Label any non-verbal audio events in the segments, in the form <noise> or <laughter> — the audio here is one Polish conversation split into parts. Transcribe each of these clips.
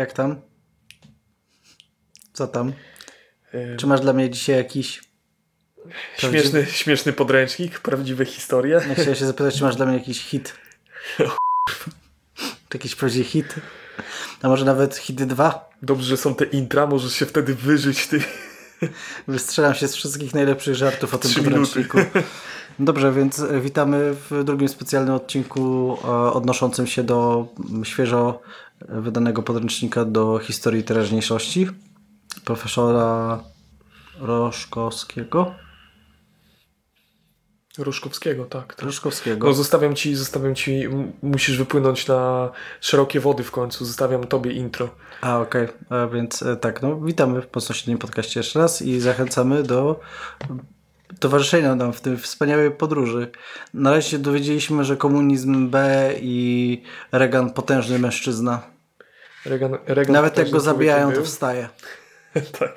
Jak tam? Co tam? Czy masz dla mnie dzisiaj jakiś... Śmieszny, śmieszny podręcznik, prawdziwe historie. Ja chciałem się zapytać, czy masz dla mnie jakiś hit? Czy jakiś prawdziwy hit? A może nawet hity 2? Dobrze, że są te intra, możesz się wtedy wyżyć ty. Wystrzelam się z wszystkich najlepszych żartów o tym Trzy minuty. Dobrze, więc e, witamy w drugim specjalnym odcinku e, odnoszącym się do świeżo wydanego podręcznika do historii teraźniejszości profesora Roszkowskiego. Roszkowskiego, tak. tak. Roszkowskiego. No zostawiam ci, zostawiam ci, musisz wypłynąć na szerokie wody w końcu, zostawiam tobie intro. A, okej. A Więc e, tak, no witamy w bezpośrednim podcaście jeszcze raz i zachęcamy do towarzyszenia nam w tej wspaniałej podróży. Na razie się dowiedzieliśmy, że komunizm B i Reagan potężny mężczyzna. Reagan, Reagan Nawet jak go zabijają, to wstaje. <laughs> tak.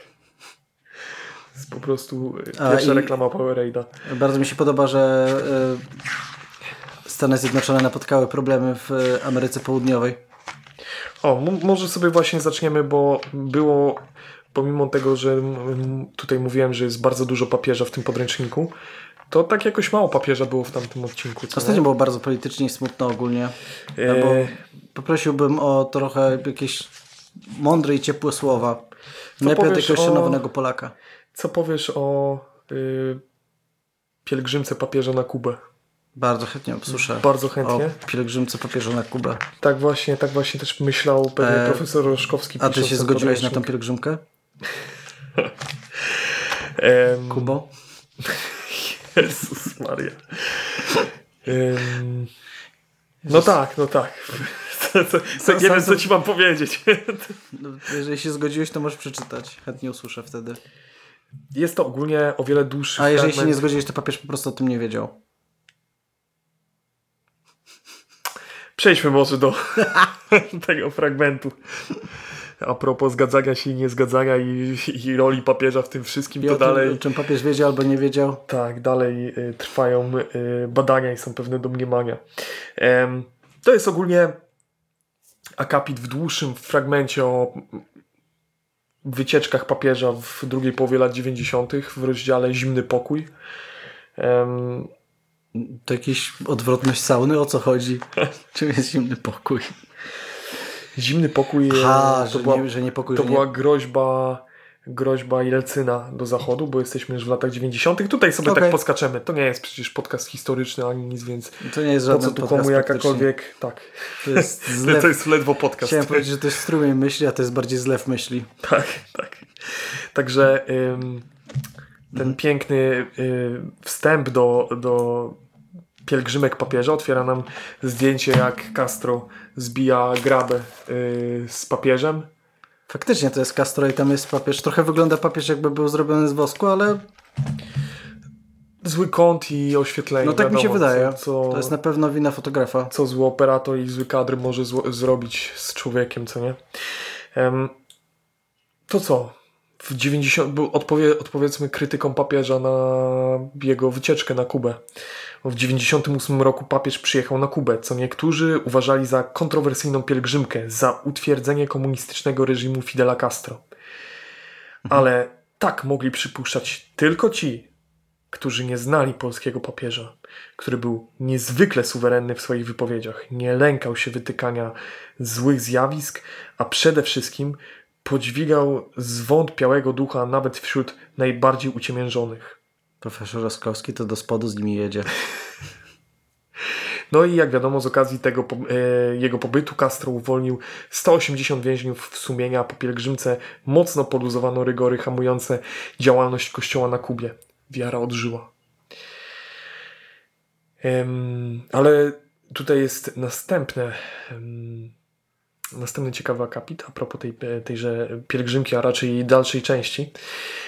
Jest po prostu e, A, pierwsza i- reklama Powerade'a. Bardzo mi się podoba, że e, Stany Zjednoczone napotkały problemy w Ameryce Południowej. O, może sobie właśnie zaczniemy, bo było, pomimo tego, że tutaj mówiłem, że jest bardzo dużo papieża w tym podręczniku, to tak jakoś mało papieża było w tamtym odcinku. Co Ostatnio nie? było bardzo politycznie i smutno ogólnie. E, Albo poprosiłbym o trochę jakieś mądre i ciepłe słowa. Najpierw od powiesz jakiegoś o- szanowanego Polaka. Co powiesz o y, pielgrzymce papieża na Kubę? Bardzo chętnie usłyszę. Bardzo O chętnie. pielgrzymce papieża na Kubę. Tak właśnie, tak właśnie też myślał pewnie E, profesor Roszkowski. A ty się zgodziłeś na podręcznik. pielgrzymkę? Em, Kubo? <laughs> Jezus Maria. Em, no tak, no tak. Co, <laughs> co, co, nie wiem, co ci mam powiedzieć. No, jeżeli się zgodziłeś, to możesz przeczytać. Chętnie usłyszę wtedy. Jest to ogólnie o wiele dłuższy A jeżeli się nie zgodziłeś, to papież po prostu o tym nie wiedział. Przejdźmy może do <laughs> tego fragmentu. A propos zgadzania się i niezgadzania i, i roli papieża w tym wszystkim, to dalej... czym papież wiedział albo nie wiedział. Tak, dalej y, trwają y, badania i są pewne domniemania. Em, to jest ogólnie akapit w dłuższym fragmencie o wycieczkach papieża w drugiej połowie lat 90. w rozdziale Zimny Pokój. Em, To jakiś odwrotność sauny? O co chodzi? <laughs> Czym jest zimny pokój? Zimny Pokój e, to, że, była, nie, że nie pokój, to że była nie... groźba groźba Jelcyna do Zachodu, bo jesteśmy już w latach 90. Tutaj sobie Okej. tak podskaczemy. To nie jest przecież podcast historyczny ani nic, więc To nie jest po co tu podcast komu jakakolwiek... Tak. To jest <laughs> To zlew... jest ledwo podcast. Chciałem powiedzieć, że to jest strumień myśli, a to jest bardziej zlew myśli. Tak, tak. Także ym, ten Mhm. piękny y, wstęp do, do pielgrzymek papieża otwiera nam zdjęcie, jak Castro zbija grabę y, z papieżem. Faktycznie to jest Castro i tam jest papież. Trochę wygląda papież jakby był zrobiony z wosku, ale Zły kąt i oświetlenie. no tak mi się wiadomo, wydaje. Co, To jest na pewno wina fotografa. co zły operator i zły kadr może zło, zrobić z człowiekiem, co nie? Em, to co? W 90, był odpowie, odpowiedzmy krytyką papieża na jego wycieczkę na Kubę. W 98 roku papież przyjechał na Kubę, co niektórzy uważali za kontrowersyjną pielgrzymkę, za utwierdzenie komunistycznego reżimu Fidela Castro. Ale tak mogli przypuszczać tylko ci, którzy nie znali polskiego papieża, który był niezwykle suwerenny w swoich wypowiedziach, nie lękał się wytykania złych zjawisk, a przede wszystkim podźwigał zwątpiałego ducha nawet wśród najbardziej uciemiężonych. Profesor Roskowski to do spodu z nimi jedzie. No i jak wiadomo, z okazji tego e, jego pobytu Castro uwolnił 180 więźniów w sumienia, po pielgrzymce mocno poluzowano rygory hamujące działalność kościoła na Kubie. Wiara odżyła. Ale tutaj jest następne, następny ciekawy akapit a propos tej, tejże pielgrzymki, a raczej dalszej części,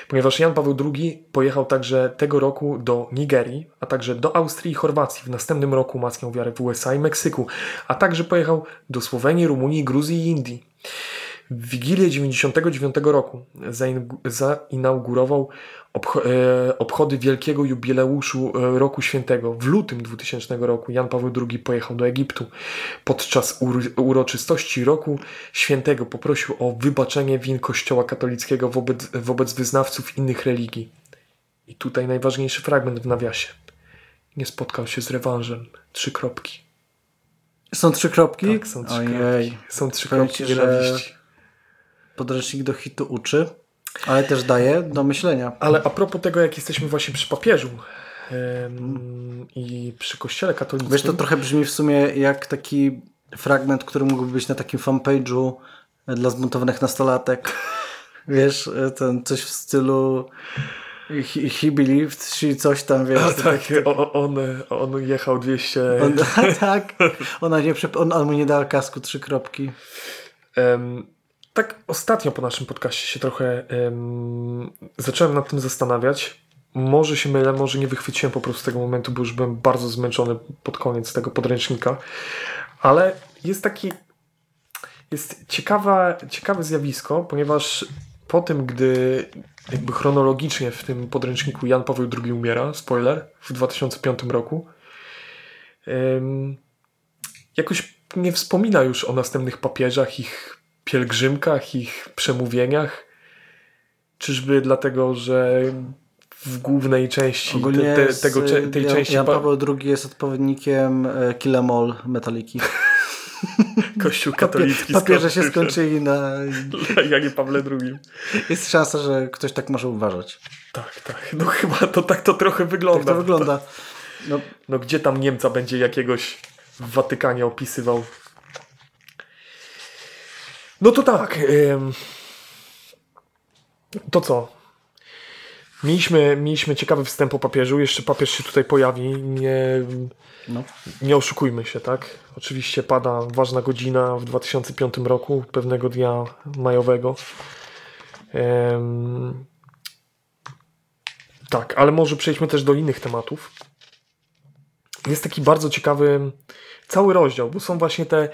ponieważ Jan Paweł II pojechał także tego roku do Nigerii, a także do Austrii i Chorwacji. W następnym roku umacniał wiarę w USA i Meksyku, a także pojechał do Słowenii, Rumunii, Gruzji i Indii. W Wigilię 99 roku zain- zainaugurował e, obchody wielkiego jubileuszu e, Roku Świętego. W lutym 2000 roku Jan Paweł II pojechał do Egiptu. Podczas ur- uroczystości Roku Świętego poprosił o wybaczenie win Kościoła katolickiego wobec, wobec wyznawców innych religii. I tutaj najważniejszy fragment w nawiasie. Nie spotkał się z rewanżem. Trzy kropki. Są trzy kropki? Tak, są trzy Ojej. kropki. Są trzy Powiem kropki ci, że- nienawiści. Podręcznik do hitu uczy, ale też daje do myślenia. Ale a propos tego, jak jesteśmy właśnie przy papieżu em, i przy kościele katolickim. Wiesz, to trochę brzmi w sumie jak taki fragment, który mógłby być na takim fanpage'u dla zbuntowanych nastolatek. Wiesz, ten coś w stylu he, he believed, she coś tam, wiesz. A, tak, o- on, on jechał 200. On, <laughs> tak, ona, nie, on, on mu nie dała kasku trzy kropki. Em, tak, ostatnio po naszym podcaście się trochę em, zacząłem nad tym zastanawiać. Może się mylę, może nie wychwyciłem po prostu tego momentu, bo już byłem bardzo zmęczony pod koniec tego podręcznika. Ale jest taki. Jest ciekawa, ciekawe zjawisko, ponieważ po tym, gdy jakby chronologicznie w tym podręczniku Jan Paweł II umiera, spoiler, w 2005 roku, em, jakoś nie wspomina już o następnych papieżach, ich pielgrzymkach, ich przemówieniach. Czyżby dlatego, że w głównej części te, te, tego, y, tej Jan, części Jan pa- Paweł II jest odpowiednikiem e, Kill Em All Metaliki. <laughs> Kościół katolicki Papieże się skończył skończyli na... <laughs> na Janie Pawle II. Jest szansa, że ktoś tak może uważać. Tak, tak. No chyba to tak to trochę wygląda. Tak to wygląda. No, No gdzie tam Niemca będzie jakiegoś w Watykanie opisywał? No to tak. To co? Mieliśmy, mieliśmy ciekawy wstęp o papieżu. Jeszcze papież się tutaj pojawi. Nie, no. nie oszukujmy się, tak? Oczywiście pada ważna godzina w 2005 roku, pewnego dnia majowego. Tak, ale może przejdźmy też do innych tematów. Jest taki bardzo ciekawy cały rozdział, bo są właśnie te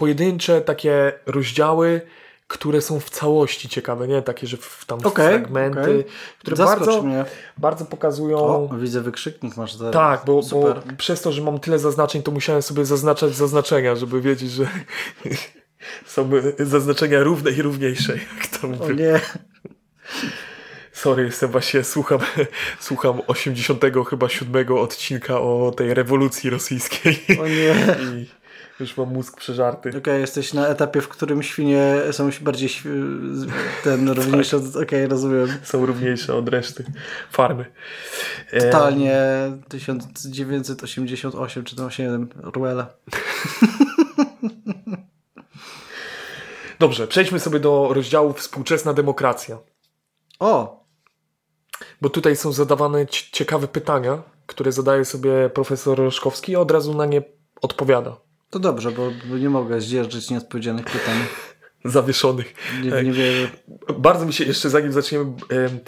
pojedyncze takie rozdziały, które są w całości ciekawe, nie takie, że w, tam Okej, fragmenty, okej. które Zaskocz bardzo, mnie. bardzo pokazują. O, widzę wykrzyknik masz za... Tak, bo, bo przez to, że mam tyle zaznaczeń, to musiałem sobie zaznaczać zaznaczenia, żeby wiedzieć, że <laughs> są zaznaczenia równe i równiejsze. <laughs> Jak to O mówię. nie. Sorry, jestem właśnie, słucham, <laughs> słucham 80 chyba 7 odcinka o tej rewolucji rosyjskiej O nie. i już mam mózg przeżarty. Okej, jesteś na etapie, w którym świnie są bardziej ten <laughs> równiejsze. od- Okej, rozumiem. Są równiejsze od reszty farmy. E, Totalnie 1988 czy tam 8 Ruela. Dobrze, przejdźmy sobie do rozdziału Współczesna demokracja. O! Bo tutaj są zadawane ci- ciekawe pytania, które zadaje sobie profesor Roszkowski i od razu na nie odpowiada. To dobrze, bo, nie mogę zdzierżyć nieodpowiedzianych pytań. <laughs> Zawieszonych. Nie, nie wierzę. Bardzo mi się, jeszcze zanim zaczniemy, em,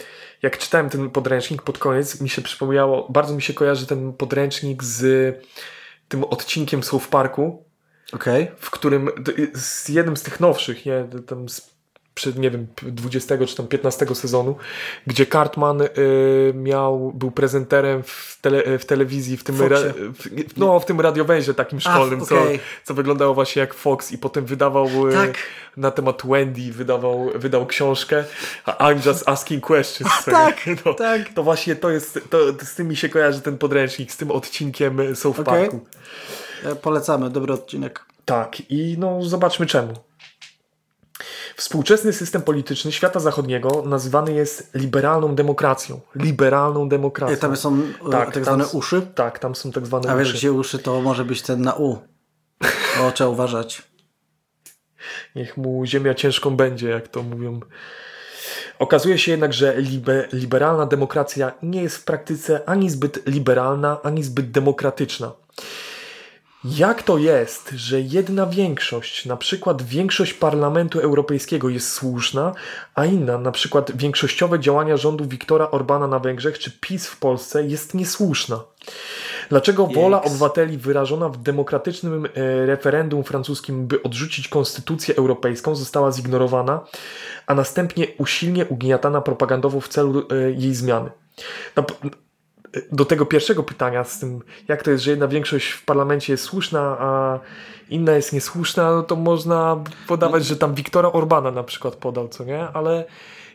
jak czytałem ten podręcznik pod koniec, mi się przypomniało, bardzo mi się kojarzy ten podręcznik z tym odcinkiem South Parku, Okej. w którym, z jednym z tych nowszych, nie, tam z, przed, nie wiem, 20 czy tam 15 sezonu, gdzie Cartman y, miał, był prezenterem w, tele, w telewizji, w tym, ra, w, no, w tym radiowęzie takim szkolnym, okej. co, co wyglądało właśnie jak Fox i potem wydawał y, Tak. na temat Wendy, wydawał, wydał książkę, I'm just asking questions. tak, no, tak. To właśnie to jest, to, z tym mi się kojarzy ten podręcznik, z tym odcinkiem South Okej. Parku. E, Polecamy, dobry odcinek. Tak, i no zobaczmy czemu. Współczesny system polityczny świata zachodniego nazywany jest liberalną demokracją. Liberalną demokracją. E, Tam są e, Tak, tak, tam zwane s- uszy. Tak, tam są tak zwane A wiesz, uszy. gdzie uszy to może być ten na U. O, trzeba uważać. <laughs> Niech mu ziemia ciężką będzie, jak to mówią. Okazuje się jednak, że libe, liberalna demokracja nie jest w praktyce ani zbyt liberalna, ani zbyt demokratyczna. Jak to jest, że jedna większość, na przykład większość Parlamentu Europejskiego jest słuszna, a inna, na przykład większościowe działania rządu Viktora Orbana na Węgrzech czy PiS w Polsce jest niesłuszna? Dlaczego wola obywateli wyrażona w demokratycznym e, referendum francuskim, by odrzucić konstytucję europejską, została zignorowana, a następnie usilnie ugniatana propagandowo w celu e, jej zmiany? No, do tego pierwszego pytania z tym, jak to jest, że jedna większość w parlamencie jest słuszna, a inna jest niesłuszna, no to można podawać, że tam Wiktora Orbana na przykład podał, co nie? Ale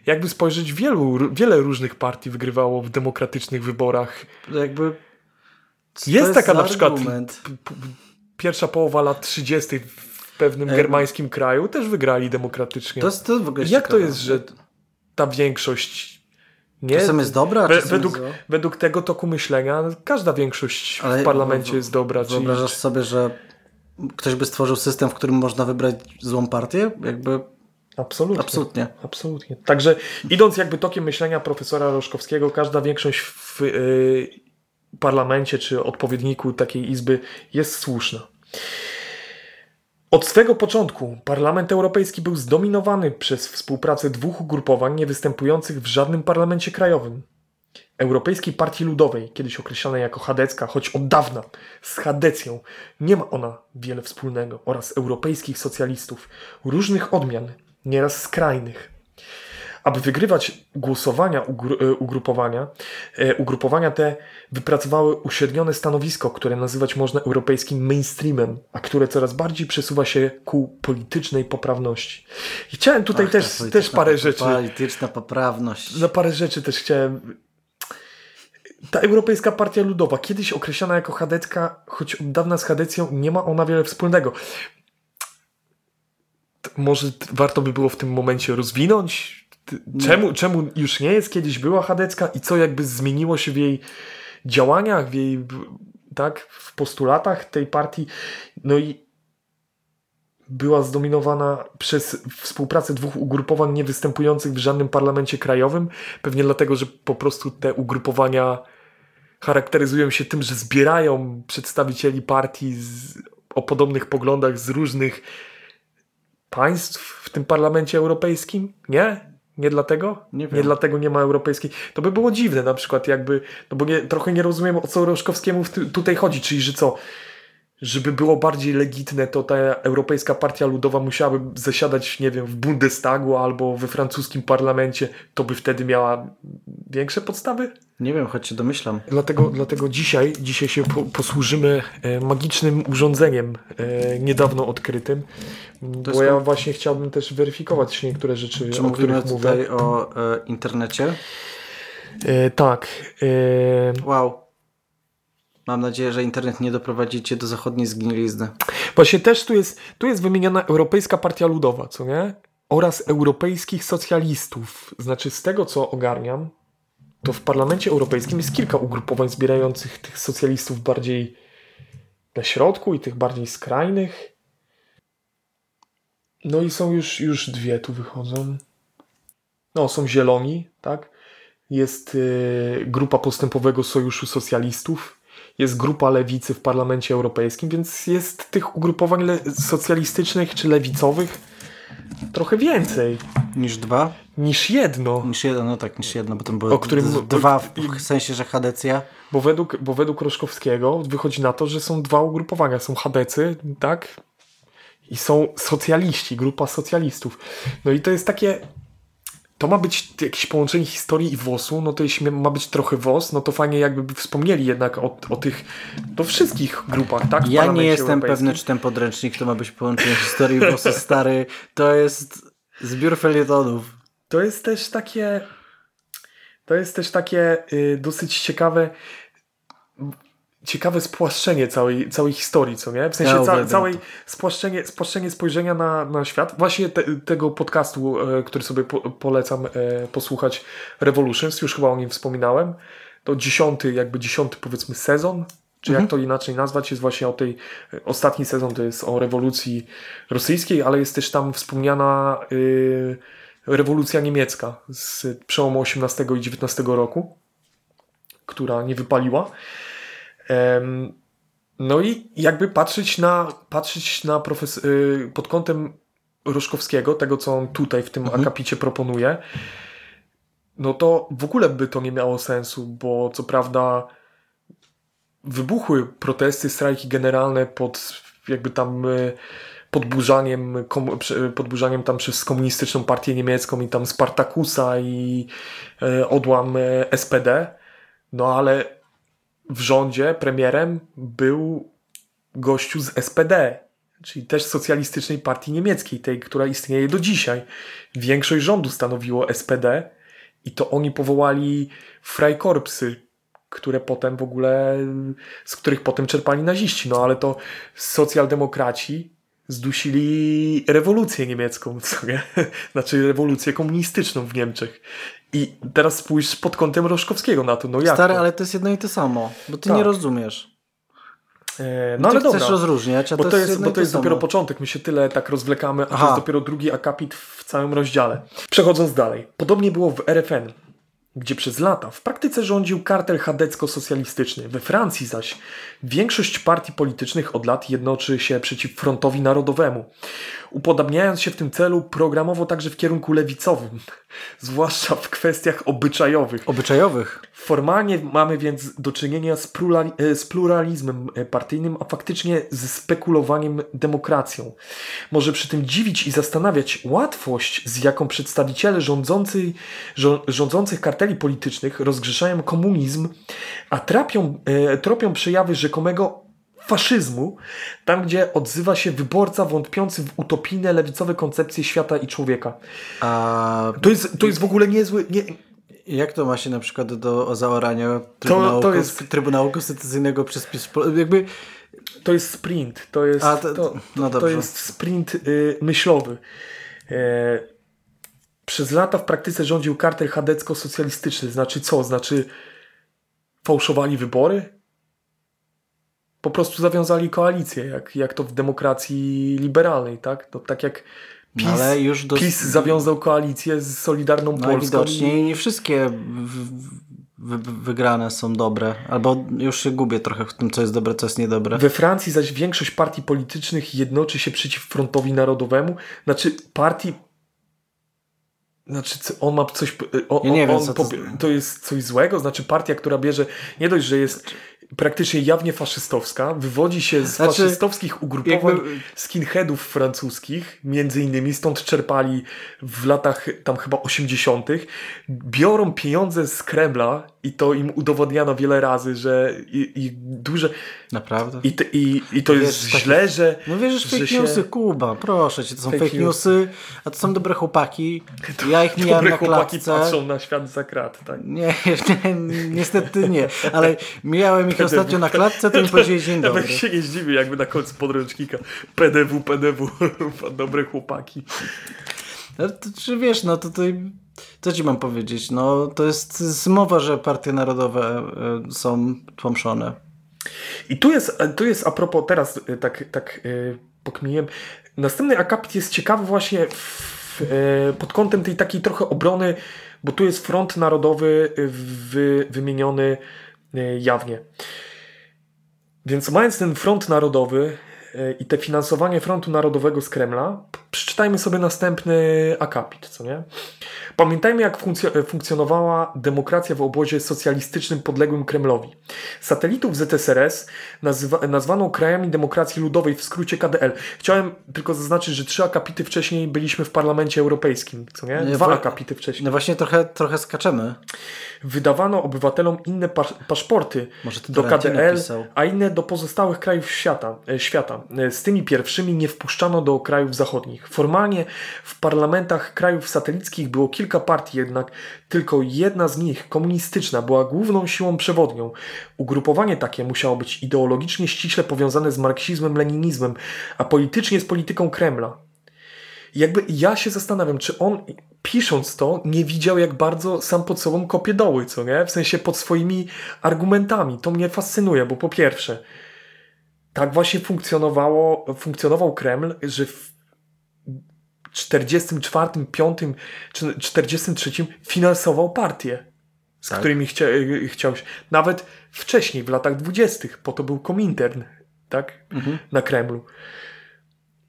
jakby spojrzeć, wielu, wiele różnych partii wygrywało w demokratycznych wyborach. Jakby. co Jest to taka na przykład pierwsza połowa lat 30. w pewnym E, germańskim kraju też wygrali demokratycznie. To jest, to w ogóle Jak to ciekawe. jest, że ta większość nie... Czasem jest dobra, czasem według, jest według tego toku myślenia każda większość Ale w parlamencie wo- jest dobra. Wyobrażasz sobie, że ktoś by stworzył system, w którym można wybrać złą partię? Jakby absolutnie, absolutnie. absolutnie. Także idąc jakby tokiem myślenia profesora Roszkowskiego, każda większość w y, parlamencie czy odpowiedniku takiej izby jest słuszna. Od swego początku Parlament Europejski był zdominowany przez współpracę dwóch ugrupowań niewystępujących w żadnym parlamencie krajowym. Europejskiej Partii Ludowej, kiedyś określanej jako chadecka, choć od dawna z chadecją nie ma ona wiele wspólnego, oraz europejskich socjalistów, różnych odmian, nieraz skrajnych. Aby wygrywać głosowania ugru- e, ugrupowania, e, ugrupowania te wypracowały uśrednione stanowisko, które nazywać można europejskim mainstreamem, a które coraz bardziej przesuwa się ku politycznej poprawności. I chciałem tutaj Ach, też, też parę rzeczy Polityczna poprawność. na parę rzeczy też chciałem. Ta Europejska Partia Ludowa, kiedyś określana jako chadecka, choć od dawna z chadecją, nie ma ona wiele wspólnego. Może warto by było w tym momencie rozwinąć? Czemu, czemu już nie jest, kiedyś była chadecka i co jakby zmieniło się w jej działaniach, w jej tak, w postulatach tej partii? No i była zdominowana przez współpracę dwóch ugrupowań niewystępujących w żadnym parlamencie krajowym. Pewnie dlatego, że po prostu te ugrupowania charakteryzują się tym, że zbierają przedstawicieli partii z, o podobnych poglądach z różnych państw w tym parlamencie europejskim. Nie? Nie dlatego? Nie wiem. nie dlatego nie ma europejskiej. To by było dziwne na przykład jakby, no bo nie, trochę nie rozumiem o co Roszkowskiemu tutaj chodzi, czyli że co, żeby było bardziej legitne, to ta Europejska Partia Ludowa musiałaby zasiadać, nie wiem, w Bundestagu albo we francuskim parlamencie, to by wtedy miała większe podstawy? Nie wiem, choć się domyślam. Dlatego, dlatego dzisiaj, dzisiaj się po, posłużymy e, magicznym urządzeniem e, niedawno odkrytym, bo ja właśnie chciałbym też weryfikować niektóre rzeczy, Czy o których mówię. tutaj o e, internecie? E, tak. E, Wow. Mam nadzieję, że internet nie doprowadzi cię do zachodniej zgnilizny. Właśnie też tu jest, tu jest wymieniona Europejska Partia Ludowa, co nie? Oraz europejskich socjalistów. Znaczy, z tego co ogarniam, to w Parlamencie Europejskim jest kilka ugrupowań zbierających tych socjalistów bardziej na środku i tych bardziej skrajnych. No i są już, już dwie tu wychodzą. No, są zieloni, tak? Jest y, grupa postępowego Sojuszu Socjalistów, jest grupa lewicy w Parlamencie Europejskim, więc jest tych ugrupowań socjalistycznych czy lewicowych trochę więcej Niż dwa? niż jedno. Niż jedno, no tak, niż jedno, bo tam były O którym- dwa w w sensie, że Hadecja. Bo według, bo według Roszkowskiego wychodzi na to, że są dwa ugrupowania. Są chadecy, tak? I są socjaliści, grupa socjalistów. No i to jest takie. To ma być jakieś połączenie historii i WOS-u, no to jeśli ma być trochę WOS, no to fajnie jakby wspomnieli jednak o, o tych, do wszystkich grupach, tak? w Ja nie jestem pewny, czy ten podręcznik to ma być połączenie historii włosy stary. To jest zbiór felietonów. To jest też takie. To jest też takie y, dosyć ciekawe. Ciekawe spłaszczenie całej, całej historii, co nie? W sensie Ja ca, całej spłaszczenie, spłaszczenie spojrzenia na, na świat. Właśnie te, tego podcastu, e, który sobie po, polecam e, posłuchać, Revolutions, już chyba o nim wspominałem. To dziesiąty, jakby dziesiąty powiedzmy sezon, czy jak to inaczej nazwać, jest właśnie o tej, ostatni sezon to jest o rewolucji rosyjskiej, ale jest też tam wspomniana y, rewolucja niemiecka z przełomu XVIII i XIX roku, która nie wypaliła. No i jakby patrzeć na, patrzeć na profes- y, pod kątem Roszkowskiego, tego co on tutaj w tym Mhm. akapicie proponuje, no to w ogóle by to nie miało sensu, bo co prawda wybuchły protesty, strajki generalne pod jakby tam y, podburzaniem, prze- podburzaniem tam przez komunistyczną partię niemiecką i tam Spartakusa i y, odłam SPD, no ale w rządzie premierem był gościu z SPD, czyli też socjalistycznej partii niemieckiej, tej, która istnieje do dzisiaj. Większość rządu stanowiło SPD i to oni powołali Freikorpsy, które potem w ogóle, z których potem czerpali naziści. No ale to socjaldemokraci zdusili rewolucję niemiecką, <laughs> nie? Znaczy rewolucję komunistyczną w Niemczech. I teraz spójrz pod kątem Roszkowskiego na to. No jak Stary, to? ale to jest jedno i to samo, bo ty Tak. nie rozumiesz. E, No No ale chcesz dobra. rozróżniać, a Bo to, to jest, jest, bo to jest samo. dopiero początek, my się tyle tak rozwlekamy, a to Aha. jest dopiero drugi akapit w całym rozdziale. Przechodząc dalej. Podobnie było w RFN, gdzie przez lata w praktyce rządził kartel chadecko-socjalistyczny. We Francji zaś większość partii politycznych od lat jednoczy się przeciw frontowi narodowemu, upodabniając się w tym celu programowo także w kierunku lewicowym, <laughs> zwłaszcza w kwestiach obyczajowych. Obyczajowych. Formalnie mamy więc do czynienia z, plurali- e, z pluralizmem e, partyjnym, a faktycznie ze spekulowaniem demokracją. Może przy tym dziwić i zastanawiać łatwość, z jaką przedstawiciele rządzący, żo- rządzących karteli politycznych rozgrzeszają komunizm, a trapią, e, tropią przejawy rzekomego faszyzmu, tam gdzie odzywa się wyborca wątpiący w utopijne lewicowe koncepcje świata i człowieka. A To jest, to jest w ogóle niezły... Nie, jak to ma się na przykład do zaorania Trybunału, to Konst- jest- Trybunału Konstytucyjnego przez PiS? Jakby To jest sprint, to jest, A, to- to, no to jest sprint y, myślowy. E, przez lata w praktyce rządził kartel chadecko-socjalistyczny. Znaczy co? Znaczy fałszowali wybory? Po prostu zawiązali koalicję, jak, jak to w demokracji liberalnej, tak? To tak jak PiS, ale już do- PiS zawiązał koalicję z Solidarną no, Polską. widocznie nie wszystkie wygrane są dobre. Albo już się gubię trochę w tym, co jest dobre, co jest niedobre. We Francji zaś większość partii politycznych jednoczy się przeciw frontowi narodowemu. Znaczy partii. Znaczy, on ma coś. On, Ja nie wiem, co to to jest coś złego. Znaczy, partia, która bierze. Nie dość, że jest praktycznie jawnie faszystowska, wywodzi się z Znaczy, faszystowskich ugrupowań jakby- skinheadów francuskich, między innymi stąd czerpali w latach tam chyba 80., biorą pieniądze z Kremla i to im udowodniano wiele razy, że i, i duże. Naprawdę? I, to- i, i to Wiesz, jest taki- źle, że. No wierzysz w że fake się- newsy, Kuba, proszę cię, to są Fake fake, newsy, a to są dobre chłopaki. Ja ich Dobre na chłopaki klatce. patrzą na świat za krat, tak? Nie, <laughs> nie, niestety nie, ale mijałem ich <laughs> ostatnio na klatce, to mi <laughs> powiedzieli dzień dobry. Nawet się nie zdziwię, jakby na końcu podręcznika PDW, PDW, dobre chłopaki. Ale to, czy wiesz, no to tutaj, co ci mam powiedzieć, no to jest zmowa, że partie narodowe y, są tłamszone. I tu jest, tu jest a propos, teraz y, tak, tak y, pokminiłem, następny akapit jest ciekawy właśnie w, y, pod kątem tej takiej trochę obrony, bo tu jest front narodowy wy, wymieniony y, jawnie. Więc mając ten front narodowy i te finansowanie frontu narodowego z Kremla, przeczytajmy sobie następny akapit, co nie? Pamiętajmy, jak funkcjo- funkcjonowała demokracja w obozie socjalistycznym podległym Kremlowi. Satelitów ZSRS nazwano krajami demokracji ludowej, w skrócie KDL. Chciałem tylko zaznaczyć, że trzy akapity wcześniej byliśmy w Parlamencie Europejskim, co nie? Dwa wo- akapity wcześniej. No właśnie trochę, trochę skaczemy. Wydawano obywatelom inne pasz- paszporty do KDL, pisał. a inne do pozostałych krajów świata, e, świata. E, Z tymi pierwszymi nie wpuszczano do krajów zachodnich. Formalnie w parlamentach krajów satelickich było kilka partii, jednak tylko jedna z nich, komunistyczna, była główną siłą przewodnią. Ugrupowanie takie musiało być ideologicznie ściśle powiązane z marksizmem, leninizmem, a politycznie z polityką Kremla. Jakby ja się zastanawiam, czy on pisząc to nie widział, jak bardzo sam pod sobą kopie doły, co nie? W sensie pod swoimi argumentami. To mnie fascynuje, bo po pierwsze, tak właśnie funkcjonowało, funkcjonował Kreml, że w 44, 5 czy 43 finansował partie, z Tak. którymi chcia, chciał się. Nawet wcześniej, w latach 20., po to był Komintern. tak? Mhm. Na Kremlu.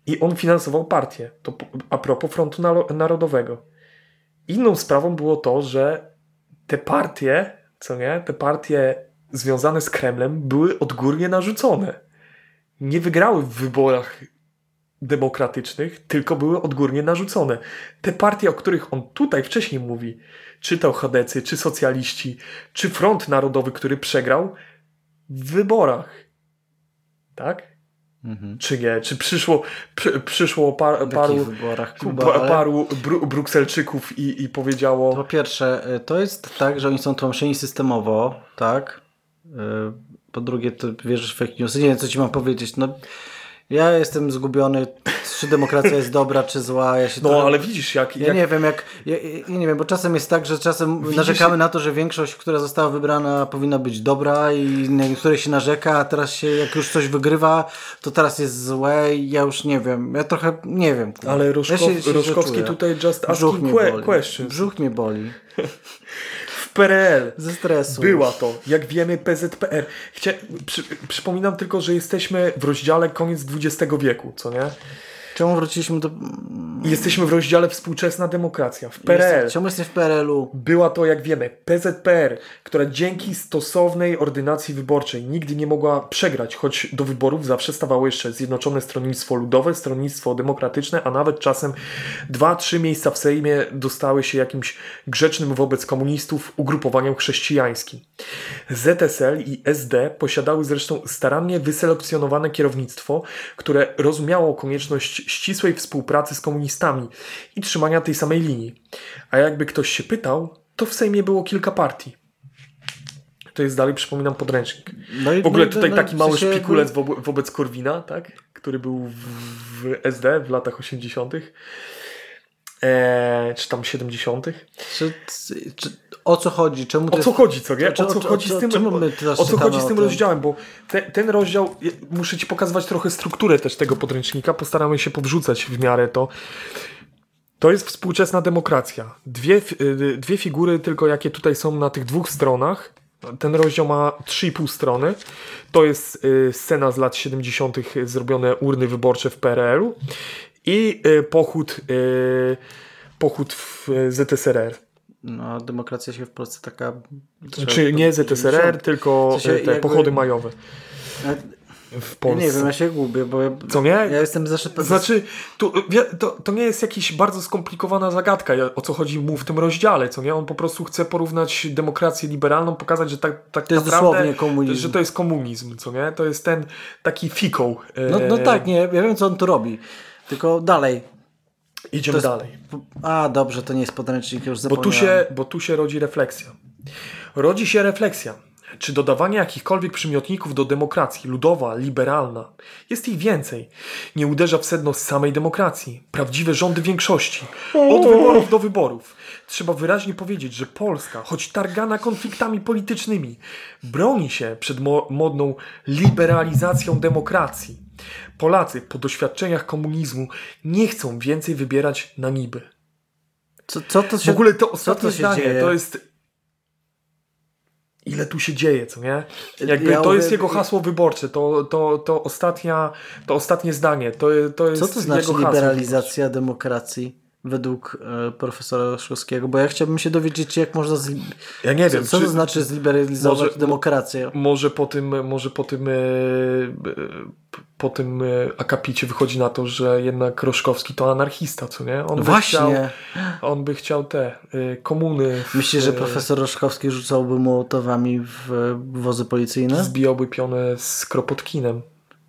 I on finansował partię. To a propos Frontu Narodowego. Inną sprawą było to, że te partie, co nie, te partie związane z Kremlem były odgórnie narzucone. Nie wygrały w wyborach demokratycznych, tylko były odgórnie narzucone. Te partie, o których on tutaj wcześniej mówi, czy to Chodecy, czy socjaliści, czy Front Narodowy, który przegrał w wyborach. Tak? Mhm. Czy nie? Czy przyszło, przy, przyszło par, paru, wyborach Kuba, pa, paru bru, Brukselczyków i, i powiedziało... Po pierwsze, y, to jest tak, że oni są tłamszeni systemowo, tak? Y, Po drugie, to wierzysz w fake newsy. Nie wiem, co ci mam powiedzieć. No, ja jestem zgubiony, czy demokracja jest dobra, czy zła. Ja się No, trochę- ale widzisz, jak... Ja jak nie wiem, jak. Ja, ja nie wiem, bo czasem jest tak, że czasem Widzisz- narzekamy na to, że większość, która została wybrana, powinna być dobra i na niektóre się narzeka, a teraz się, jak już coś wygrywa, to teraz jest złe i ja już nie wiem. Ja trochę nie wiem. kurwa. Ale ja Roszkow, się- się Roszkowski czuję. tutaj just Brzuch asking mnie que boli. questions. Brzuch mnie boli. <laughs> PRL Ze stresu. była to, jak wiemy, PZPR. Chcia... Przy... Przypominam tylko, że jesteśmy w rozdziale koniec XX wieku, co nie? Czemu wróciliśmy do. Jesteśmy w rozdziale współczesna demokracja. W PRL Jest, czemu jesteś w PRL-u? była to, jak wiemy, PZPR, która dzięki stosownej ordynacji wyborczej nigdy nie mogła przegrać, choć do wyborów zawsze stawało jeszcze Zjednoczone Stronnictwo Ludowe, Stronnictwo Demokratyczne, a nawet czasem dwa, trzy miejsca w Sejmie dostały się jakimś grzecznym wobec komunistów ugrupowaniom chrześcijańskim. ZSL i SD posiadały zresztą starannie wyselekcjonowane kierownictwo, które rozumiało konieczność ścisłej współpracy z komunistami i trzymania tej samej linii. A jakby ktoś się pytał, to w Sejmie było kilka partii. To jest dalej, przypominam, podręcznik. No i W ogóle no, tutaj no, taki mały sensie szpikulec wo wobec Korwina, tak? który był w, w SD w latach 80. Eee, czy tam 70. Czy, czy, o co chodzi? Czemu to O co jest... chodzi, co nie? O co chodzi z tym, czemu my teraz o co chodzi z tym rozdziałem, bo te, ten rozdział, muszę Ci pokazywać trochę strukturę też tego podręcznika, postaramy się powrzucać w miarę to. To jest współczesna demokracja. Dwie, f- y, dwie figury tylko, jakie tutaj są na tych dwóch stronach. Ten rozdział ma 3,5 strony. To jest y, scena z lat 70. zrobione urny wyborcze w PRL-u i y, pochód, y, pochód w y, ZSRR. No, demokracja się w Polsce taka... Czy nie ZSRR, tylko W sensie y, te jakby- pochody majowe Ja, w ja Polsce. nie wiem, ja się gubię, bo ja, Co nie? ja jestem zawsze... Znaczy, wie, to, to nie jest jakaś bardzo skomplikowana zagadka, ja- o co chodzi mu w tym rozdziale, co nie? On po prostu chce porównać demokrację liberalną, pokazać, że tak, tak To jest naprawdę, komunizm. że to jest komunizm, co nie? To jest ten taki fikoł. e, No, no tak, nie, ja wiem co on tu robi. Tylko dalej. Idziemy jest- dalej. A, dobrze, to nie jest podręcznik, już Bo zapomniałem. tu, się, bo tu się rodzi refleksja. Rodzi się refleksja. Czy dodawanie jakichkolwiek przymiotników do demokracji, ludowa, liberalna, jest ich więcej, nie uderza w sedno samej demokracji, prawdziwe rządy większości, od wyborów do wyborów. Trzeba wyraźnie powiedzieć, że Polska, choć targana konfliktami politycznymi, broni się przed mo modną liberalizacją demokracji. Polacy po doświadczeniach komunizmu nie chcą więcej wybierać na niby. Co, co to W się... ogóle to ostatnie to się zdanie, dzieje? to jest... Ile tu się dzieje, co nie? Jakby Ja to jest jego hasło wyborcze, to, to, to, ostatnia, to ostatnie zdanie, to, to jest Co to znaczy jego hasło liberalizacja demokracji według e, profesora Szkowskiego? Bo ja chciałbym się dowiedzieć, jak można... Z... Ja nie wiem, Co czy, to znaczy zliberalizować może- demokrację? może po tym, może po tym, e, po tym e, akapicie wychodzi na to, że jednak Roszkowski to anarchista, co nie? On by Właśnie. Chciał, on by chciał te komuny. w- Myślisz, że profesor Roszkowski rzucałby mołotowami w wozy policyjne? Zbijałby pionę z Kropotkinem.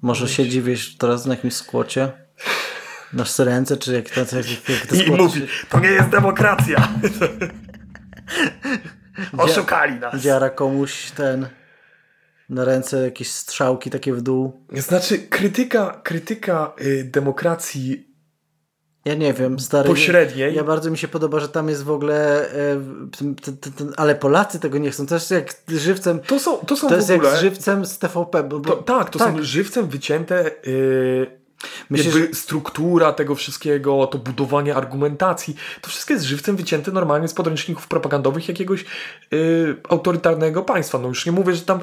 Może siedzi, wiesz, teraz na jakimś skłocie? Na ręce, czy jak, to, jak, jak te I mówi, to nie jest demokracja. <laughs> Oszukali nas. Dziara komuś ten na ręce jakieś strzałki takie w dół. Znaczy, krytyka, krytyka y, demokracji Ja nie wiem, stary. pośredniej. Ja bardzo mi się podoba, że tam jest w ogóle. E, ten, ten, ten, ten, ale Polacy tego nie chcą. To jest jak żywcem. to są, to są To jest ogóle... jak z żywcem z TVP. Bo, bo, to, tak, to tak. są żywcem wycięte y, Myślę, struktura tego wszystkiego, to budowanie argumentacji. To wszystko jest żywcem wycięte normalnie z podręczników propagandowych jakiegoś y, autorytarnego państwa. No już nie mówię, że tam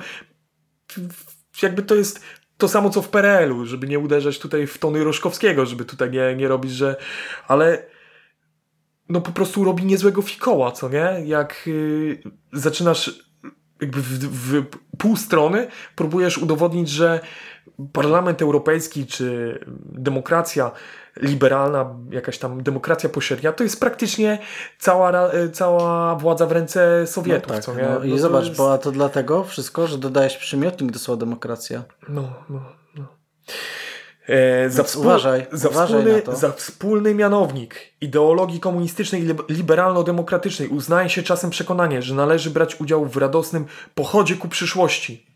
jakby to jest to samo co w PRL-u, żeby nie uderzać tutaj w tony Roszkowskiego, żeby tutaj nie, nie robić, że... Ale no po prostu robi niezłego fikoła, co nie? Jak yy, zaczynasz jakby w, w pół strony próbujesz udowodnić, że Parlament Europejski czy demokracja liberalna, jakaś tam demokracja pośrednia, to jest praktycznie cała, cała władza w ręce Sowietów. No tak, co nie? no I No zobacz, jest- bo a to dlatego wszystko, że dodajesz przymiotnik do słowa demokracja. No, no, no. E, za, Więc uważaj, za, uważaj wspólny, na to. za wspólny mianownik ideologii komunistycznej i lib- liberalno-demokratycznej uznaje się czasem przekonanie, że należy brać udział w radosnym pochodzie ku przyszłości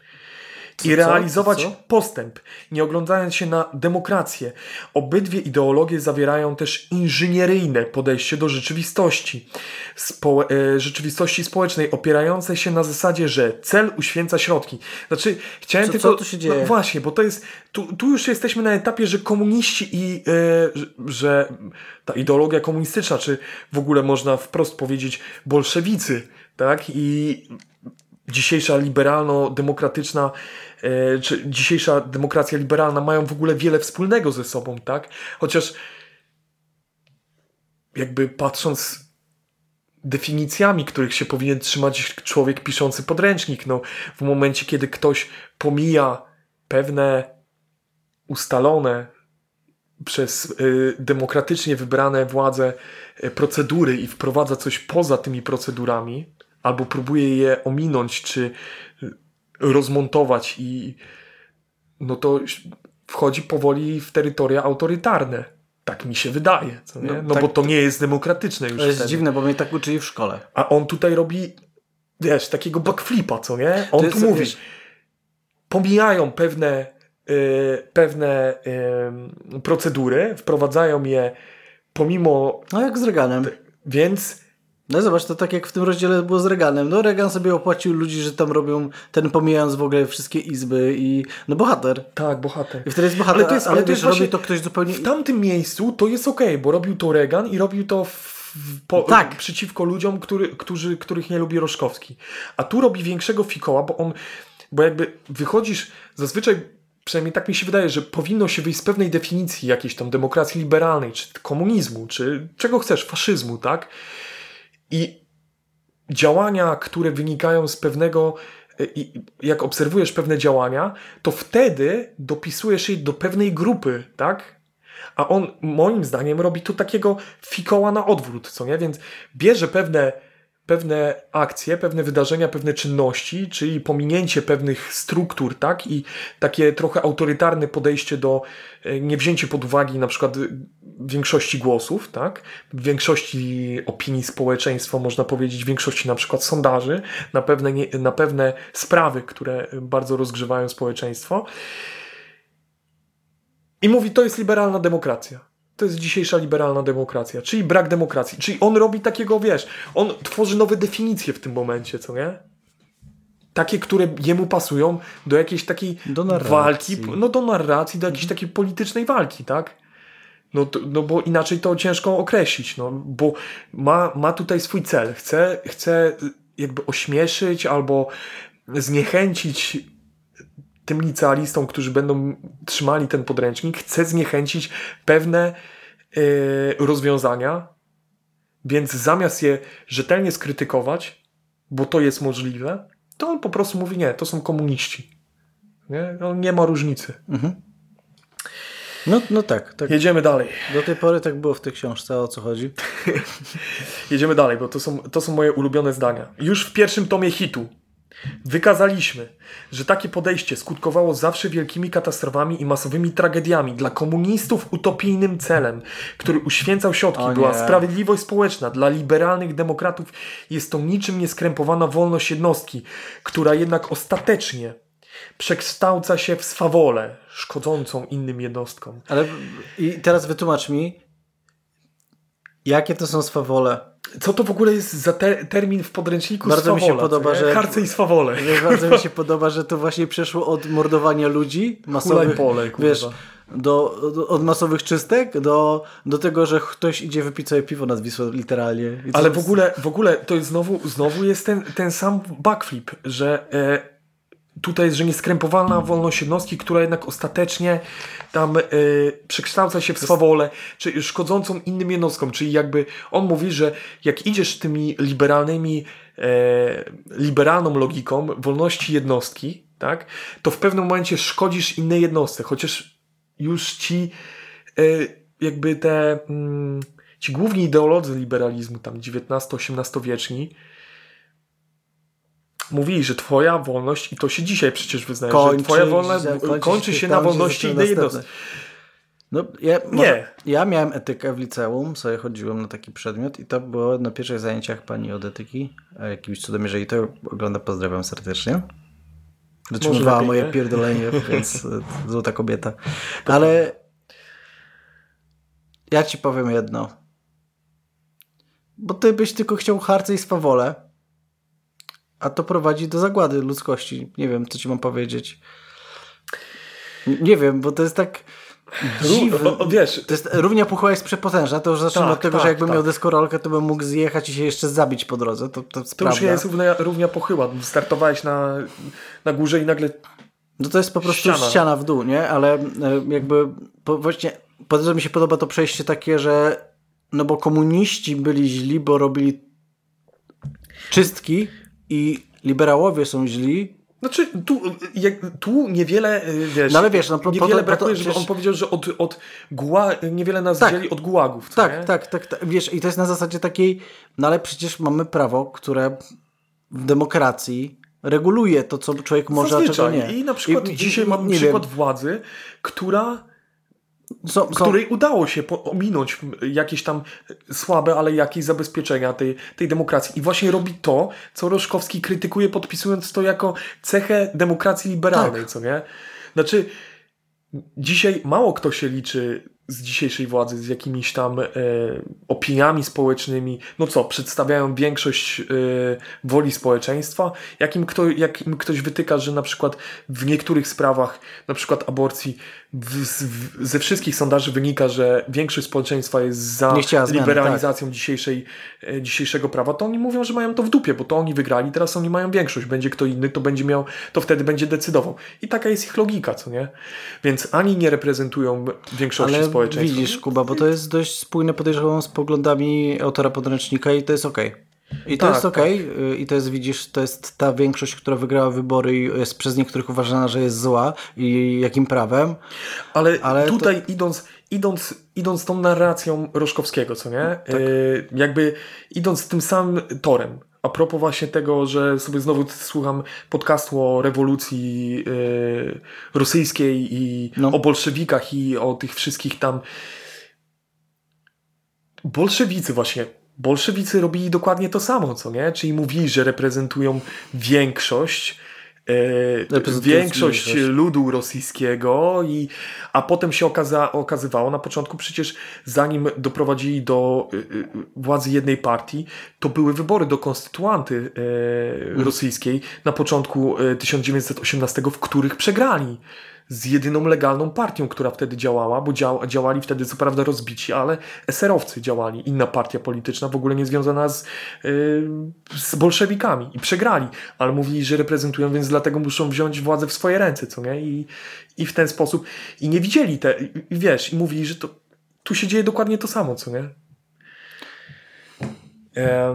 i co? realizować Co? postęp, nie oglądając się na demokrację. Obydwie ideologie zawierają też inżynieryjne podejście do rzeczywistości, spo, e, rzeczywistości społecznej, opierające się na zasadzie, że cel uświęca środki. Znaczy, chciałem Co- tylko... co tu się dzieje? No właśnie, bo to jest... Tu, tu już jesteśmy na etapie, że komuniści i... E, że, że ta ideologia komunistyczna, czy w ogóle można wprost powiedzieć bolszewicy, tak? I dzisiejsza liberalno-demokratyczna, e, czy dzisiejsza demokracja liberalna mają w ogóle wiele wspólnego ze sobą, tak? Chociaż jakby patrząc definicjami, których się powinien trzymać człowiek piszący podręcznik, no w momencie, kiedy ktoś pomija pewne ustalone przez y, demokratycznie wybrane władze y, procedury i wprowadza coś poza tymi procedurami, albo próbuje je ominąć, czy rozmontować i no to wchodzi powoli w terytoria autorytarne. Tak mi się wydaje? No, No, tak- bo to nie jest demokratyczne już To jest wtedy. dziwne, bo mnie tak uczyli w szkole. A on tutaj robi, wiesz, takiego backflipa, co nie? On To tu jest, mówi, wiesz- pomijają pewne, y, pewne y, procedury, wprowadzają je pomimo, No jak z Reaganem. więc No zobacz, to tak jak w tym rozdziale było z Reaganem. No Reagan sobie opłacił ludzi, że tam robią, ten pomijając w ogóle wszystkie izby i no bohater. tak, bohater. I wtedy jest bohater, Ale to jest- ale ale to jest robi to ktoś zupełnie... W tamtym miejscu to jest okej, bo robił to Reagan i robił to po, Tak. przeciwko ludziom, który, którzy, których nie lubi Roszkowski. A tu robi większego fikoła, bo on, bo jakby wychodzisz, zazwyczaj, przynajmniej tak mi się wydaje, że powinno się wyjść z pewnej definicji jakiejś tam demokracji liberalnej, czy komunizmu, czy czego chcesz, faszyzmu, tak? I działania, które wynikają z pewnego, e, jak obserwujesz pewne działania, to wtedy dopisujesz je do pewnej grupy, tak? A on moim zdaniem robi tu takiego fikoła na odwrót, co nie? Więc bierze pewne, pewne akcje, pewne wydarzenia, pewne czynności, czyli pominięcie pewnych struktur, tak? I takie trochę autorytarne podejście do e, niewzięcie pod uwagi na przykład większości głosów, tak? Większości opinii społeczeństwa, można powiedzieć, większości na przykład sondaży, na pewne, na pewne sprawy, które bardzo rozgrzewają społeczeństwo. I mówi, to jest liberalna demokracja. To jest dzisiejsza liberalna demokracja, czyli brak demokracji. Czyli on robi takiego, wiesz, on tworzy nowe definicje w tym momencie, co nie? Takie, które jemu pasują do jakiejś takiej Do walki, no do narracji, do jakiejś takiej politycznej walki, tak? No, no bo inaczej to ciężko określić, no, bo ma, ma tutaj swój cel. Chce, chce jakby ośmieszyć albo zniechęcić tym licealistom, którzy będą trzymali ten podręcznik, chce zniechęcić pewne y, rozwiązania, więc zamiast je rzetelnie skrytykować, bo to jest możliwe, to on po prostu mówi, nie, to są komuniści. Nie, nie ma różnicy. Mhm. No, no tak, tak. Jedziemy dalej. Do tej pory tak było w tej książce, o co chodzi. <laughs> Jedziemy dalej, bo to są, to są moje ulubione zdania. Już w pierwszym tomie hitu wykazaliśmy, że takie podejście skutkowało zawsze wielkimi katastrofami i masowymi tragediami. Dla komunistów utopijnym celem, który uświęcał środki, była sprawiedliwość społeczna. Dla liberalnych demokratów jest to niczym nieskrępowana wolność jednostki, która jednak ostatecznie przekształca się w swawolę, szkodzącą innym jednostkom. Ale i teraz wytłumacz mi, jakie to są swawole. Co to w ogóle jest za te termin w podręczniku Bardzo mi się swawola, podoba, że- Harce i swawole. Bardzo mi się <laughs> podoba, że to właśnie przeszło od mordowania ludzi masowych, pole, wiesz, do, do, od masowych czystek do, do tego, że ktoś idzie wypić sobie piwo nad Wisłą literalnie. Ale w ogóle, w ogóle to jest znowu, znowu jest ten, ten sam backflip, że e, tutaj jest, że nieskrępowana wolność jednostki, która jednak ostatecznie tam y, przekształca się w swawolę, czy szkodzącą innym jednostkom, czyli jakby on mówi, że jak idziesz tymi liberalnymi, e, liberalną logiką wolności jednostki, tak, to w pewnym momencie szkodzisz innej jednostce, chociaż już ci e, jakby te mm, ci główni ideolodzy liberalizmu, tam XIX-XVIII wieczni, mówili, że twoja wolność, i to się dzisiaj przecież wyznaje, Kończy- że twoja wolność kończy kończy, się na wolności innej jednostki. No, ja, Nie. ja miałem etykę w liceum, sobie chodziłem na taki przedmiot i to było na pierwszych zajęciach pani od etyki. A jakimś cudem, jeżeli to ogląda, pozdrawiam serdecznie. Dotrzymywała lepiej, moje nie? pierdolenie, <laughs> więc e, złota kobieta. Ale ja ci powiem jedno. Bo ty byś tylko chciał harce i swawolę, a to prowadzi do zagłady ludzkości. Nie wiem, co ci mam powiedzieć. Nie wiem, bo to jest tak dziwne. Wiesz, To jest równia puchła jest przepotężna, to już zacznijmy Tak, od tego, tak, że jakbym tak. miał deskorolkę, to bym mógł zjechać i się jeszcze zabić po drodze. To, to, to już jest równia, równia pochyła. Startowałeś na, na górze i nagle No to jest po prostu ściana, Ściana. w dół, nie? Ale e, jakby po, właśnie bardzo mi się podoba to przejście takie, że no bo komuniści byli źli, bo robili czystki i liberałowie są źli. Znaczy, tu, jak, tu niewiele, y, wiesz, No ale wiesz, no po- po niewiele po to brakuje, żeby przecież- on powiedział, że od, od gua, niewiele nas Tak. dzieli od gułagów, Tak, tak, tak, tak. Wiesz, i to jest na zasadzie takiej, no ale przecież mamy prawo, które w demokracji reguluje to, co człowiek może, a czego Zazwyczaj. nie. I na przykład I- dzisiaj i- przykład wiem, władzy, która są, są, której udało się ominąć jakieś tam słabe, ale jakieś zabezpieczenia tej, tej demokracji. I właśnie robi to, co Roszkowski krytykuje, podpisując to jako cechę demokracji liberalnej, Tak. co nie? Znaczy, dzisiaj mało kto się liczy z dzisiejszej władzy z jakimiś tam e, opiniami społecznymi, no co, przedstawiają większość e, woli społeczeństwa, jakim, kto, jakim ktoś wytyka, że na przykład w niektórych sprawach, na przykład aborcji, w, w, ze wszystkich sondaży wynika, że większość społeczeństwa jest za zmiany, liberalizacją dzisiejszej, e, dzisiejszego prawa, to oni mówią, że mają to w dupie, bo to oni wygrali, teraz oni mają większość, będzie kto inny, to będzie miał, to wtedy będzie decydował. I taka jest ich logika, co nie? Więc ani nie reprezentują większości Ale społeczeństwa. widzisz, Kuba, bo to jest dość spójne, podejrzewam, z poglądami autora podręcznika i to jest okej. I to Tak, jest okej. y, I to jest, widzisz, to jest ta większość, która wygrała wybory i jest przez niektórych uważana, że jest zła i jakim prawem. Ale, Ale tutaj idąc, idąc, idąc tą narracją Roszkowskiego, co nie? Tak. Yy, jakby idąc tym samym torem. A propos właśnie tego, że sobie znowu słucham podcastu o rewolucji yy, rosyjskiej i No. o bolszewikach i o tych wszystkich tam. Bolszewicy właśnie. Bolszewicy robili dokładnie to samo, co nie? Czyli mówili, że reprezentują większość. e, większość większość. ludu rosyjskiego, i, a potem się okaza, okazywało na początku przecież zanim doprowadzili do y, y, władzy jednej partii, to były wybory do konstytuanty e, rosyjskiej na początku e, 1918, w których przegrali z jedyną legalną partią, która wtedy działała, bo dział, działali wtedy co prawda rozbici, ale eserowcy działali, inna partia polityczna w ogóle nie związana z, yy, z bolszewikami i przegrali, ale mówili, że reprezentują, więc dlatego muszą wziąć władzę w swoje ręce, co nie? I, i w ten sposób, i nie widzieli te, i, wiesz, i mówili, że to, tu się dzieje dokładnie to samo, co nie?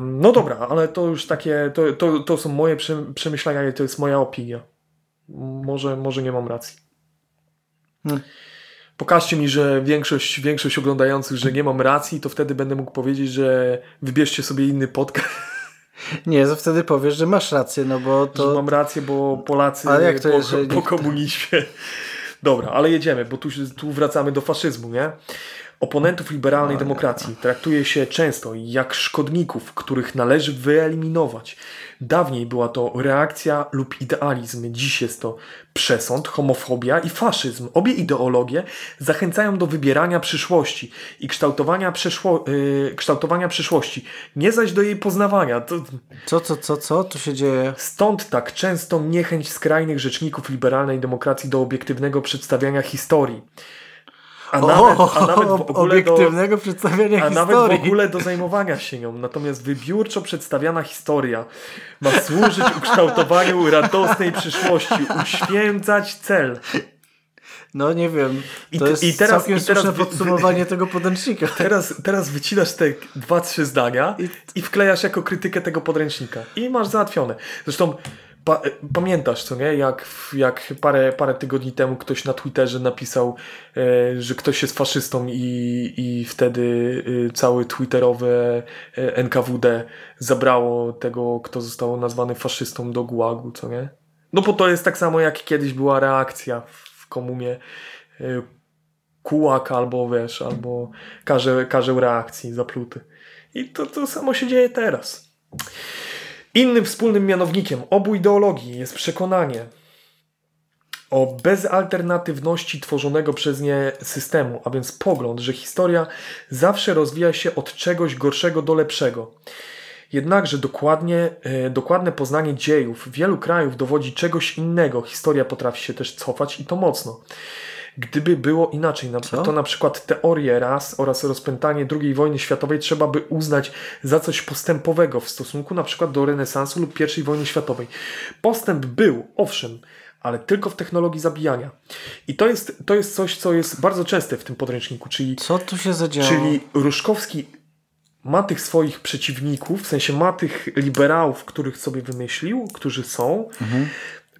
No dobra, ale to już takie, to, to, to są moje prze- przemyślenia i to jest moja opinia. Może, może nie mam racji. Hmm. Pokażcie mi, że większość, większość oglądających, że nie mam racji, to wtedy będę mógł powiedzieć, że wybierzcie sobie inny podcast, <laughs> Nie, to wtedy powiesz, że masz rację, no bo że to... mam rację, bo Polacy Ale jak to po, jest, że po komunizmie. Dobra, ale jedziemy, bo tu, tu wracamy do faszyzmu, nie? Oponentów liberalnej demokracji traktuje się często jak szkodników, których należy wyeliminować. Dawniej była to reakcja lub idealizm, dziś jest to przesąd, homofobia i faszyzm. Obie ideologie zachęcają do wybierania przyszłości i kształtowania, przeszło, yy, kształtowania przyszłości, nie zaś do jej poznawania. To, Co, co, co, co tu się dzieje? Stąd tak często niechęć skrajnych rzeczników liberalnej demokracji do obiektywnego przedstawiania historii. A o, nawet, a nawet w ogóle do, obiektywnego przedstawiania a historii. nawet w ogóle do zajmowania się nią. Natomiast wybiórczo przedstawiana historia ma służyć ukształtowaniu radosnej przyszłości, uświęcać cel. No nie wiem, I to te- jest i teraz- całkiem i teraz słuszne podsumowanie tego podręcznika. <laughs> Teraz, teraz wycinasz te dwa, trzy zdania I- i wklejasz jako krytykę tego podręcznika. I masz załatwione. Zresztą pa, pamiętasz, co nie? Jak, jak parę, parę tygodni temu ktoś na Twitterze napisał, e, że ktoś jest faszystą i, i wtedy e, całe twitterowe e, NKWD zabrało tego, kto został nazwany faszystą do gułagu, co nie? No bo to jest tak samo, jak kiedyś była reakcja w komunie e, kułak albo wiesz, albo karzeł, karzeł reakcji zapluty. I to, to samo się dzieje teraz. Innym wspólnym mianownikiem obu ideologii jest przekonanie o bezalternatywności tworzonego przez nie systemu, a więc pogląd, że historia zawsze rozwija się od czegoś gorszego do lepszego. Jednakże dokładnie, e, dokładne poznanie dziejów wielu krajów dowodzi czegoś innego. Historia potrafi się też cofać i to mocno. Gdyby było inaczej, na, to na przykład teorię ras oraz rozpętanie II wojny światowej trzeba by uznać za coś postępowego w stosunku na przykład do renesansu lub I wojny światowej. Postęp był, owszem, ale tylko w technologii zabijania. I to jest, to jest coś, co jest bardzo częste w tym podręczniku, czyli Co tu się zadziało? Czyli Ruszkowski ma tych swoich przeciwników, w sensie ma tych liberałów, których sobie wymyślił, którzy są, Mhm.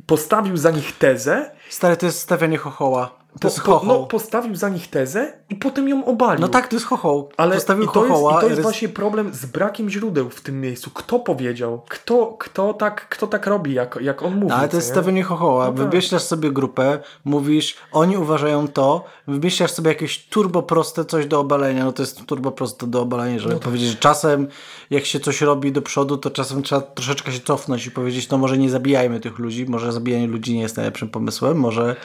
postawił za nich tezę, Stary, to jest stawianie chochoła. To po, jest po, no, No, postawił za nich tezę i potem ją obalił. tak, to jest chochoł. Ale Postawił i to, jest, chochoła. i to jest rys- właśnie problem z brakiem źródeł w tym miejscu. Kto powiedział? Kto, kto, tak, kto tak robi, jak, jak on mówi? No, ale to jest nie? stawianie chochoła. No tak. Wymyślasz sobie grupę, mówisz, oni uważają to, wymyślasz sobie jakieś turbo proste coś do obalenia. No to jest turbo proste do obalenia, żeby No tak. powiedzieć, że czasem jak się coś robi do przodu, to czasem trzeba troszeczkę się cofnąć i powiedzieć, no może nie zabijajmy tych ludzi, może zabijanie ludzi nie jest najlepszym pomysłem, może...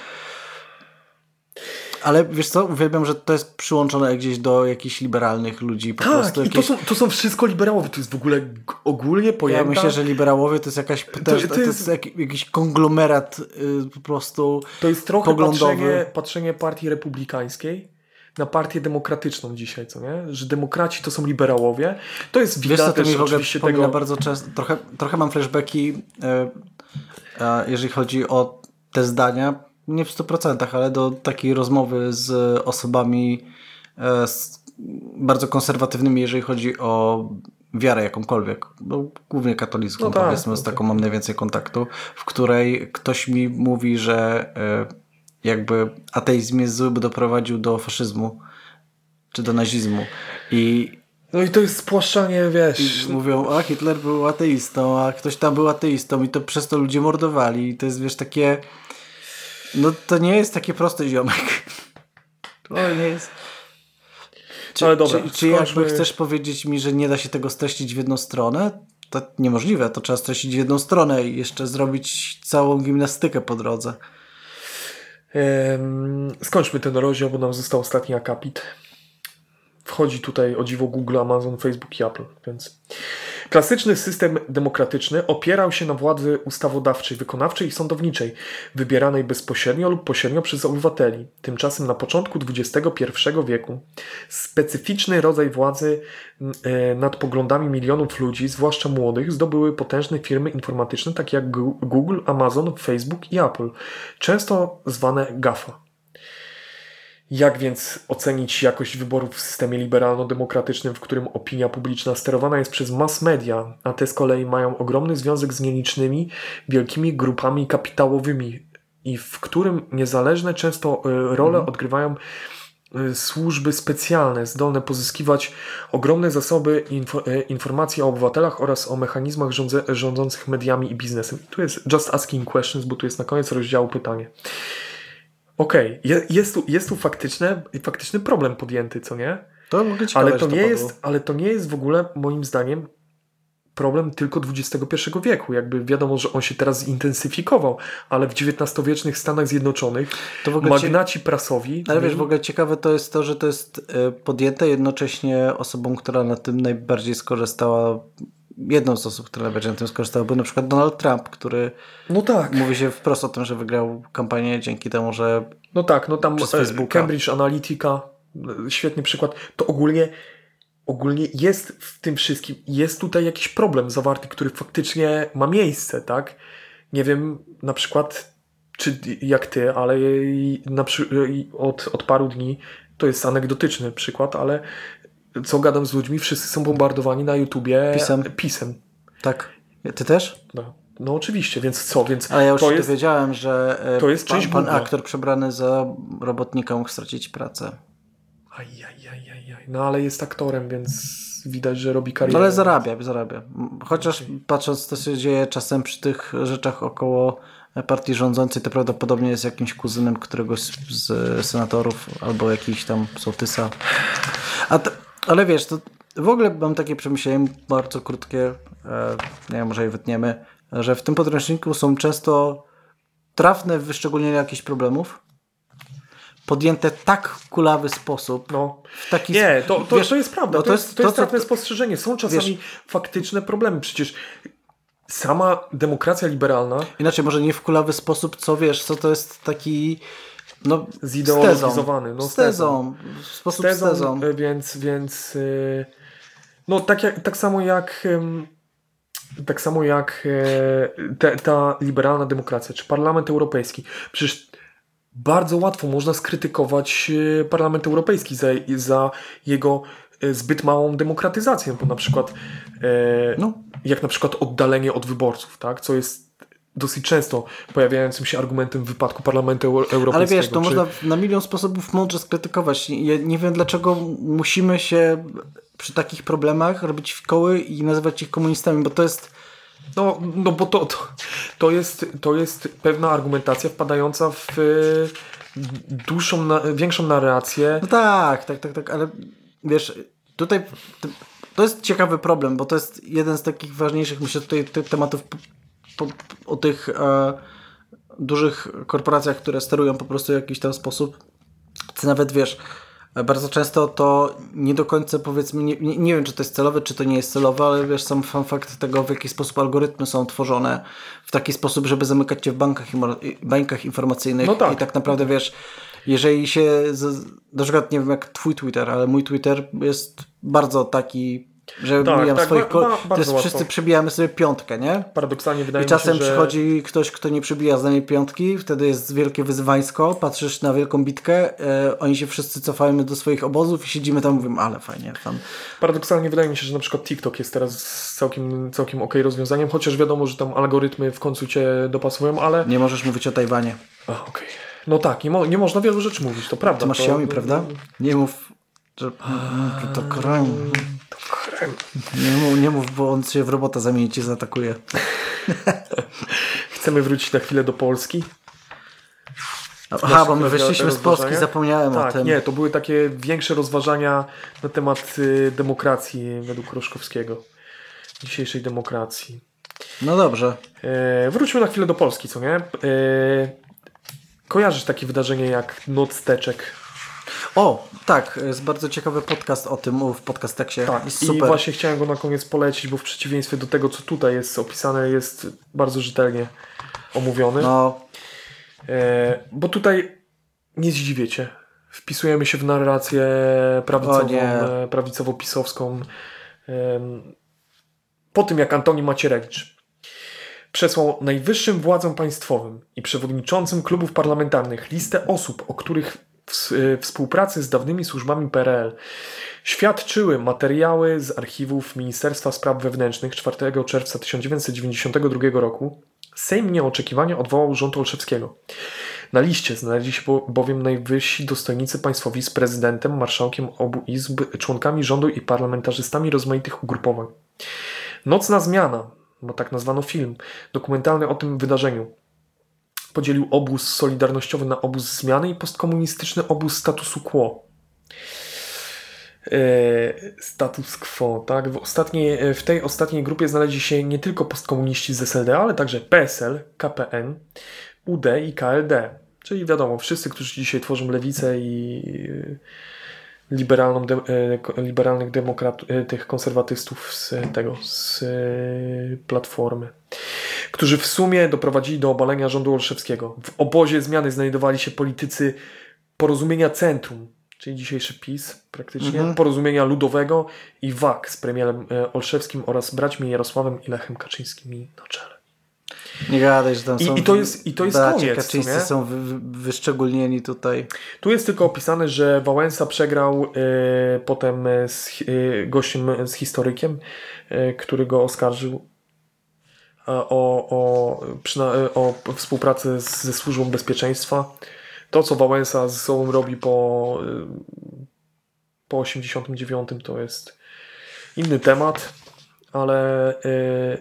Ale wiesz co, uwielbiam, że to jest przyłączone gdzieś do jakichś liberalnych ludzi. Po Tak, prostu i to jakieś... są, to są wszystko liberałowie. To jest w ogóle ogólnie pojęta... Ja myślę, że liberałowie to jest jakaś to, to jest, jest- jak, jakiś konglomerat y, po prostu To jest trochę poglądowy. patrzenie, patrzenie partii republikańskiej na partię demokratyczną dzisiaj, co nie? Że demokraci to są liberałowie. To jest Wiesz co, to też mi w ogóle tego... bardzo często, trochę, trochę mam flashbacki, e, jeżeli chodzi o te zdania, nie w 100%, ale do takiej rozmowy z osobami e, z, bardzo konserwatywnymi, jeżeli chodzi o wiarę jakąkolwiek, no, głównie katolicką, No tak, powiedzmy, z no taką mam najwięcej kontaktu, w której ktoś mi mówi, że e, jakby ateizm jest zły, by doprowadził do faszyzmu czy do nazizmu. I No i to jest spłaszczanie, wiesz... i mówią, a Hitler był ateistą, a ktoś tam był ateistą i to przez to ludzie mordowali. I to jest, wiesz, takie... No to nie jest takie proste, ziomek. To nie jest... Czy, Ale dobra, czy, czy jakby chcesz powiedzieć mi, że nie da się tego streścić w jedną stronę? To niemożliwe, to trzeba streścić w jedną stronę i jeszcze zrobić całą gimnastykę po drodze. Em, skończmy ten rozdział, bo nam został ostatni akapit. Wchodzi tutaj o dziwo Google, Amazon, Facebook i Apple, więc... Klasyczny system demokratyczny opierał się na władzy ustawodawczej, wykonawczej i sądowniczej, wybieranej bezpośrednio lub pośrednio przez obywateli. Tymczasem na początku XXI wieku specyficzny rodzaj władzy e, nad poglądami milionów ludzi, zwłaszcza młodych, zdobyły potężne firmy informatyczne takie jak Google, Amazon, Facebook i Apple, często zwane GAFA. Jak więc ocenić jakość wyborów w systemie liberalno-demokratycznym, w którym opinia publiczna sterowana jest przez mass media, a te z kolei mają ogromny związek z nielicznymi, wielkimi grupami kapitałowymi i w którym niezależne często y, role odgrywają y, służby specjalne, zdolne pozyskiwać ogromne zasoby info, y, informacji o obywatelach oraz o mechanizmach rządze, rządzących mediami i biznesem. Tu jest just asking questions, bo tu jest na koniec rozdziału pytanie. Okej, je, jest, tu, jest tu faktyczne, faktyczny problem podjęty, co nie? To ogóle ciekawe, Ale to, nie padło. jest, ale to nie jest w ogóle, moim zdaniem, problem tylko XXI wieku. Jakby wiadomo, że on się teraz zintensyfikował, ale w XIX-wiecznych Stanach Zjednoczonych To w ogóle cie- magnaci prasowi. Ale wiesz, w ogóle ciekawe to jest to, że to jest e, podjęte jednocześnie osobą, która na tym najbardziej skorzystała jedną z osób, która będzie na tym skorzystała, był na przykład Donald Trump, który No tak. mówi się wprost o tym, że wygrał kampanię dzięki temu, że No tak, no tam e, Facebooka. Cambridge Analytica, e, świetny przykład. To ogólnie, ogólnie jest w tym wszystkim, jest tutaj jakiś problem zawarty, który faktycznie ma miejsce, tak? Nie wiem, na przykład, czy jak ty, ale na od, od paru dni, to jest anegdotyczny przykład, ale co gadam z ludźmi, wszyscy są bombardowani na YouTubie Pisem. pisem. tak. Ty też? No, no oczywiście, więc co? Więc Ale ja już to jest, że e, to jest pan, pan aktor przebrany za robotnika mógł stracić pracę. Ajajajajaj. No ale jest aktorem, więc widać, że robi No karierę. ale zarabia, zarabia. Chociaż patrząc co się dzieje czasem przy tych rzeczach około partii rządzącej, to prawdopodobnie jest jakimś kuzynem któregoś z, senatorów albo jakiś tam sołtysa. A t- ale wiesz, to w ogóle mam takie przemyślenie bardzo krótkie, e, nie wiem, może je wytniemy, że w tym podręczniku są często trafne wyszczególnienia jakichś problemów, podjęte tak w kulawy sposób, No. w taki Nie, to, to, wiesz, to jest prawda. no to, jest, to jest trafne spostrzeżenie. Są czasami faktyczne problemy. Przecież sama demokracja liberalna Inaczej, może nie w kulawy sposób, co wiesz, co to jest taki. No, Zideologizowany, no, z tezą. W sposób z tezą, tezą. e, więc, więc e, no tak, jak, tak samo jak tak samo jak e, te, ta liberalna demokracja, czy Parlament Europejski. Przecież bardzo łatwo można skrytykować Parlament Europejski za, za jego zbyt małą demokratyzację, bo na przykład No. jak na przykład oddalenie od wyborców, tak, co jest dosyć często pojawiającym się argumentem w wypadku Parlamentu Euro- Europejskiego. Ale wiesz, to czy- można na milion sposobów mądrze skrytykować. Ja nie wiem, dlaczego musimy się przy takich problemach robić w koły i nazywać ich komunistami, bo to jest. No, no bo to, to, to, jest, to jest pewna argumentacja wpadająca w e, dłuższą, na, większą narrację. No tak, tak, tak, tak, ale wiesz, tutaj to, jest ciekawy problem, bo to jest jeden z takich ważniejszych, myślę, tutaj tematów po, o tych e, dużych korporacjach, które sterują po prostu w jakiś tam sposób. Ty nawet wiesz, bardzo często to nie do końca powiedzmy, nie, nie, wiem czy to jest celowe, czy to nie jest celowe, ale wiesz, sam fakt tego, w jaki sposób algorytmy są tworzone w taki sposób, żeby zamykać cię w bankach, bańkach informacyjnych No tak. i tak naprawdę wiesz, jeżeli się, z, na przykład nie wiem jak twój Twitter, ale mój Twitter jest bardzo taki, że Tak, mijam tak, swoich ba- to jest wszyscy przebijamy sobie piątkę, nie? Paradoksalnie wydaje I czasem mi się, że... przychodzi ktoś, kto nie przebija z nami piątki, wtedy jest wielkie wyzwańsko, patrzysz na wielką bitkę, e, oni się wszyscy cofają do swoich obozów i siedzimy tam i mówimy, ale fajnie, tam. Paradoksalnie wydaje mi się, że na przykład TikTok jest teraz całkiem, całkiem ok rozwiązaniem, chociaż wiadomo, że tam algorytmy w końcu cię dopasują, ale... Nie możesz mówić o Tajwanie. A, okej. No tak, nie, mo- nie można wielu rzeczy mówić, to prawda. Ty masz to, Xiaomi, prawda? Nie mów, że to krem. Nie mów, nie mów, bo on się w robota zamieni cię zaatakuje. <laughs> Chcemy wrócić na chwilę do Polski. Aha, bo my wyszliśmy z Polski, zapomniałem o Tak, tym. nie, to były takie większe rozważania na temat y, demokracji według Roszkowskiego. Dzisiejszej demokracji. No dobrze. E, wróćmy na chwilę do Polski, co nie? E, kojarzysz takie wydarzenie jak Noc Teczek? O, tak, jest bardzo ciekawy podcast o tym w podcasteksie. Tak, jest i super. właśnie chciałem go na koniec polecić, bo w przeciwieństwie do tego, co tutaj jest opisane, jest bardzo rzetelnie omówiony. No, E, bo tutaj nie zdziwię cię. Wpisujemy się w narrację prawicową, e, prawicowo-pisowską. Em, Po tym, jak Antoni Macierewicz przesłał najwyższym władzom państwowym i przewodniczącym klubów parlamentarnych listę osób, o których w e, współpracy z dawnymi służbami PRL świadczyły materiały z archiwów Ministerstwa Spraw Wewnętrznych 4 czerwca 1992 roku, Sejm nieoczekiwanie odwołał rząd Olszewskiego. Na liście znaleźli się bo- bowiem najwyżsi dostojnicy państwowi z prezydentem, marszałkiem obu izb, członkami rządu i parlamentarzystami rozmaitych ugrupowań. Nocna zmiana, bo tak nazwano film, dokumentalny o tym wydarzeniu, podzielił obóz solidarnościowy na obóz zmiany i postkomunistyczny obóz statusu quo. E, status quo, tak? W, ostatniej, w tej ostatniej grupie znaleźli się nie tylko postkomuniści z SLD, ale także PSL, KPN, UD i KLD. Czyli wiadomo, wszyscy, którzy dzisiaj tworzą lewicę i liberalną de, e, liberalnych demokratów, e, tych konserwatystów z tego, z e, Platformy, którzy w sumie doprowadzili do obalenia rządu Olszewskiego. W obozie zmiany znajdowali się politycy porozumienia Centrum, czyli dzisiejszy PiS praktycznie, Mhm. porozumienia ludowego i WAK z premierem e, Olszewskim oraz braćmi Jarosławem i Lechem Kaczyńskimi na czele. Nie gadaj, że tam I- są... i to jest- i to jest koniec, Kaczyńscy są wy, wy, wyszczególnieni tutaj. Tu jest tylko opisane, że Wałęsa przegrał e, potem z e, gościem, z historykiem, e, który go oskarżył o, o, przyna- e, o współpracę z, ze służbą bezpieczeństwa. To, co Wałęsa ze sobą robi po, e, po 89 to jest inny temat, ale e,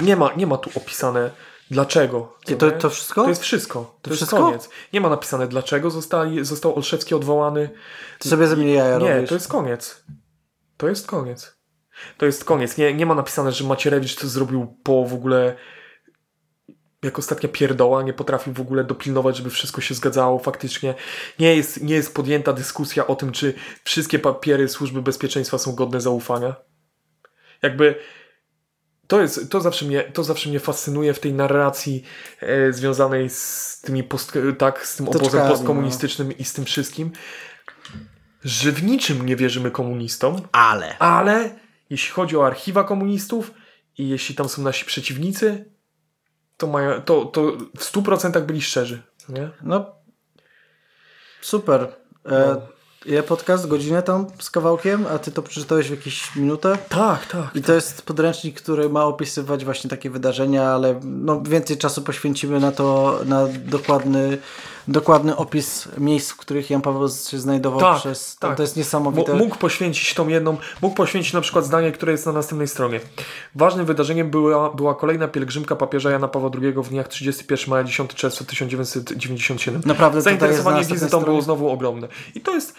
nie, ma, nie ma tu opisane dlaczego. to, to wszystko? To jest wszystko. To, jest wszystko? koniec. Nie ma napisane dlaczego zostali, został Olszewski odwołany. Ty sobie ze mnie jaja Nie, robisz. to jest koniec. To jest koniec. To jest koniec. Nie, nie ma napisane, że Macierewicz to zrobił po w ogóle jak ostatnia pierdoła, nie potrafił w ogóle dopilnować, żeby wszystko się zgadzało faktycznie. Nie jest, nie jest podjęta dyskusja o tym, czy wszystkie papiery służby bezpieczeństwa są godne zaufania. Jakby to, jest, to, zawsze mnie, to zawsze mnie fascynuje w tej narracji e, związanej z tymi post, tak, z tym obozem postkomunistycznym i z tym wszystkim, że w niczym nie wierzymy komunistom, Ale. ale jeśli chodzi o archiwa komunistów i jeśli tam są nasi przeciwnicy, to, mają, to, to w 100% byli szczerzy. Nie? No, super. E, No. Ile podcast? Godzinę tam z kawałkiem? A ty to przeczytałeś w jakieś minutę? Tak, tak. I to jest podręcznik, który ma opisywać właśnie takie wydarzenia, ale no, więcej czasu poświęcimy na to, na dokładny, dokładny opis miejsc, w których Jan Paweł się znajdował Tak, przez... tak. To jest Mo- niesamowite. Mógł poświęcić tą jedną, mógł poświęcić na przykład zdanie, które jest na następnej stronie. Ważnym wydarzeniem była, była kolejna pielgrzymka papieża Jana Pawła II w dniach 31 maja 10 czerwca 1997. Naprawdę Zainteresowanie wizytą było znowu ogromne. I to jest.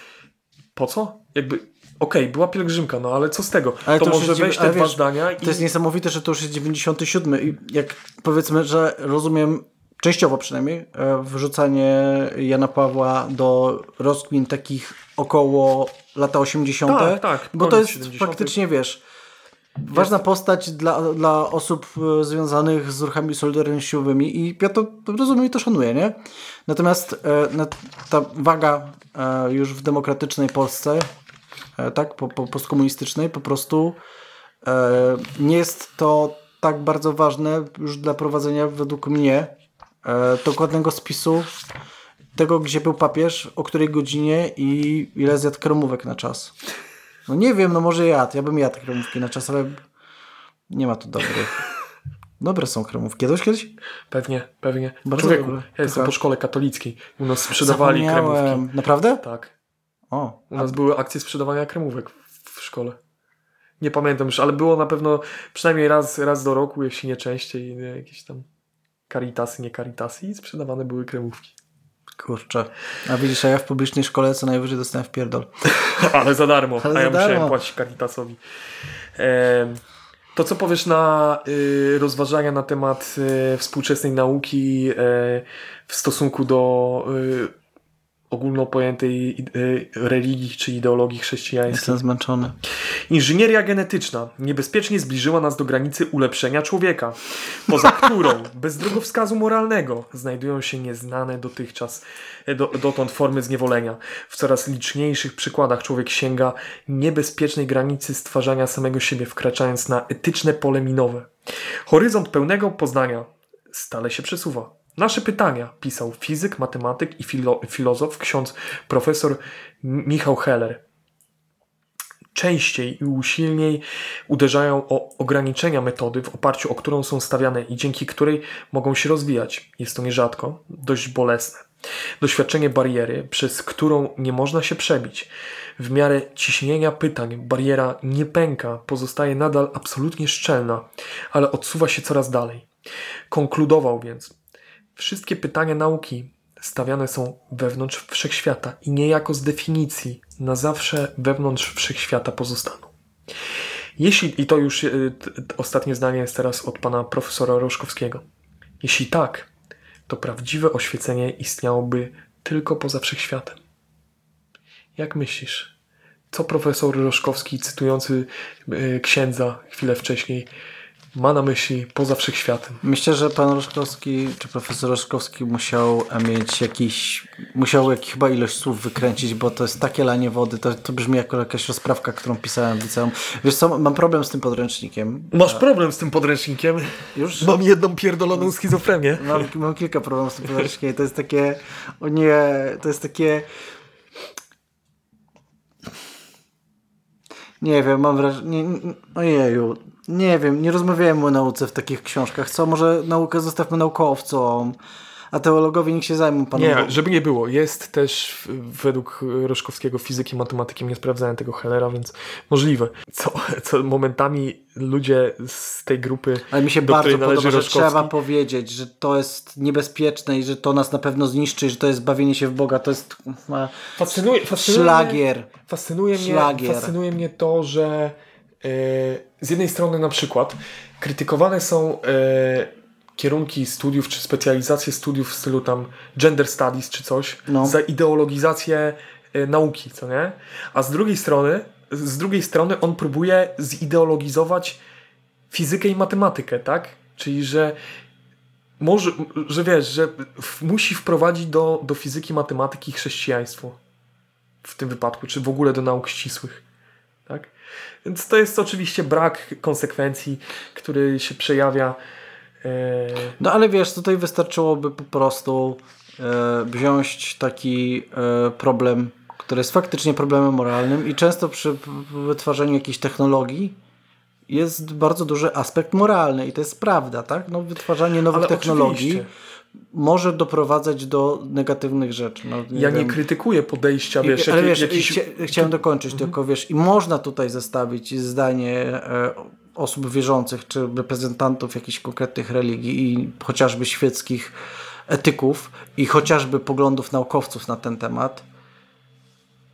Po co? Jakby. Okej, była pielgrzymka, no ale co z tego? Ale to to może weź te dwa zdania i. To jest niesamowite, że to już jest 97 i jak powiedzmy, że rozumiem częściowo przynajmniej e, wrzucanie Jana Pawła do rozkmin takich około lata 80. Tak, tak, bo to jest 70. faktycznie, wiesz, ważna postać dla, dla osób e, związanych z ruchami solidarnościowymi i ja to rozumiem i to szanuję, nie? Natomiast e, ta waga e, już w demokratycznej Polsce, e, tak, po, po, postkomunistycznej po prostu e, nie jest to tak bardzo ważne już dla prowadzenia według mnie e, dokładnego spisu tego, gdzie był papież, o której godzinie i ile zjadł kremówek na czas. No nie wiem, no może jadł. Ja bym jadł kremówki na czas, ale nie ma tu dobrych. Dobre są kremówki. Jadłeś kiedyś? Pewnie, pewnie. Bardzo Człowieku, dobre. ja jestem po szkole katolickiej. U nas sprzedawali kremówki. Naprawdę? Tak. O, U nas były akcje sprzedawania kremówek w, szkole. Nie pamiętam już, ale było na pewno przynajmniej raz, raz do roku, jeśli nie częściej, jakieś tam karitasy, nie karitasy i sprzedawane były kremówki. kurczę. A widzisz, a ja w publicznej szkole co najwyżej dostałem w pierdol. <laughs> Ale za darmo, Ale a ja za musiałem darmo. płacić Caritasowi. Em, to co powiesz na y, rozważania na temat y, współczesnej nauki y, w stosunku do y, ogólno pojętej y, religii czy ideologii chrześcijańskiej? Jestem zmęczony. Inżynieria genetyczna niebezpiecznie zbliżyła nas do granicy ulepszenia człowieka, poza <laughs> którą, bez drogowskazu moralnego, znajdują się nieznane dotychczas e, do, dotąd formy zniewolenia. W coraz liczniejszych przykładach człowiek sięga niebezpiecznej granicy stwarzania samego siebie, wkraczając na etyczne pole minowe. Horyzont pełnego poznania stale się przesuwa. Nasze pytania pisał fizyk, matematyk i filo- filozof, ksiądz profesor Michał Heller częściej i usilniej uderzają o ograniczenia metody, w oparciu o którą są stawiane i dzięki której mogą się rozwijać. Jest to nierzadko dość bolesne. Doświadczenie bariery, przez którą nie można się przebić. W miarę ciśnienia pytań bariera nie pęka, pozostaje nadal absolutnie szczelna, ale odsuwa się coraz dalej. Konkludował więc, wszystkie pytania nauki stawiane są wewnątrz wszechświata i niejako z definicji na zawsze wewnątrz wszechświata pozostaną. Jeśli, i to już t- ostatnie zdanie jest teraz od pana profesora Roszkowskiego. Jeśli tak, to prawdziwe oświecenie istniałoby tylko poza wszechświatem. Jak myślisz, co profesor Roszkowski, cytujący e, księdza chwilę wcześniej, ma na myśli poza wszechświatem. Myślę, że pan Roszkowski, czy profesor Roszkowski musiał mieć jakiś, musiał jak, chyba ilość słów wykręcić, bo to jest takie lanie wody, to, to brzmi jako jakaś rozprawka, którą pisałem w liceum. Wiesz co, mam problem z tym podręcznikiem. Masz problem z tym podręcznikiem? Już? Mam jedną pierdoloną schizofrenię. Mam, mam kilka problemów z tym podręcznikiem. To jest takie, o nie, to jest takie... Nie wiem, mam wrażenie, nie, nie, ojeju, nie wiem, nie rozmawiałem o nauce w takich książkach. Co, może naukę zostawmy naukowcom, a teologowie niech się zajmą panem. Nie, żeby nie było. Jest też według Roszkowskiego fizyki, matematyki, nie sprawdzałem tego Hellera, więc możliwe. Co, co momentami ludzie z tej grupy, Ale mi się do bardzo podoba, że Roszkowski, trzeba powiedzieć, że to jest niebezpieczne i że to nas na pewno zniszczy, że to jest bawienie się w Boga, to jest fascynuje, fascynuje szlagier. Mnie, fascynuje, mnie, Szlagier. fascynuje mnie to, że z jednej strony na przykład krytykowane są e, kierunki studiów czy specjalizacje studiów w stylu tam gender studies czy coś No. za ideologizację e, nauki, co nie? A z drugiej strony z drugiej strony on próbuje zideologizować fizykę i matematykę, tak? Czyli, że może, że wiesz, że musi wprowadzić do, do fizyki, matematyki chrześcijaństwo w tym wypadku, czy w ogóle do nauk ścisłych. Tak? Więc to jest oczywiście brak konsekwencji, który się przejawia. E, No ale wiesz, tutaj wystarczyłoby po prostu e, wziąć taki e, problem, który jest faktycznie problemem moralnym i często przy wytwarzaniu jakiejś technologii jest bardzo duży aspekt moralny i to jest prawda, tak? No, wytwarzanie nowych Ale technologii oczywiście. Może doprowadzać do negatywnych rzeczy. No, ja nie wiem. krytykuję podejścia, I- wiesz, ale wiesz, jakiś... chcia, chciałem dokończyć tylko, wiesz, i można tutaj zestawić zdanie e, osób wierzących, czy reprezentantów jakichś konkretnych religii i chociażby świeckich etyków i chociażby poglądów naukowców na ten temat.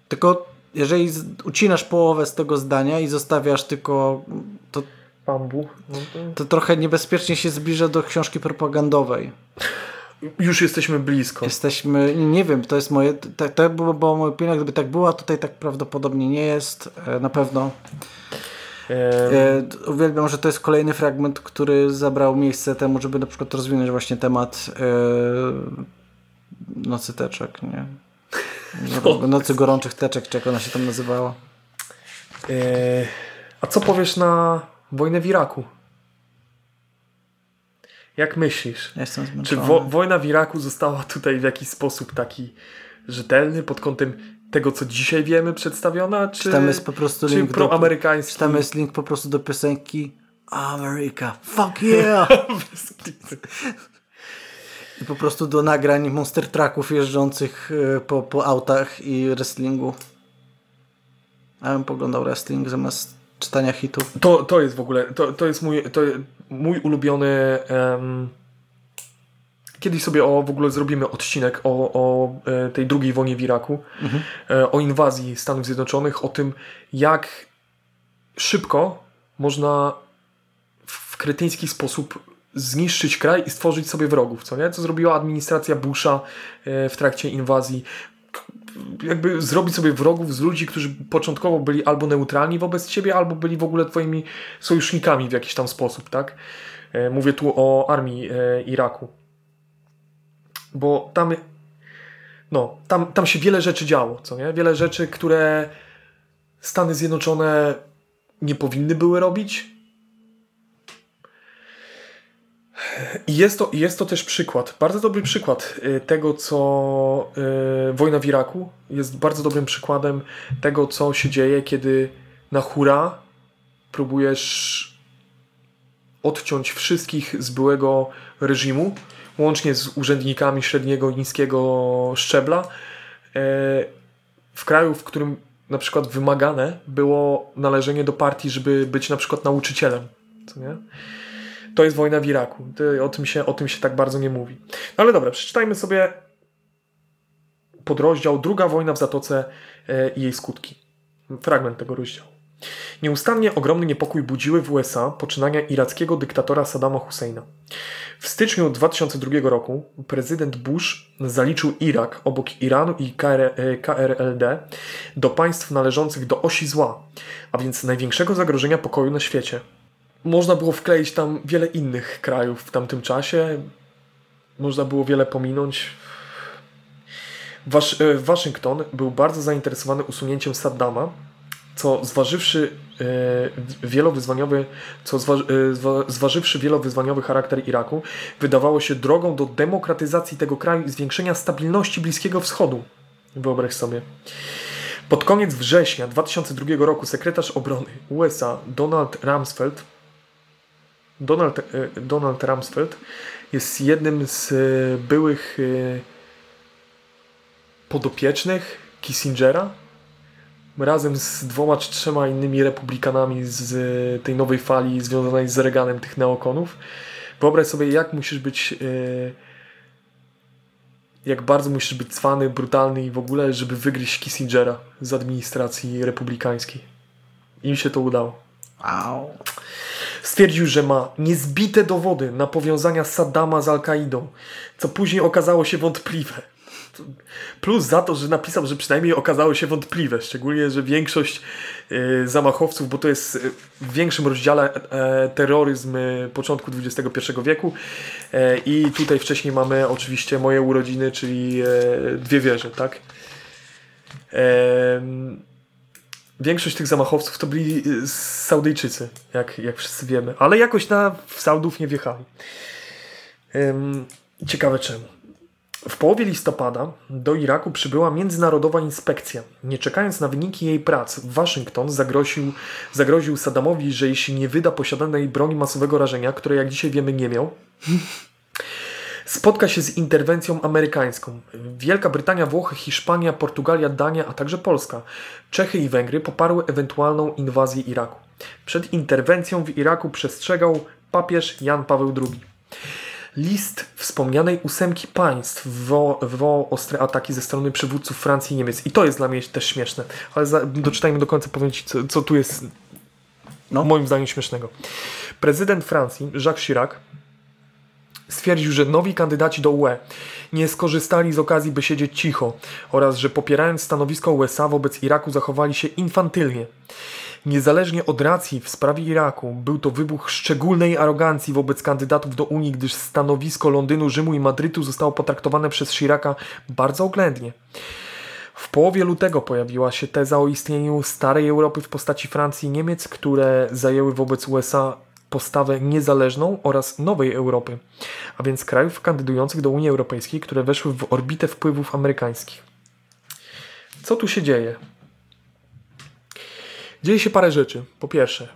Tylko jeżeli z- ucinasz połowę z tego zdania i zostawiasz tylko, to, Bambu. No to... to trochę niebezpiecznie się zbliża do książki propagandowej. Już jesteśmy blisko. Jesteśmy, nie wiem, to jest moje, to, to było, było moje opinia, gdyby tak było, a tutaj tak prawdopodobnie nie jest, e, na pewno. E, uwielbiam, że to jest kolejny fragment, który zabrał miejsce temu, żeby na przykład rozwinąć właśnie temat e, nocy teczek, nie? nie <laughs> nocy gorączych teczek, czy jak ona się tam nazywała. e, a co powiesz na wojnę w Iraku? Jak myślisz? Jestem Czy zmęczony. wo wojna w Iraku została tutaj w jakiś sposób taki rzetelny pod kątem tego, co dzisiaj wiemy, przedstawiona? Czy, Czy tam jest po prostu czy link do, proamerykański? czy tam jest link po prostu do piosenki America, fuck yeah! <laughs> I po prostu do nagrań monster trucków jeżdżących e, po, po autach i wrestlingu. Ja bym poglądał wrestling zamiast czytania hitów. To, to jest w ogóle, to, to jest mój, to mój ulubiony. em, kiedyś sobie o, w ogóle zrobimy odcinek o, o e, tej drugiej wojnie w Iraku, e, o inwazji Stanów Zjednoczonych, o tym, jak szybko można w kretyński sposób zniszczyć kraj i stworzyć sobie wrogów, co nie? Co zrobiła administracja Busha e, w trakcie inwazji. Jakby zrobić sobie wrogów z ludzi, którzy początkowo byli albo neutralni wobec ciebie, albo byli w ogóle twoimi sojusznikami w jakiś tam sposób, tak? E, Mówię tu o armii e, Iraku. Bo tam no, tam, tam się wiele rzeczy działo, co nie? Wiele rzeczy, które Stany Zjednoczone nie powinny były robić. I jest to, jest to też przykład, bardzo dobry przykład y, tego, co y, wojna w Iraku jest bardzo dobrym przykładem tego, co się dzieje, kiedy na hura próbujesz odciąć wszystkich z byłego reżimu, łącznie z urzędnikami średniego i niskiego szczebla, e, w kraju, w którym na przykład wymagane było należenie do partii, żeby być na przykład nauczycielem. Co nie? To jest wojna w Iraku. O tym, się, o tym się tak bardzo nie mówi. No ale dobra, przeczytajmy sobie podrozdział Druga wojna w Zatoce e, i jej skutki. Fragment tego rozdziału. Nieustannie ogromny niepokój budziły w USA poczynania irackiego dyktatora Saddama Husseina. W styczniu 2002 roku prezydent Bush zaliczył Irak obok Iranu i KR, e, KRLD do państw należących do osi zła, a więc największego zagrożenia pokoju na świecie. Można było wkleić tam wiele innych krajów w tamtym czasie, można było wiele pominąć. Wasz, e, Waszyngton był bardzo zainteresowany usunięciem Saddama, co zważywszy e, wielowyzwaniowy, co zwa, e, zwa, zważywszy wielowyzwaniowy charakter Iraku, wydawało się drogą do demokratyzacji tego kraju i zwiększenia stabilności Bliskiego Wschodu. Wyobraź sobie. Pod koniec września 2002 roku sekretarz obrony USA Donald Rumsfeld Donald, e, Donald Rumsfeld jest jednym z e, byłych e, podopiecznych Kissingera razem z dwoma czy trzema innymi republikanami z tej nowej fali związanej z Reaganem tych neokonów. Wyobraź sobie, jak musisz być jak bardzo musisz być cwany, brutalny i w ogóle, żeby wygryźć Kissingera z administracji republikańskiej. Im się to udało. Wow. Stwierdził, że ma niezbite dowody na powiązania Saddama z Al-Kaidą, co później okazało się wątpliwe. Plus za to, że napisał, że przynajmniej okazało się wątpliwe, szczególnie, że większość y, zamachowców, bo to jest y, w większym rozdziale e, terroryzm y, początku XXI wieku e, i tutaj wcześniej mamy oczywiście moje urodziny, czyli e, dwie wieże, tak? Większość tych zamachowców to byli Saudyjczycy, jak, jak wszyscy wiemy, ale jakoś na Saudów nie wjechali. Ciekawe czemu. W połowie listopada do Iraku przybyła międzynarodowa inspekcja. Nie czekając na wyniki jej prac, Waszyngton zagroził, zagroził Saddamowi, że jeśli nie wyda posiadanej broni masowego rażenia, której jak dzisiaj wiemy nie miał, spotka się z interwencją amerykańską. Wielka Brytania, Włochy, Hiszpania, Portugalia, Dania, a także Polska, Czechy i Węgry poparły ewentualną inwazję Iraku. Przed interwencją w Iraku przestrzegał papież Jan Paweł II. List wspomnianej ósemki państw wywołał ostre ataki ze strony przywódców Francji i Niemiec. I to jest dla mnie też śmieszne. Ale za, doczytajmy do końca, powiem Ci, co, co tu jest no. moim zdaniem śmiesznego. Prezydent Francji, Jacques Chirac, stwierdził, że nowi kandydaci do UE nie skorzystali z okazji, by siedzieć cicho oraz że popierając stanowisko USA wobec Iraku zachowali się infantylnie. Niezależnie od racji w sprawie Iraku, był to wybuch szczególnej arogancji wobec kandydatów do Unii, gdyż stanowisko Londynu, Rzymu i Madrytu zostało potraktowane przez Chiraca bardzo oględnie. W połowie lutego pojawiła się teza o istnieniu starej Europy w postaci Francji i Niemiec, które zajęły wobec USA postawę niezależną oraz nowej Europy, a więc krajów kandydujących do Unii Europejskiej, które weszły w orbitę wpływów amerykańskich. Co tu się dzieje? dzieje się parę rzeczy. Po pierwsze,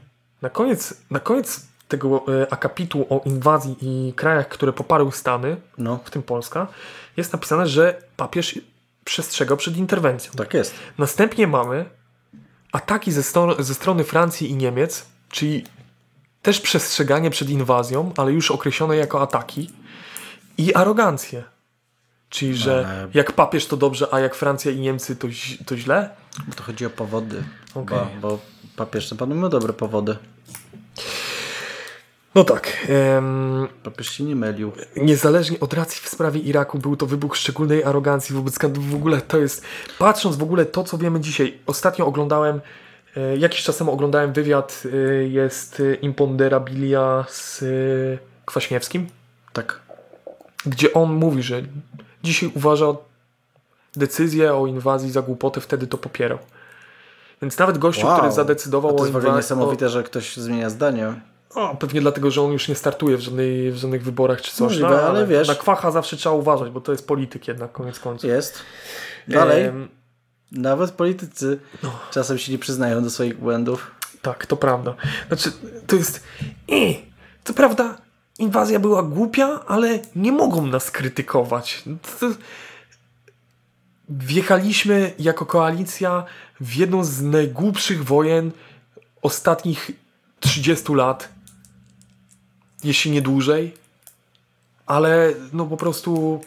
na koniec, na koniec tego e, akapitu o inwazji i krajach, które poparły Stany, no. w tym Polska, jest napisane, że papież przestrzegał przed interwencją. Tak jest. Następnie mamy ataki ze, sto- ze strony Francji i Niemiec, czyli też przestrzeganie przed inwazją, ale już określone jako ataki i arogancję. Czyli, że ale... jak papież to dobrze, a jak Francja i Niemcy to, to źle? Bo to chodzi o powody. Okay. Bo, bo papież na pewno miał dobre powody. No tak. Um, papież się nie mylił. Niezależnie od racji w sprawie Iraku był to wybuch szczególnej arogancji wobec w ogóle to jest, patrząc w ogóle to, co wiemy dzisiaj. Ostatnio oglądałem, jakiś czas temu oglądałem wywiad, e, jest e, Imponderabilia z Kwaśniewskim. Tak. Gdzie on mówi, że dzisiaj uważa decyzję o inwazji za głupotę, wtedy to popierał. Więc nawet gościu, wow. który zadecydował o inwazji... To jest niesamowite, o... że ktoś zmienia zdanie. O, pewnie dlatego, że on już nie startuje w, żadnej, w żadnych wyborach czy coś. Możliwe, no, ale, ale wiesz... Na kwacha zawsze trzeba uważać, bo to jest polityk jednak, koniec końców. Jest. Dalej. Ehm... Nawet politycy no. czasem się nie przyznają do swoich błędów. Tak, to prawda. Znaczy, to jest... Co prawda, inwazja była głupia, ale nie mogą nas krytykować. To, wjechaliśmy jako koalicja w jedną z najgłupszych wojen ostatnich 30 lat, jeśli nie dłużej, ale no po prostu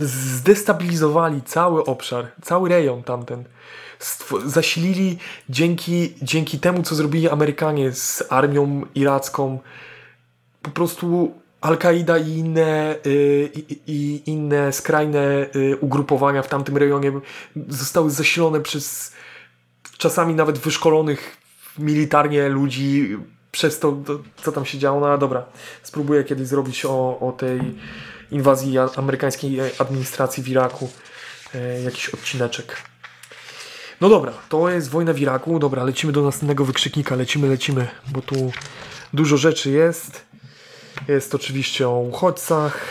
zdestabilizowali cały obszar, cały rejon tamten. Zasilili dzięki, dzięki temu, co zrobili Amerykanie z armią iracką. Po prostu Al-Kaida i inne, y, i, i inne skrajne y, ugrupowania w tamtym rejonie zostały zasilone przez czasami nawet wyszkolonych militarnie ludzi przez to, to co tam się działo. No dobra, spróbuję kiedyś zrobić o, o tej inwazji amerykańskiej administracji w Iraku e, jakiś odcineczek. No dobra, to jest wojna w Iraku. Dobra, lecimy do następnego wykrzyknika. Lecimy, lecimy, bo tu dużo rzeczy jest. Jest oczywiście o uchodźcach.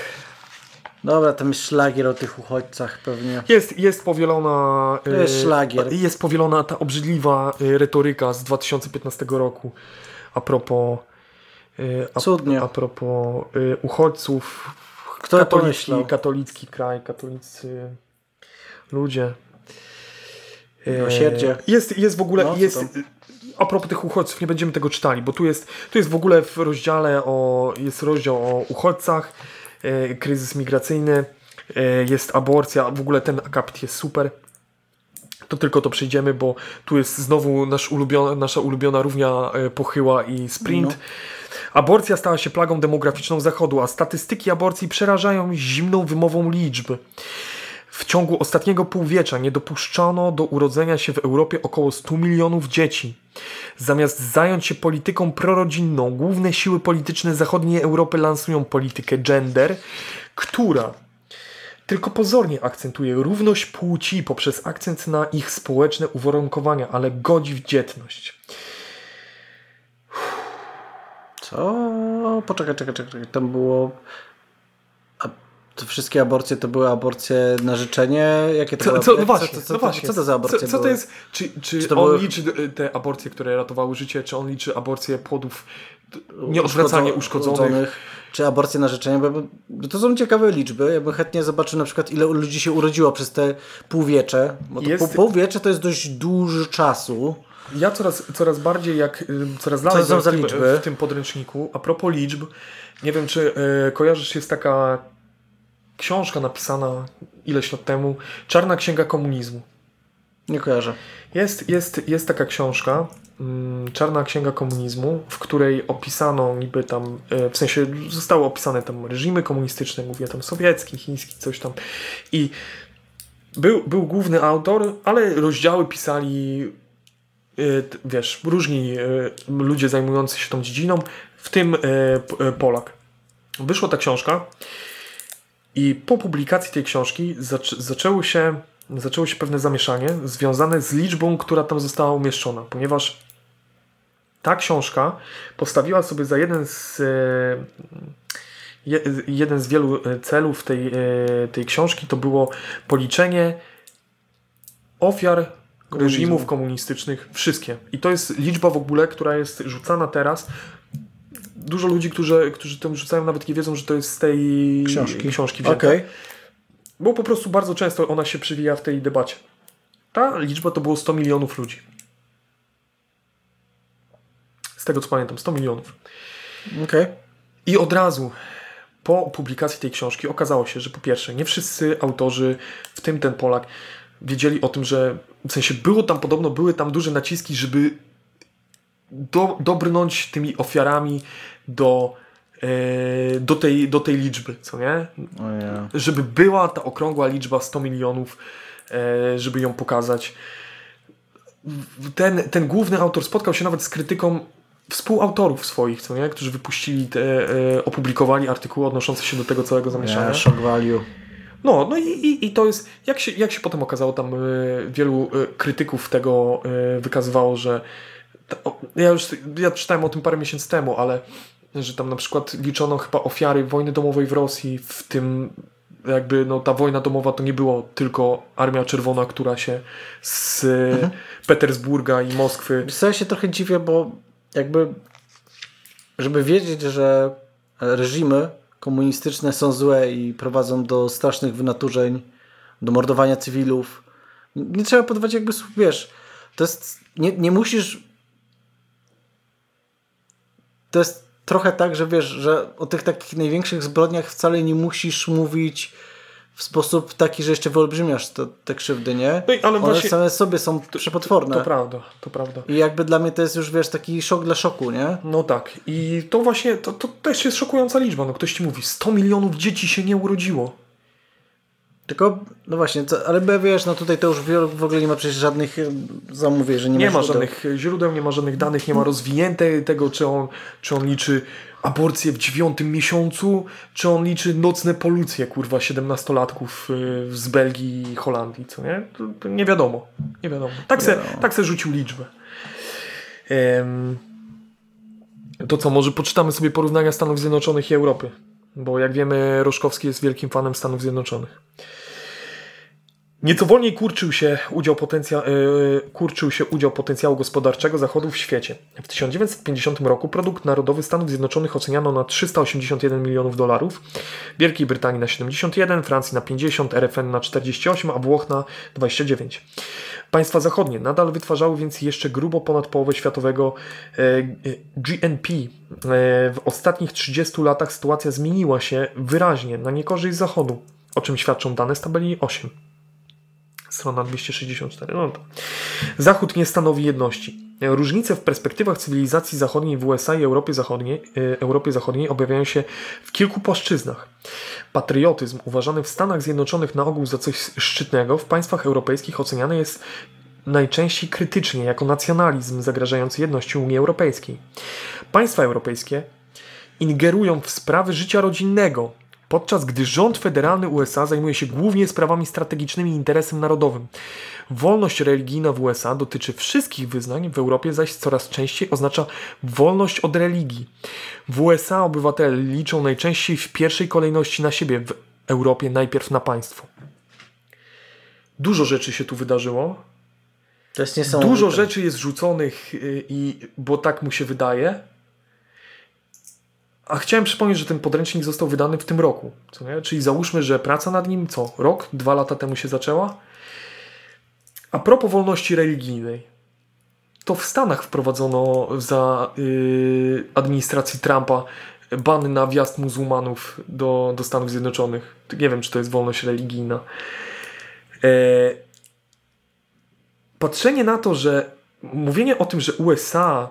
Dobra, tam jest szlagier o tych uchodźcach pewnie. Jest, jest powielona. To jest e, szlagier. Jest powielona ta obrzydliwa e, retoryka z 2015 roku a propos. A, Cudnie. a propos uchodźców. Kto katolicki, pomyślał? katolicki kraj, katolicy ludzie. E, Miłosierdzie. Jest, jest w ogóle. No, jest, a propos tych uchodźców, nie będziemy tego czytali, bo tu jest, tu jest w ogóle w rozdziale o. Jest rozdział o uchodźcach, e, kryzys migracyjny, e, jest aborcja. W ogóle ten akapit jest super. To tylko to przejdziemy, bo tu jest znowu nasz ulubiona, nasza ulubiona równia e, pochyła i sprint. No. Aborcja stała się plagą demograficzną Zachodu, a statystyki aborcji przerażają zimną wymową liczb. W ciągu ostatniego półwiecza nie dopuszczono do urodzenia się w Europie około 100 milionów dzieci. Zamiast zająć się polityką prorodzinną, główne siły polityczne zachodniej Europy lansują politykę gender, która tylko pozornie akcentuje równość płci poprzez akcent na ich społeczne uwarunkowania, ale godzi w dzietność. Co? Poczekaj, czekaj, czekaj. Tam było... A te wszystkie aborcje to były aborcje na życzenie? Jakie to Co, były- co, no właśnie, co, co, no właśnie. co to za aborcje Co, co to były? jest? Czy, czy, Czy to on były- liczy y, te aborcje, które ratowały życie, czy on liczy aborcje płodów, nieodwracanie Uszkodzo- uszkodzonych? Czy aborcje na życzenie? Bo, to są ciekawe liczby. Ja bym chętnie zobaczył na przykład ile ludzi się urodziło przez te półwiecze. Bo to Jest- pół, półwiecze to jest dość duży czasu. Ja coraz, coraz bardziej, jak y, coraz Co dalej w, za tym, liczby? w tym podręczniku, a propos liczb, nie wiem czy y, kojarzysz, jest taka książka napisana ileś lat temu, Czarna Księga Komunizmu. Nie kojarzę. Jest, jest, jest taka książka, mm, Czarna Księga Komunizmu, w której opisano niby tam, e, w sensie zostały opisane tam reżimy komunistyczne, mówię tam sowiecki, chiński, coś tam. I był, był główny autor, ale rozdziały pisali, wiesz, różni e, ludzie zajmujący się tą dziedziną, w tym e, Polak. Wyszła ta książka i po publikacji tej książki zac- zaczęło się zaczęło się pewne zamieszanie związane z liczbą, która tam została umieszczona, ponieważ ta książka postawiła sobie za jeden z, je, jeden z wielu celów tej, tej książki to było policzenie ofiar reżimów komunistycznych, wszystkie. I to jest liczba w ogóle, która jest rzucana teraz. Dużo ludzi, którzy, którzy to rzucają, nawet nie wiedzą, że to jest z tej Książki. książki wzięte. Okej. Bo po prostu bardzo często ona się przywija w tej debacie. Ta liczba to było 100 milionów ludzi. Z tego co pamiętam, 100 milionów. Okej. I od razu po publikacji tej książki okazało się, że po pierwsze, nie wszyscy autorzy, w tym ten Polak, wiedzieli o tym, że w sensie było tam podobno, były tam duże naciski, żeby do, dobrnąć tymi ofiarami do, e, do, tej, do tej liczby, co nie? O nie. żeby była ta okrągła liczba 100 milionów, e, żeby ją pokazać. Ten, ten główny autor spotkał się nawet z krytyką współautorów swoich, co nie? którzy wypuścili, te, e, opublikowali artykuły odnoszące się do tego całego zamieszania. Nie, shock value. No, no i, i, i to jest, jak się, jak się potem okazało, tam e, wielu e, krytyków tego e, wykazywało, że ja już ja czytałem o tym parę miesięcy temu, ale że tam na przykład liczono chyba ofiary wojny domowej w Rosji, w tym jakby no, ta wojna domowa to nie było tylko Armia Czerwona, która się z Mhm. Petersburga i Moskwy ja się trochę dziwię, bo jakby żeby wiedzieć, że reżimy komunistyczne są złe i prowadzą do strasznych wynaturzeń, do mordowania cywilów, nie trzeba podawać jakby słów, wiesz, to jest, nie, nie musisz to jest trochę tak, że wiesz, że o tych takich największych zbrodniach wcale nie musisz mówić w sposób taki, że jeszcze wyolbrzymiasz to, te krzywdy, nie? No ale One właśnie- same sobie są przepotworne. To prawda, to prawda. I jakby dla mnie to jest już, wiesz, taki szok dla szoku, nie? No tak. I to właśnie, to, to też jest szokująca liczba. No ktoś ci mówi, 100 milionów dzieci się nie urodziło. Tylko, no właśnie, co, ale wiesz, no tutaj to już w ogóle nie ma przecież żadnych e, zamówień, że nie, Nie ma źródeł. żadnych źródeł, nie ma żadnych danych, nie ma rozwinięte tego, czy on, czy on liczy aborcję w dziewiątym miesiącu, czy on liczy nocne polucje, kurwa, 17-latków y, z Belgii i Holandii, co nie? To, to nie wiadomo, nie wiadomo. Tak se, wiadomo. tak se rzucił liczbę. Em, to co, może poczytamy sobie porównania Stanów Zjednoczonych i Europy, bo jak wiemy, Roszkowski jest wielkim fanem Stanów Zjednoczonych. Nieco wolniej kurczył się, udział potencja, yy, kurczył się udział potencjału gospodarczego Zachodu w świecie. W 1950 roku produkt narodowy Stanów Zjednoczonych oceniano na 381 milionów dolarów, Wielkiej Brytanii na 71, Francji na 50, RFN na 48, a Włoch na 29. Państwa zachodnie nadal wytwarzały więc jeszcze grubo ponad połowę światowego e, e, GNP. E, W ostatnich 30 latach sytuacja zmieniła się wyraźnie na niekorzyść Zachodu, o czym świadczą dane z tabeli 8 strona 264. No to. Zachód nie stanowi jedności. Różnice w perspektywach cywilizacji zachodniej w USA i Europie Zachodniej, e, Europie Zachodniej objawiają się w kilku płaszczyznach. Patriotyzm, uważany w Stanach Zjednoczonych na ogół za coś szczytnego, w państwach europejskich oceniany jest najczęściej krytycznie jako nacjonalizm zagrażający jedności Unii Europejskiej. Państwa europejskie ingerują w sprawy życia rodzinnego, podczas gdy rząd federalny USA zajmuje się głównie sprawami strategicznymi i interesem narodowym. Wolność religijna w USA dotyczy wszystkich wyznań, w Europie zaś coraz częściej oznacza wolność od religii. W USA obywatele liczą najczęściej w pierwszej kolejności na siebie, w Europie najpierw na państwo. Dużo rzeczy się tu wydarzyło. To jest niesamowite. Dużo rzeczy jest rzuconych, y, i, bo tak mu się wydaje. A chciałem przypomnieć, że ten podręcznik został wydany w tym roku. Czyli załóżmy, że praca nad nim co? Rok, dwa lata temu się zaczęła. A propos wolności religijnej. To w Stanach wprowadzono za y, administracji Trumpa ban na wjazd muzułmanów do, do Stanów Zjednoczonych. Nie wiem, czy to jest wolność religijna. E, patrzenie na to, że mówienie o tym, że USA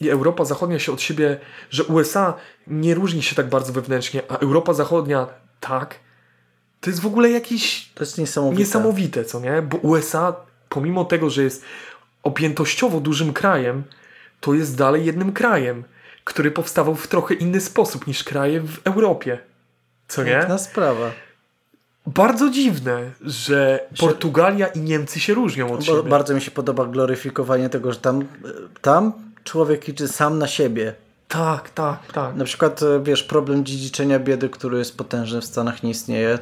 i Europa Zachodnia się od siebie, że USA nie różni się tak bardzo wewnętrznie, a Europa Zachodnia tak, to jest w ogóle jakieś To jest niesamowite. niesamowite, co nie? Bo USA, pomimo tego, że jest objętościowo dużym krajem, to jest dalej jednym krajem, który powstawał w trochę inny sposób niż kraje w Europie. Co nie? Piękna sprawa. Bardzo dziwne, że Portugalia i Niemcy się różnią od siebie. bardzo mi się podoba gloryfikowanie tego, że tam, tam człowiek liczy sam na siebie. Tak, tak, tak. Na przykład, e, wiesz, problem dziedziczenia biedy, który jest potężny w Stanach, nie istnieje.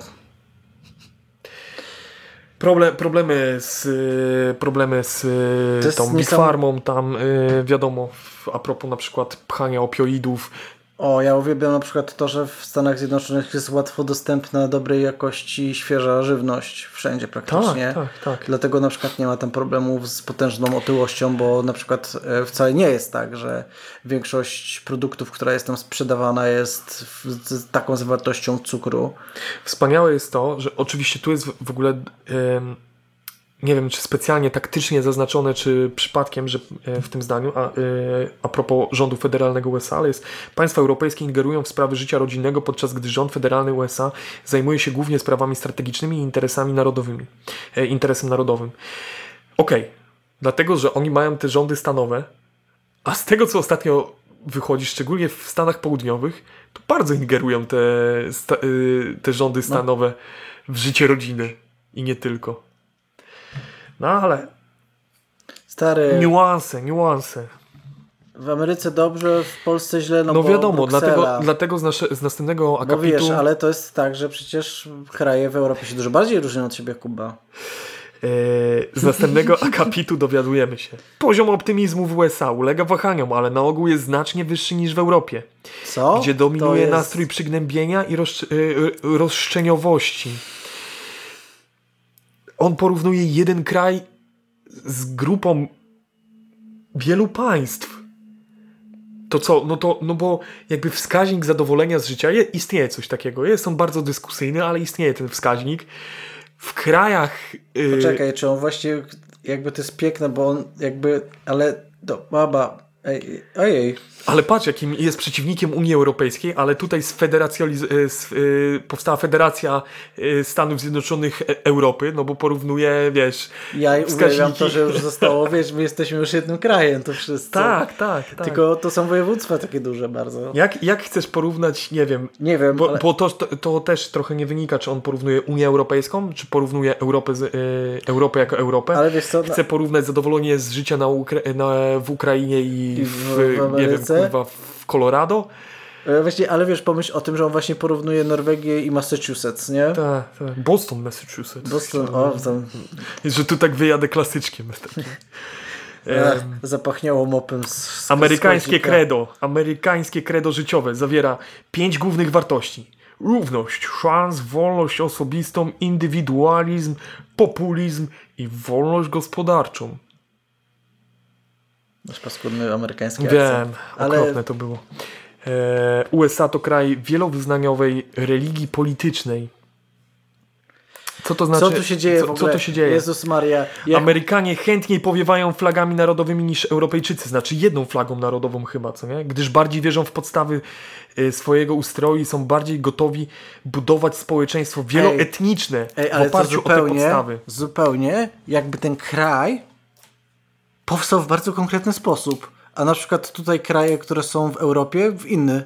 Problem, problemy z, y, problemy z jest tą Big Farmą, tam wiadomo, a propos na przykład pchania opioidów. O, ja uwielbiam na przykład to, że w Stanach Zjednoczonych jest łatwo dostępna, dobrej jakości, świeża żywność wszędzie praktycznie. Tak, tak, tak. Dlatego na przykład nie ma tam problemów z potężną otyłością, bo na przykład e, wcale nie jest tak, że większość produktów, która jest tam sprzedawana jest z taką zawartością cukru. Wspaniałe jest to, że oczywiście tu jest w- ogóle em, nie wiem, czy specjalnie taktycznie zaznaczone, czy przypadkiem, że e, w tym zdaniu, a, e, a propos rządu federalnego USA, ale jest państwa europejskie ingerują w sprawy życia rodzinnego, podczas gdy rząd federalny USA zajmuje się głównie sprawami strategicznymi i interesami narodowymi, e, interesem narodowym. Okej, dlatego, że oni mają te rządy stanowe, a z tego, co ostatnio wychodzi, szczególnie w Stanach Południowych, to bardzo ingerują te, te rządy stanowe w życie rodziny i nie tylko. No ale Stary, niuanse, niuanse. w Ameryce dobrze, w Polsce źle, no, No wiadomo, Bruksela. dlatego, dlatego z, nasze, z następnego akapitu wiesz, ale to jest tak, że przecież kraje w Europie się dużo bardziej różnią od siebie, Kuba. e, z następnego <laughs> akapitu dowiadujemy się. Poziom optymizmu w USA ulega wahaniom, ale na ogół jest znacznie wyższy niż w Europie, Co? gdzie dominuje jest- nastrój przygnębienia i e, roszczeniowości. On porównuje jeden kraj z grupą wielu państw. To co? No to, no bo jakby wskaźnik zadowolenia z życia, je, istnieje coś takiego. Jest on bardzo dyskusyjny, ale istnieje ten wskaźnik. W krajach... Yy, Poczekaj, czy on właśnie jakby to jest piękne, bo on jakby, ale do baba, ej, ojej. Ale patrz, jakim jest przeciwnikiem Unii Europejskiej, ale tutaj sfederacjaliz- z, y, powstała Federacja y, Stanów Zjednoczonych e- Europy, no bo porównuje, wiesz, Ja uwielbiam to, że już zostało, <laughs> wiesz, my jesteśmy już jednym krajem, to wszyscy. Tak, tak, tak. Tylko to są województwa takie duże bardzo. Jak, jak chcesz porównać, nie wiem, Nie wiem, bo, ale... bo to, to, to też trochę nie wynika, czy on porównuje Unię Europejską, czy porównuje Europę, z, y, Europę jako Europę. Ale wiesz co, no- Chce porównać zadowolenie z życia na Ukra- na, w Ukrainie i, I w, w- nie wiem, kurwa, w Colorado. E, Właśnie, ale wiesz, pomyśl o tym, że on właśnie porównuje Norwegię i Massachusetts, nie? Tak, tak. Boston, Massachusetts. Boston, o, tam Że tu tak wyjadę klasyczkiem. <laughs> Takim. zapachniało mopem z, z Amerykańskie credo, amerykańskie credo życiowe zawiera pięć głównych wartości. Równość, szans, wolność osobistą, indywidualizm, populizm i wolność gospodarczą. Masz paskudny amerykański Wiem, akcent. Ale okropne to było. E, USA to kraj wielowyznaniowej religii politycznej. Co to znaczy? co tu się dzieje co, w ogóle? Co to się dzieje? Jezus Maria. Jak... Amerykanie chętniej powiewają flagami narodowymi niż Europejczycy, znaczy jedną flagą narodową chyba, co nie? Gdyż bardziej wierzą w podstawy y, swojego ustroju i są bardziej gotowi budować społeczeństwo wieloetniczne Ej, w ale to oparciu o te zupełnie, podstawy. zupełnie jakby ten kraj powstał w bardzo konkretny sposób. A na przykład tutaj kraje, które są w Europie, w inny.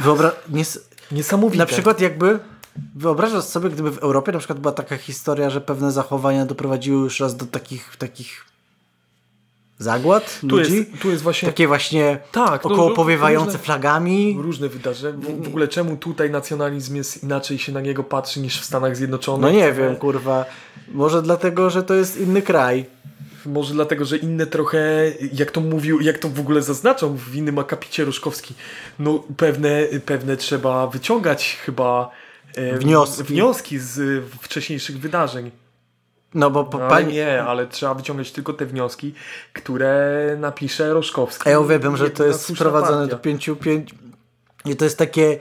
Wyobra... Nies... Niesamowite. Na przykład jakby wyobrażasz sobie, gdyby w Europie na przykład była taka historia, że pewne zachowania doprowadziły już raz do takich, takich zagład tu ludzi. jest, tu jest właśnie Takie właśnie Tak, no, około no, powiewające różne- flagami. różne wydarzenia. W, w ogóle czemu tutaj nacjonalizm jest inaczej się na niego patrzy niż w Stanach No Zjednoczonych? nie wiem, kurwa. Może dlatego, że to jest inny kraj. Może dlatego, że inne trochę, jak to mówił, jak to w ogóle zaznaczał w innym akapicie Ruszkowski, no pewne, pewne trzeba wyciągać chyba e, Wnioski. wnioski z wcześniejszych wydarzeń. No bo po, No, pani... nie, ale trzeba wyciągać tylko te wnioski, które napisze Roszkowski. Ja uwielbiam, że to jest sprowadzone do pięciu, pięć... I to jest takie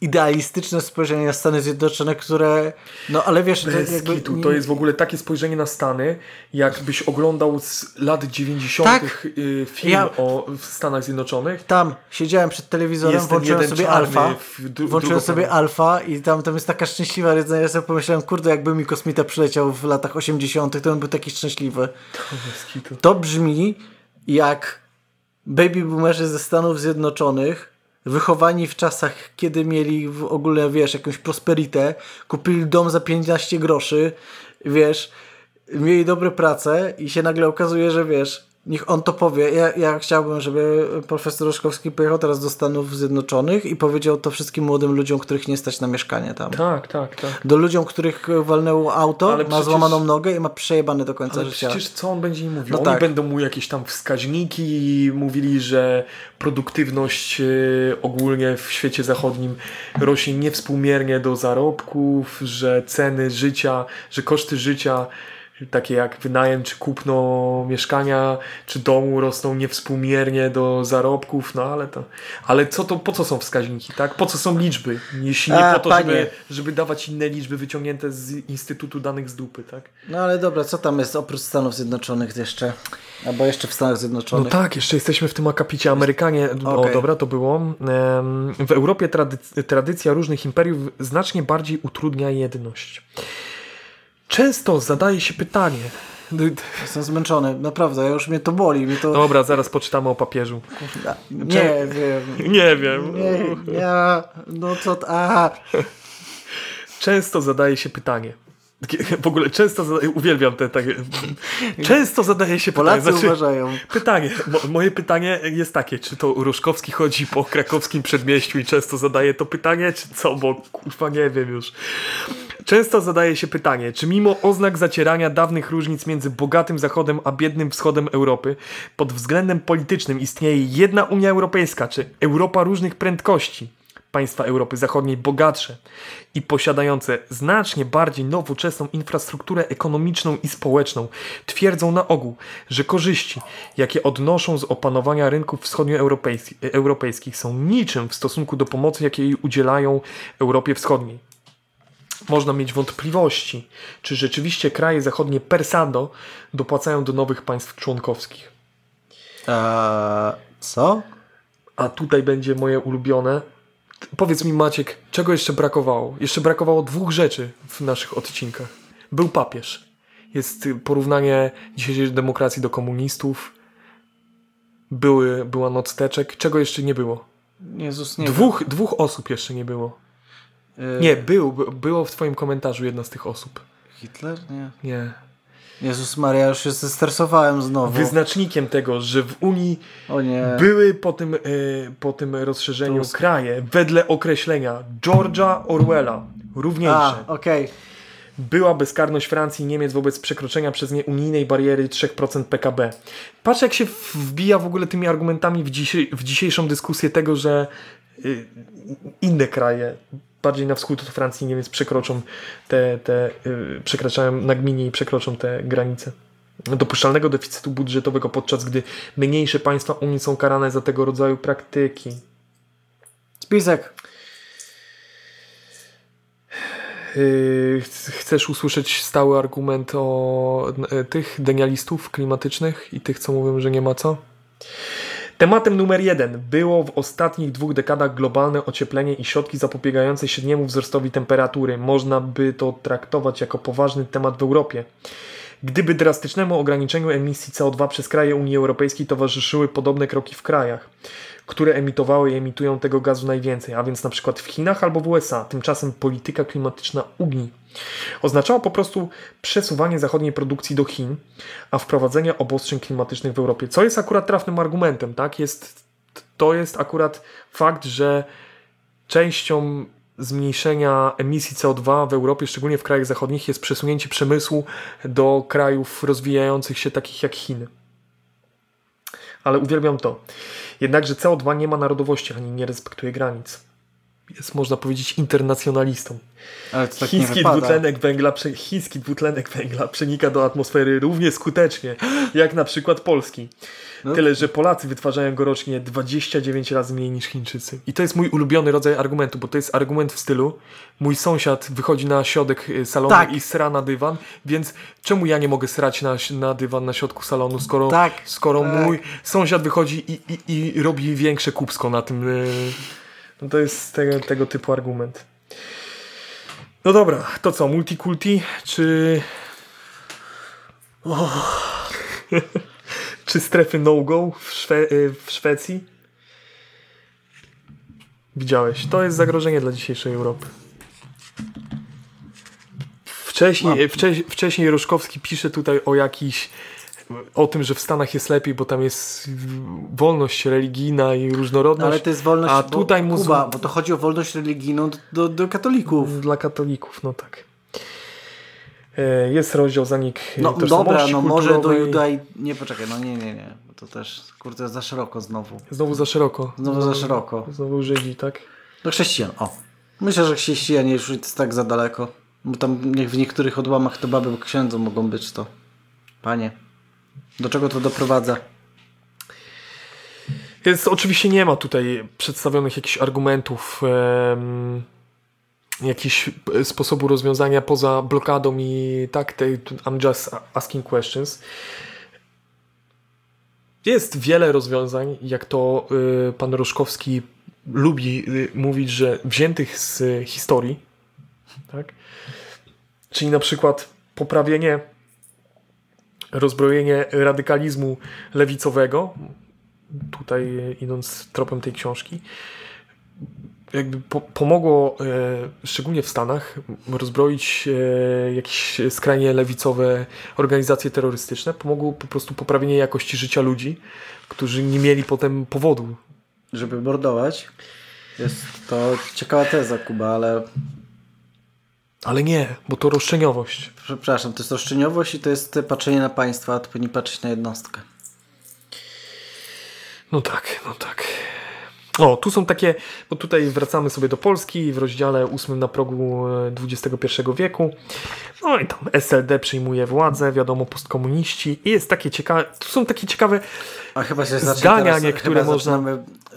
idealistyczne spojrzenie na Stany Zjednoczone, które... No ale wiesz, to Bez jakby... kitu. To jest w ogóle takie spojrzenie na Stany, jakbyś oglądał z lat 90. Tak. y, film Ja- o Stanach Zjednoczonych. Tam siedziałem przed telewizorem, Jest włączyłem sobie alfa. dru- Włączyłem sobie alfa i tam, tam jest taka szczęśliwa rydzenia. Ja sobie pomyślałem, kurde, jakby mi kosmita przyleciał w latach 80., to on był taki szczęśliwy. Kitu. To brzmi jak baby boomerzy ze Stanów Zjednoczonych, wychowani w czasach, kiedy mieli w ogóle, wiesz, jakąś prosperitę, kupili dom za 15 groszy, wiesz, mieli dobre prace i się nagle okazuje, że wiesz, niech on to powie. Ja, ja chciałbym, żeby profesor Roszkowski pojechał teraz do Stanów Zjednoczonych i powiedział to wszystkim młodym ludziom, których nie stać na mieszkanie tam. Tak, tak, tak. Do ludziom, których walnęło auto, Ale ma przecież- złamaną nogę i ma przejebane do końca Ale życia. przecież co on będzie im mówił? No Oni tak. będą mu jakieś tam wskaźniki mówili, że produktywność e, ogólnie w świecie zachodnim rośnie niewspółmiernie do zarobków, że ceny życia, że koszty życia takie jak wynajem czy kupno mieszkania czy domu rosną niewspółmiernie do zarobków, no ale to ale co to, po co są wskaźniki, tak? Po co są liczby? Jeśli nie A, po to, panie. żeby, żeby dawać inne liczby wyciągnięte z Instytutu Danych z dupy, tak? No ale dobra, co tam jest oprócz Stanów Zjednoczonych jeszcze? Albo jeszcze w Stanach No Zjednoczonych. tak, jeszcze jesteśmy w tym akapicie. Amerykanie, o Okej. dobra, to było. W Europie trady- tradycja różnych imperiów znacznie bardziej utrudnia jedność. Często zadaje się pytanie. Jestem zmęczony, naprawdę, już mnie to boli. Mnie to... Dobra, zaraz poczytamy o papieżu. Nie wiem. Nie wiem. Nie, nie, no co... A, Często zadaje się pytanie. W ogóle często zadaje, uwielbiam te takie. Często zadaje się pytanie. Polacy uważają. Pytanie, mo, moje pytanie jest takie, czy to Ruszkowski chodzi po krakowskim przedmieściu i często zadaje to pytanie, czy co, bo kurwa nie wiem już. Często zadaje się pytanie, czy mimo oznak zacierania dawnych różnic między bogatym zachodem a biednym wschodem Europy, pod względem politycznym istnieje jedna Unia Europejska, czy Europa różnych prędkości. Państwa Europy Zachodniej bogatsze i posiadające znacznie bardziej nowoczesną infrastrukturę ekonomiczną i społeczną twierdzą na ogół, że korzyści, jakie odnoszą z opanowania rynków wschodnioeuropejskich są niczym w stosunku do pomocy, jakiej udzielają Europie Wschodniej. Można mieć wątpliwości, czy rzeczywiście kraje zachodnie persado dopłacają do nowych państw członkowskich. A co? A tutaj będzie moje ulubione. Powiedz mi, Maciek, czego jeszcze brakowało? Jeszcze brakowało dwóch rzeczy w naszych odcinkach. Był papież. Jest porównanie dzisiejszej demokracji do komunistów. Były, była noc teczek. Czego jeszcze nie było? Jezus, nie Dwóch, dwóch osób jeszcze nie było. Y, Nie, był, by- było w twoim komentarzu jedna z tych osób. Hitler? Nie. Nie. Jezus Maria, już się zestresowałem znowu. Wyznacznikiem tego, że w Unii były po tym, e, po tym rozszerzeniu Tusk. kraje wedle określenia George'a Orwella równiejsze. A, okej. była bezkarność Francji i Niemiec wobec przekroczenia przez nie unijnej bariery 3% PKB. Patrz jak się wbija w ogóle tymi argumentami w, w dzisiejszą dyskusję tego, że y, inne kraje bardziej na wschód od Francji i Niemiec przekroczą te, te y, przekraczają nagminnie i przekroczą te granice dopuszczalnego deficytu budżetowego, podczas gdy mniejsze państwa Unii są karane za tego rodzaju praktyki. Spisek. Ch- Chcesz usłyszeć stały argument o e, tych denialistów klimatycznych i tych, co mówią, że nie ma co? Tematem numer jeden było w ostatnich dwóch dekadach globalne ocieplenie i środki zapobiegające średniemu wzrostowi temperatury. Można by to traktować jako poważny temat w Europie. Gdyby drastycznemu ograniczeniu emisji CO2 przez kraje Unii Europejskiej towarzyszyły podobne kroki w krajach, które emitowały i emitują tego gazu najwięcej, a więc na przykład w Chinach albo w USA. Tymczasem polityka klimatyczna Unii oznaczała po prostu przesuwanie zachodniej produkcji do Chin, a wprowadzenie obostrzeń klimatycznych w Europie. Co jest akurat trafnym argumentem, tak? Jest, to jest akurat fakt, że częścią zmniejszenia emisji CO2 w Europie, szczególnie w krajach zachodnich, jest przesunięcie przemysłu do krajów rozwijających się, takich jak Chiny. Ale uwielbiam to. Jednakże CO2 nie ma narodowości ani nie respektuje granic. Jest, można powiedzieć, internacjonalistą. Ale to tak chiński, dwutlenek węgla, chiński dwutlenek węgla przenika do atmosfery równie skutecznie, jak na przykład polski. No. Tyle, że Polacy wytwarzają go rocznie 29 razy mniej niż Chińczycy. I to jest mój ulubiony rodzaj argumentu, bo to jest argument w stylu mój sąsiad wychodzi na środek y, salonu Tak. i sra na dywan, więc czemu ja nie mogę srać na, na dywan na środku salonu, skoro, Tak, skoro tak. mój sąsiad wychodzi i, i, i robi większe kupsko na tym. y, No to jest tego, tego typu argument. No dobra, to co, multikulti, czy... <laughs> czy strefy no-go w, Szwe- y, w Szwecji? Widziałeś, to jest zagrożenie dla dzisiejszej Europy. Wcześniej, wcześ, wcześniej Roszkowski pisze tutaj o jakiś o tym, że w Stanach jest lepiej, bo tam jest wolność religijna i No, różnorodność. ale to jest wolność a bo, tutaj muzuł- Kuba, bo to chodzi o wolność religijną do, do, katolików. Dla katolików, no tak. E, Jest rozdział zanik e, No dobra, no może do. Judaj... Nie, poczekaj, no nie, nie, nie. Bo to też, kurde, za szeroko znowu. Znowu za szeroko. Znowu za szeroko. Znowu Żydzi, tak? Do chrześcijan, o. Myślę, że chrześcijanie już jest tak za daleko. Bo tam w niektórych odłamach to baby księdzą mogą być to. Panie. Do czego to doprowadza? Więc oczywiście nie ma tutaj przedstawionych jakichś argumentów, em, jakiś e, sposobu rozwiązania poza blokadą i tak, te, I'm just asking questions. Jest wiele rozwiązań, jak to y, pan Roszkowski lubi y, mówić, że wziętych z y, historii, tak? Czyli na przykład poprawienie, rozbrojenie radykalizmu lewicowego, tutaj idąc tropem tej książki, jakby po, pomogło, e, szczególnie w Stanach, rozbroić e, jakieś skrajnie lewicowe organizacje terrorystyczne. Pomogło po prostu poprawienie jakości życia ludzi, którzy nie mieli potem powodu. Żeby mordować? Jest to ciekawa teza, Kuba, ale Ale nie, bo to roszczeniowość. Przepraszam, to jest roszczeniowość i to jest patrzenie na państwa, a to powinni patrzeć na jednostkę. No tak, no tak. O, tu są takie, bo tutaj wracamy sobie do Polski w rozdziale 8 na progu e, XXI wieku. No i tam SLD przyjmuje władzę, wiadomo, postkomuniści. I jest takie ciekawe, tu są takie ciekawe A chyba się Zdania teraz, niektóre można-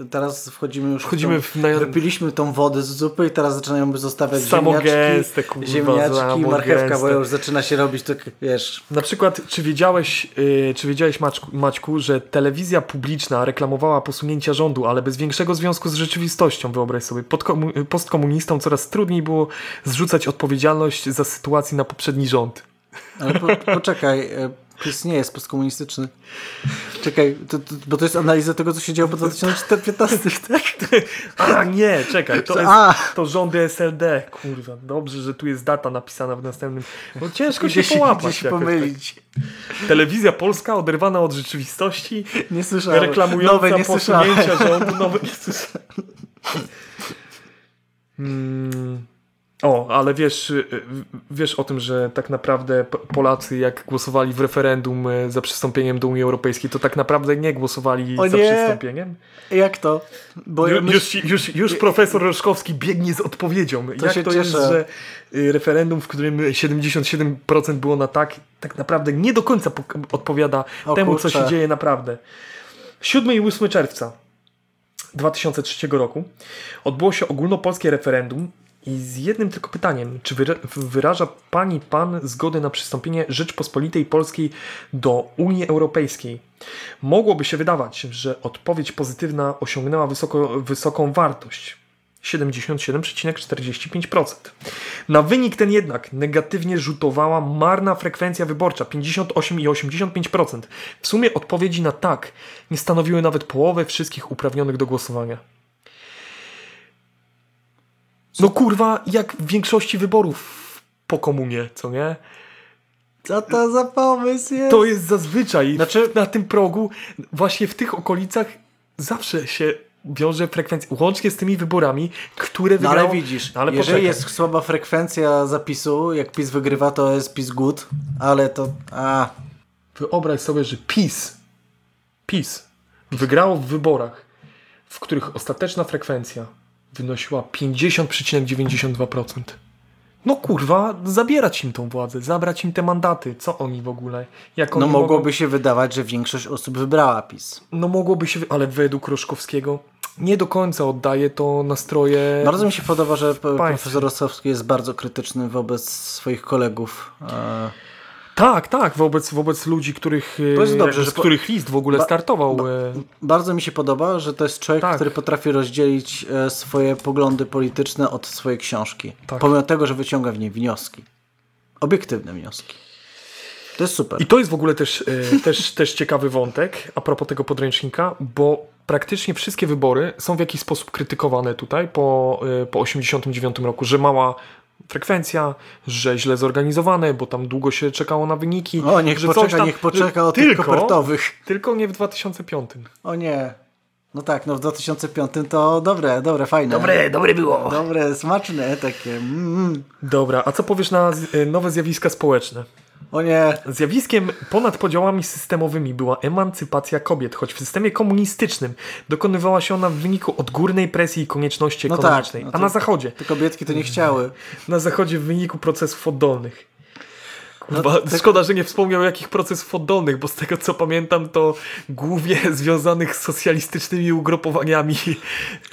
Teraz wchodzimy już Wchodzimy w, w tą, naj- Wypiliśmy tą wodę z zupy i teraz zaczynają zostawiać Samogęste, ziemniaczki, kurwa, ziemniaczki marchewka, bo już zaczyna się robić tak, wiesz... Na przykład, czy wiedziałeś, yy, czy wiedziałeś Maćku, Maćku, że telewizja publiczna reklamowała posunięcia rządu, ale bez większego związku z rzeczywistością, wyobraź sobie. Podkomu- postkomunistom coraz trudniej było zrzucać odpowiedzialność za sytuację na poprzedni rząd. Ale po, poczekaj, e, PiS nie jest postkomunistyczny. Czekaj, to, to, bo to jest analiza tego, co się działo po 2015, <laughs> tak? A nie, czekaj, to, jest, to rządy SLD. Kurwa, dobrze, że tu jest data napisana w następnym. Bo ciężko się Gdzie się, połapać. się jakoś pomylić. Tak. Telewizja polska oderwana od rzeczywistości, Nie słyszałem. reklamująca Nowe nie słyszałem. posunięcia rządu. Nowe nie <laughs> słyszałem. Hmm. O, ale wiesz, y, y, wiesz o tym, że tak naprawdę Polacy jak głosowali w referendum y, za przystąpieniem do Unii Europejskiej, to tak naprawdę nie głosowali O za nie. przystąpieniem? Jak to? Bo Ju, już, już, już profesor Roszkowski biegnie z odpowiedzią. Jak się to jest, cieszę. że y, referendum, w którym 77% było na tak, tak naprawdę nie do końca odpowiada O temu, co kurczę. się dzieje naprawdę. 7 i 8 czerwca 2003 roku odbyło się ogólnopolskie referendum i z jednym tylko pytaniem, czy wyra- wyraża pani pan zgodę na przystąpienie Rzeczpospolitej Polskiej do Unii Europejskiej? Mogłoby się wydawać, że odpowiedź pozytywna osiągnęła wysoko, wysoką wartość. 77,45%. Na wynik ten jednak negatywnie rzutowała marna frekwencja wyborcza 58,85%. W sumie odpowiedzi na tak nie stanowiły nawet połowy wszystkich uprawnionych do głosowania. No kurwa, jak w większości wyborów po komunie, co nie? Co to za pomysł jest? To jest zazwyczaj Znaczy- na tym progu, właśnie w tych okolicach zawsze się wiąże frekwencja, łącznie z tymi wyborami, które No wygrało... ale widzisz, No ale jeżeli poczekaj. jest słaba frekwencja zapisu, jak PiS wygrywa, to jest PiS good, ale to... A, Wyobraź sobie, że PiS, PiS wygrało w wyborach, w których ostateczna frekwencja wynosiła 50,92%. No kurwa, zabierać im tą władzę, zabrać im te mandaty. Co oni w ogóle? Jak no mogłoby mogą... się wydawać, że większość osób wybrała PiS. No mogłoby się, ale według Roszkowskiego nie do końca oddaje to nastroje... Bardzo mi się podoba, że p- Państwo. profesor Rosowski jest bardzo krytyczny wobec swoich kolegów. E, Tak, tak, wobec, wobec ludzi, których, To jest dobrze, z po- których list w ogóle ba- startował. e, Bardzo mi się podoba, że to jest człowiek, Tak. który potrafi rozdzielić e, swoje poglądy polityczne od swojej książki. Tak. Pomimo tego, że wyciąga w niej wnioski. Obiektywne wnioski. To jest super. I to jest w ogóle też, e, <laughs> też, też ciekawy wątek a propos tego podręcznika, bo praktycznie wszystkie wybory są w jakiś sposób krytykowane tutaj po, e, po 89 roku, że mała frekwencja, że źle zorganizowane, bo tam długo się czekało na wyniki. O, niech że poczeka, tam, niech poczeka od tych tylko, kopertowych. Tylko nie w 2005. O nie. No tak, no w 2005 to dobre, dobre, fajne. dobre było. Dobre, smaczne takie. Mm. Dobra, a co powiesz na e, nowe zjawiska społeczne? O nie. Zjawiskiem ponad podziałami systemowymi była emancypacja kobiet, choć w systemie komunistycznym dokonywała się ona w wyniku odgórnej presji i konieczności No ekonomicznej, tak, no a na zachodzie, Te kobietki to nie chciały. <laughs> na zachodzie w wyniku procesów oddolnych. Kurwa, No, tak- Szkoda, że nie wspomniał jakich procesów oddolnych, bo z tego co pamiętam to głównie <laughs> związanych z socjalistycznymi ugrupowaniami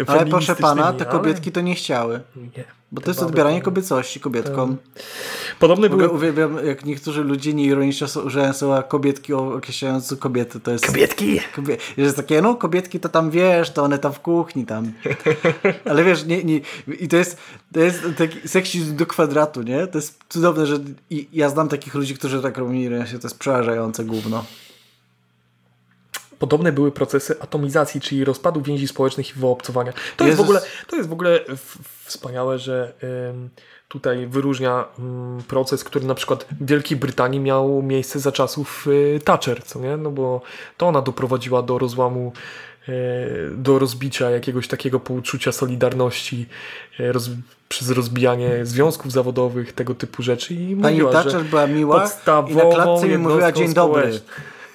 Ale proszę pana, te ale kobietki to nie chciały. Nie. Bo to jest odbieranie kobiecości kobietkom. Podobne W ogóle były... uwielbiam, jak niektórzy ludzie nieironicznie używają słowa kobietki określając kobiety. To jest... Kobietki! Kobie... Jest takie, no kobietki to tam wiesz, to one tam w kuchni tam. <laughs> Ale wiesz, nie, nie, i to jest, to jest taki seksizm do kwadratu, nie? To jest cudowne, że i ja znam takich ludzi, którzy tak robią ironicznie, to jest przerażające gówno. Podobne były procesy atomizacji, czyli rozpadu więzi społecznych i wyobcowania. To jest w ogóle, to jest w ogóle wspaniałe, że tutaj wyróżnia ym, proces, który na przykład w Wielkiej Brytanii miał miejsce za czasów y, Thatcher, co nie? No bo to ona doprowadziła do rozłamu, y, do rozbicia jakiegoś takiego pouczucia solidarności y, roz, przez rozbijanie związków zawodowych, tego typu rzeczy. I Pani mówiła, Thatcher była miła i na klatce mi mówiła dzień dobry.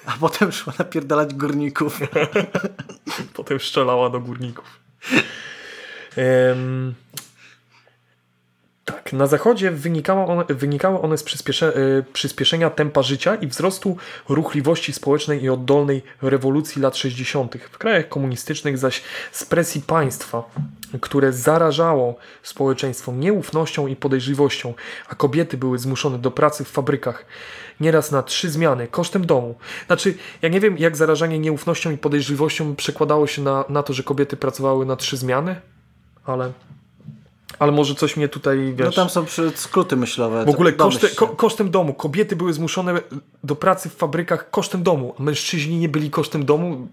A potem szła napierdalać górników. <laughs> Potem strzelała do górników. Em, tak, na zachodzie wynikało one, wynikały one z przyspiesze, przyspieszenia tempa życia i wzrostu ruchliwości społecznej i oddolnej rewolucji lat 60. W krajach komunistycznych zaś z presji państwa, które zarażało społeczeństwo nieufnością i podejrzliwością, a kobiety były zmuszone do pracy w fabrykach, nieraz na trzy zmiany, kosztem domu. Znaczy, ja nie wiem, jak zarażanie nieufnością i podejrzliwością przekładało się na, na to, że kobiety pracowały na trzy zmiany, ale... Ale może coś mnie tutaj, wiesz... No tam są skróty myślowe. W ogóle się. ko, kosztem domu. Kobiety były zmuszone do pracy w fabrykach kosztem domu, a mężczyźni nie byli kosztem domu,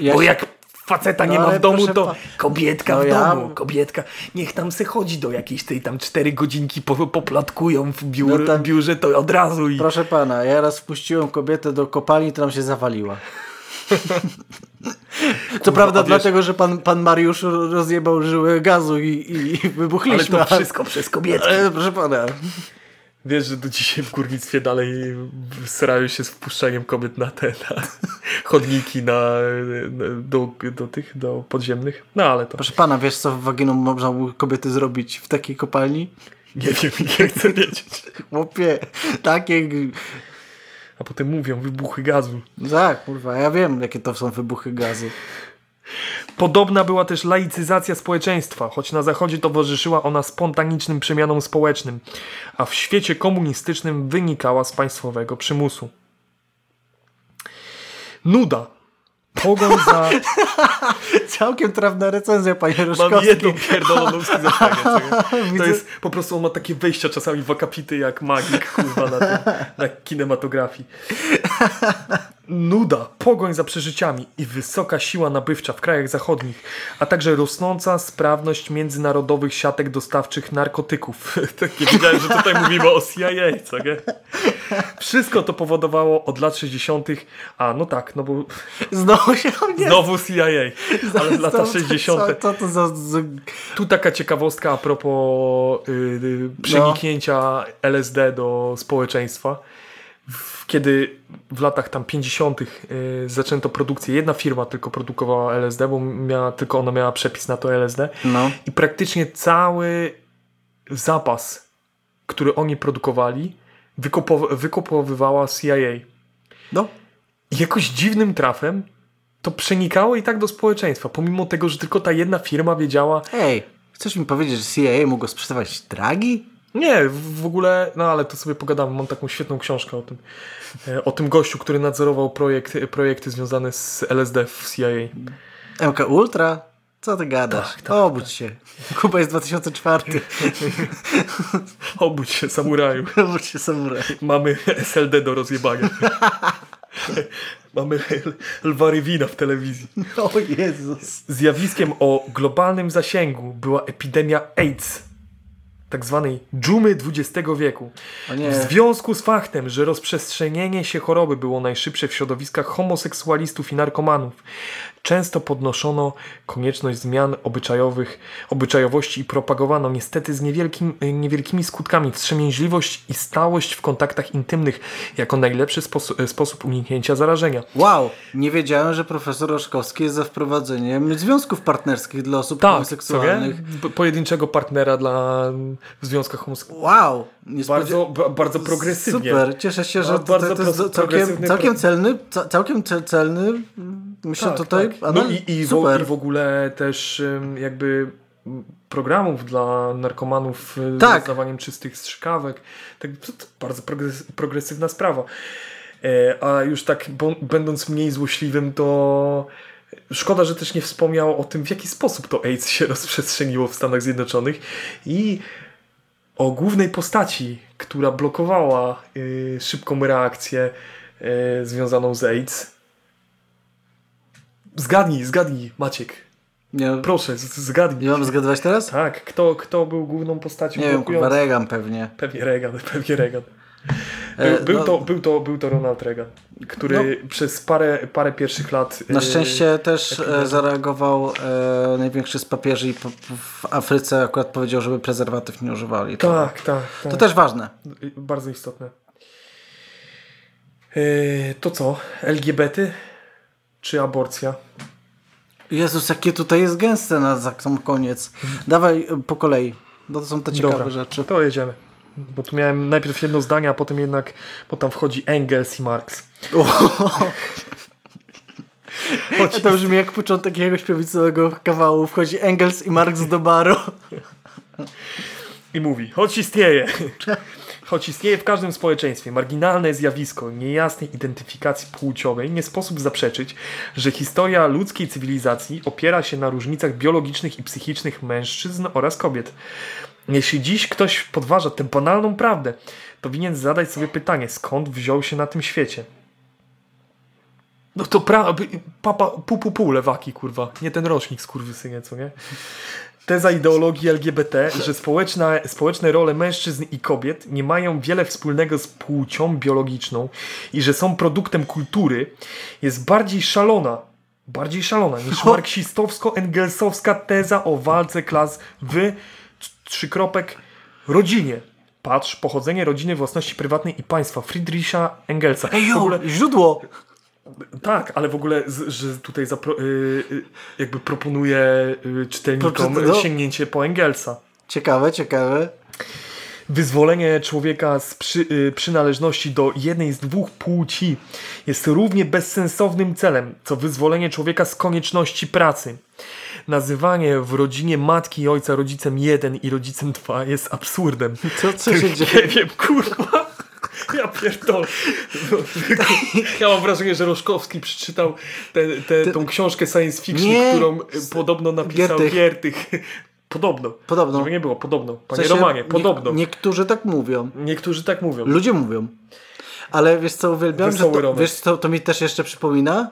Ja bo się- jak faceta nie No, ma ale w domu, to pa- kobietka No w ja- domu, kobietka, niech tam se chodzi do jakiejś tej tam cztery godzinki, po, poplatkują w biur, No tam- biurze, to od razu i... Proszę pana, ja raz wpuściłem kobietę do kopalni, to nam się zawaliła. <laughs> Co prawda a wiesz- dlatego, że pan, pan Mariusz rozjebał żyły gazu i, i, i Ale wybuchliśmy. to wszystko przez kobietki. Ale, proszę pana, Wiesz, że do dzisiaj w górnictwie dalej starają się z wpuszczaniem kobiet na te na chodniki na, do, do tych, do podziemnych. No ale to proszę pana, wiesz co w waginą można u kobiety zrobić w takiej kopalni? nie wiem, nie chcę <laughs> wiedzieć. Chłopie, takie... A potem mówią wybuchy gazu. Tak, kurwa, ja wiem jakie to są wybuchy gazu. Podobna była też laicyzacja społeczeństwa, choć na zachodzie towarzyszyła ona spontanicznym przemianom społecznym, a w świecie komunistycznym wynikała z państwowego przymusu. Nuda. Pogoń za... <laughs> Całkiem trafna recenzja, panie Mam Roszkowski. jedną pierdoloną. <laughs> To jest, po prostu on ma takie wejścia czasami w akapity jak magik, kurwa, na, tym, na kinematografii. <laughs> Nuda, pogoń za przeżyciami i wysoka siła nabywcza w krajach zachodnich, a także rosnąca sprawność międzynarodowych siatek dostawczych narkotyków. tak nie wiedziałem, że tutaj mówimy o CIA, co nie? Wszystko to powodowało od lat 60., a no tak, no bo Znowu się nie... znowu CIA, ale lata Co- 60. Co, co to za... za... Tu taka ciekawostka a propos y, y, przeniknięcia LSD do społeczeństwa. W, kiedy w latach tam 50. Y, zaczęto produkcję, jedna firma tylko produkowała LSD, bo miała, tylko ona miała przepis na to LSD No. i praktycznie cały zapas, który oni produkowali, wykopow- wykopowywała CIA. No. I jakoś dziwnym trafem to przenikało i tak do społeczeństwa, pomimo tego, że tylko ta jedna firma wiedziała, Ej, chcesz mi powiedzieć, że CIA mogło sprzedawać dragi? Nie, w ogóle, no ale to sobie pogadamy. Mam taką świetną książkę o tym. E, O tym gościu, który nadzorował projekt, projekty związane z LSD w CIA. MK Ultra? Co ty gadasz? Tak, tak, Obudź się. Kuba jest 2004. <laughs> Obudź się, samuraju. <laughs> Obudź się samuraj. Mamy SLD do rozjebania. <laughs> <laughs> Mamy Lwa Rywina w telewizji. O Jezus. Zjawiskiem o globalnym zasięgu była epidemia AIDS, tak zwanej dżumy XX wieku. W związku z faktem, że rozprzestrzenienie się choroby było najszybsze w środowiskach homoseksualistów i narkomanów, często podnoszono konieczność zmian obyczajowych, obyczajowości i propagowano niestety z niewielkim, niewielkimi skutkami wstrzemięźliwość i stałość w kontaktach intymnych jako najlepszy sposób, sposób uniknięcia zarażenia. Wow, nie wiedziałem, że profesor Roszkowski jest za wprowadzeniem związków partnerskich dla osób Tak, homoseksualnych. Po- Pojedynczego partnera dla w związkach homoseksualnych. Wow, Bardzo, ba- bardzo progresywnie. Super, cieszę się, że to, to, to jest całkiem, całkiem celny, ca- całkiem ce- celny, myślę Tak, tutaj. tak. a No i, i, w, super. i w ogóle też jakby programów dla narkomanów y, Tak. z rozdawaniem czystych strzykawek. Tak, to, to bardzo progres, progresywna sprawa. E, a już tak bo, będąc mniej złośliwym, to szkoda, że też nie wspomniał o tym, w jaki sposób to AIDS się <laughs> rozprzestrzeniło w Stanach Zjednoczonych i o głównej postaci, która blokowała y, szybką reakcję y, związaną z AIDS. Zgadnij, zgadnij, Maciek. Nie, Proszę, zgadnij. nie mam zgadywać teraz? Tak, kto, kto był główną postacią Nie wiem, kurwa? Reagan pewnie. Pewnie Reagan, <laughs> pewnie Reagan. Był, E, był, no- to, był, to, był to Ronald Reagan, który przez parę, parę pierwszych lat... Na y, szczęście też e, zareagował e, największy z papieży i w Afryce akurat powiedział, żeby prezerwatyw nie używali. Tak, tak, tak. to też ważne. Y, Bardzo istotne. Y, To co? LGBT czy aborcja? Jezus, jakie tutaj jest gęste na sam koniec. Dawaj y, po kolei, bo to są te ciekawe Dobra, rzeczy. To jedziemy. Bo tu miałem najpierw jedno zdanie, a potem jednak, bo tam wchodzi Engels i Marx. Choć, <laughs> To brzmi jak początek jakiegoś prawicowego kawału. Wchodzi Engels i Marx do baru. I mówi, choć istnieje, choć istnieje w każdym społeczeństwie marginalne zjawisko niejasnej identyfikacji płciowej, nie sposób zaprzeczyć, że historia ludzkiej cywilizacji opiera się na różnicach biologicznych i psychicznych mężczyzn oraz kobiet. Jeśli dziś ktoś podważa tę banalną prawdę, to winien zadać sobie pytanie, skąd wziął się na tym świecie. No to pra... papa, pu, pu, pu, lewaki, kurwa. Nie ten rocznik, skurwysynie, co nie? Teza ideologii LGBT, że społeczne, społeczne role mężczyzn i kobiet nie mają wiele wspólnego z płcią biologiczną i że są produktem kultury, jest bardziej szalona, bardziej szalona niż marksistowsko-engelsowska teza o walce klas w tr- trzykropek rodzinie. Patrz, pochodzenie rodziny, własności prywatnej i państwa Friedricha Engelsa. Ej, jo, ogóle- źródło! Tak, ale w ogóle, że tutaj zapro, y, y, jakby proponuję y, czytelnikom no. sięgnięcie po Engelsa. Ciekawe, ciekawe. Wyzwolenie człowieka z przy, y, przynależności do jednej z dwóch płci jest równie bezsensownym celem, co wyzwolenie człowieka z konieczności pracy. Nazywanie w rodzinie matki i ojca rodzicem jeden i rodzicem dwa jest absurdem. Co, co się dzieje? Nie wiem, kurwa. <laughs> Ja pierdolę. Ja mam wrażenie, że Roszkowski przeczytał tę te, tą książkę science fiction, Nie. którą y, podobno napisał Giertych. Giertych. Podobno. Podobno. Żeby nie było, podobno. W Panie sensie Romanie, nie- podobno. niektórzy tak mówią. Niektórzy tak mówią. Ludzie mówią. Ale wiesz co, uwielbiam, że Wesoły to, Romek. wiesz co, to mi też jeszcze przypomina?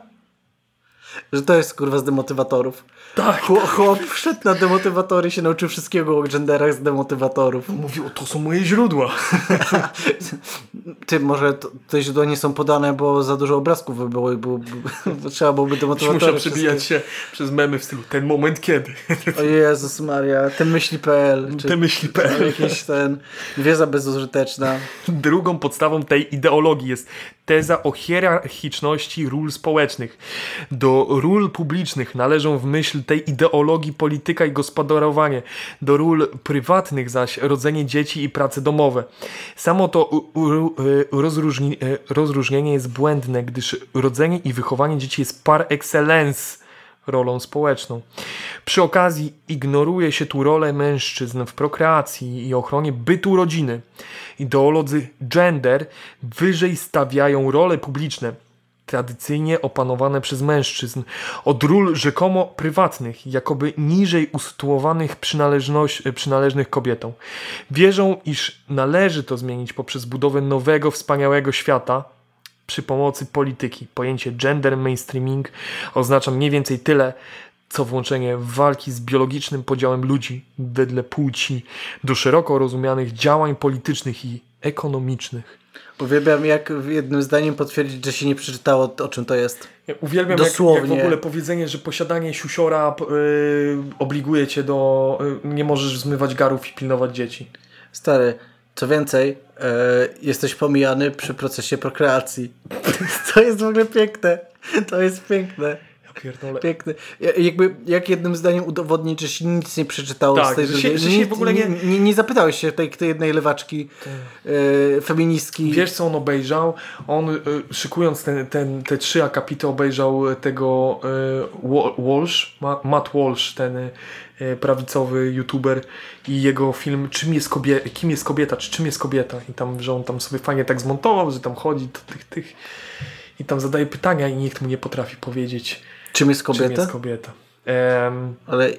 Że to jest kurwa z demotywatorów. Tak. Chłop, wszedł na demotywatory i się nauczył wszystkiego o genderach z demotywatorów. Mówił, to są moje źródła. Ty, może to, te źródła nie są podane, bo za dużo obrazków by było i było, trzeba byłoby demotywatory przebijać się przez memy w stylu ten moment kiedy. O Jezus Maria, te myśli.pl czy Te myśli.pl. jakiś ten wiedza bezużyteczna. Drugą podstawą tej ideologii jest teza o hierarchiczności ról społecznych. Do ról publicznych należą w myśl tej ideologii polityka i gospodarowanie, do ról prywatnych zaś rodzenie dzieci i prace domowe. Samo to e, rozróżni, e, rozróżnienie jest błędne, gdyż rodzenie i wychowanie dzieci jest par excellence rolą społeczną. Przy okazji ignoruje się tu rolę mężczyzn w prokreacji i ochronie bytu rodziny. Ideolodzy gender wyżej stawiają role publiczne, tradycyjnie opanowane przez mężczyzn, od ról rzekomo prywatnych, jakoby niżej usytuowanych przynależnych kobietom. Wierzą, iż należy to zmienić poprzez budowę nowego, wspaniałego świata, przy pomocy polityki. Pojęcie gender mainstreaming oznacza mniej więcej tyle, co włączenie walki z biologicznym podziałem ludzi wedle płci do szeroko rozumianych działań politycznych i ekonomicznych. Uwielbiam jak jednym zdaniem potwierdzić, że się nie przeczytało o czym to jest. Ja uwielbiam jak, jak w Dosłownie. ogóle powiedzenie, że posiadanie siusiora yy, obliguje cię do... Yy, nie możesz zmywać garów i pilnować dzieci. Stary, co więcej, e, jesteś pomijany przy procesie prokreacji. <laughs> To jest w ogóle piękne. To jest piękne. Ja pierdolę. Piękne. Ja- Jakby, jak jednym zdaniem udowodnić, że się nic nie przeczytało Tak, z tej że się- że się nic- w ogóle nie- nie, nie zapytałeś się tej, tej jednej lewaczki e, feministki. Wiesz co on obejrzał? On y, szykując ten, ten, te trzy akapity obejrzał tego Wa- Walsh, Ma, Matt Walsh, ten y, prawicowy youtuber i jego film czym jest kobie, Kim jest kobieta, czy czym jest kobieta i tam, że on tam sobie fajnie tak zmontował, że tam chodzi do tych, tych i tam zadaje pytania i nikt mu nie potrafi powiedzieć Czym jest czym kobieta? jest kobieta. Em, Ale...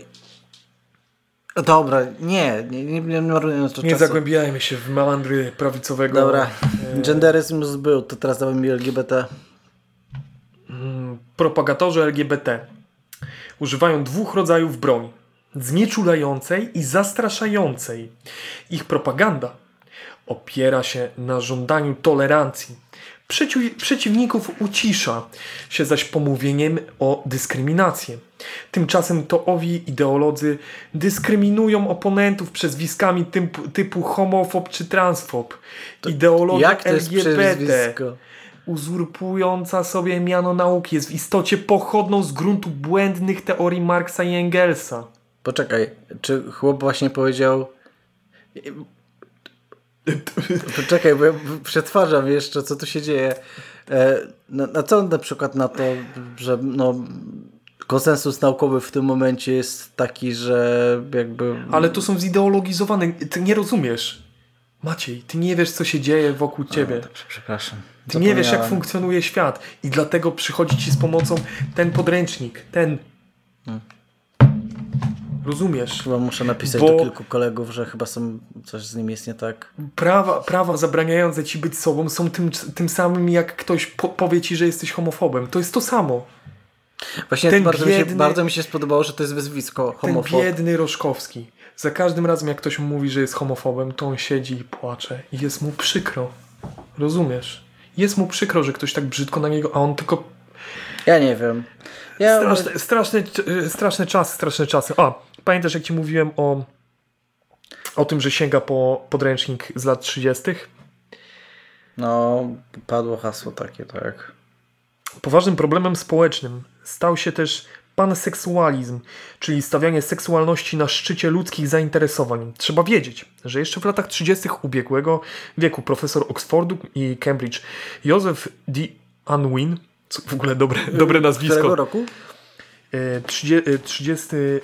Dobra, nie, nie, nie, nie nie zagłębiajmy się w meandry prawicowego Dobra, e, genderyzm był, to teraz damy mi LGBT. Mm, propagatorzy LGBT używają dwóch rodzajów broni: znieczulającej i zastraszającej. Ich propaganda opiera się na żądaniu tolerancji. Przeciw, przeciwników ucisza się zaś pomówieniem o dyskryminację. Tymczasem to owi ideolodzy dyskryminują oponentów przezwiskami typu, typu homofob czy transfob. Ideologia LGBT uzurpująca sobie miano nauki. Jest w istocie pochodną z gruntu błędnych teorii Marksa i Engelsa. Poczekaj, czy chłop właśnie powiedział... Poczekaj, bo ja przetwarzam jeszcze, co tu się dzieje. E, na, na co na przykład na to, że no, konsensus naukowy w tym momencie jest taki, że jakby... Ale to są zideologizowane. Ty nie rozumiesz. Maciej, ty nie wiesz, co się dzieje wokół ciebie. Dobrze, przepraszam. Ty nie wiesz, jak funkcjonuje świat. I dlatego przychodzi ci z pomocą ten podręcznik. Ten. Rozumiesz? Chyba muszę napisać Bo- do kilku kolegów, że chyba są, coś z nim jest nie tak. Prawa, prawa zabraniające ci być sobą są tym, tym samym, jak ktoś po, powie ci, że jesteś homofobem. To jest to samo. Właśnie Ten bardzo, mi się, biedny- bardzo mi się spodobało, że to jest wyzwisko Ten homofob. biedny Roszkowski. Za każdym razem, jak ktoś mu mówi, że jest homofobem, to on siedzi i płacze. I jest mu przykro. Rozumiesz? Jest mu przykro, że ktoś tak brzydko na niego, a on tylko Ja nie wiem. Ja, Straszne, straszne, straszne czasy, straszne czasy. A, pamiętasz jak ci mówiłem o, o tym, że sięga po podręcznik z lat 30. No, padło hasło takie, tak. Poważnym problemem społecznym stał się też panseksualizm, czyli stawianie seksualności na szczycie ludzkich zainteresowań. Trzeba wiedzieć, że jeszcze w latach 30. ubiegłego wieku profesor Oxfordu i Cambridge Józef D. Unwin, co w ogóle dobre, dobre nazwisko, Którego roku? E, trzydzie- e, 30, e,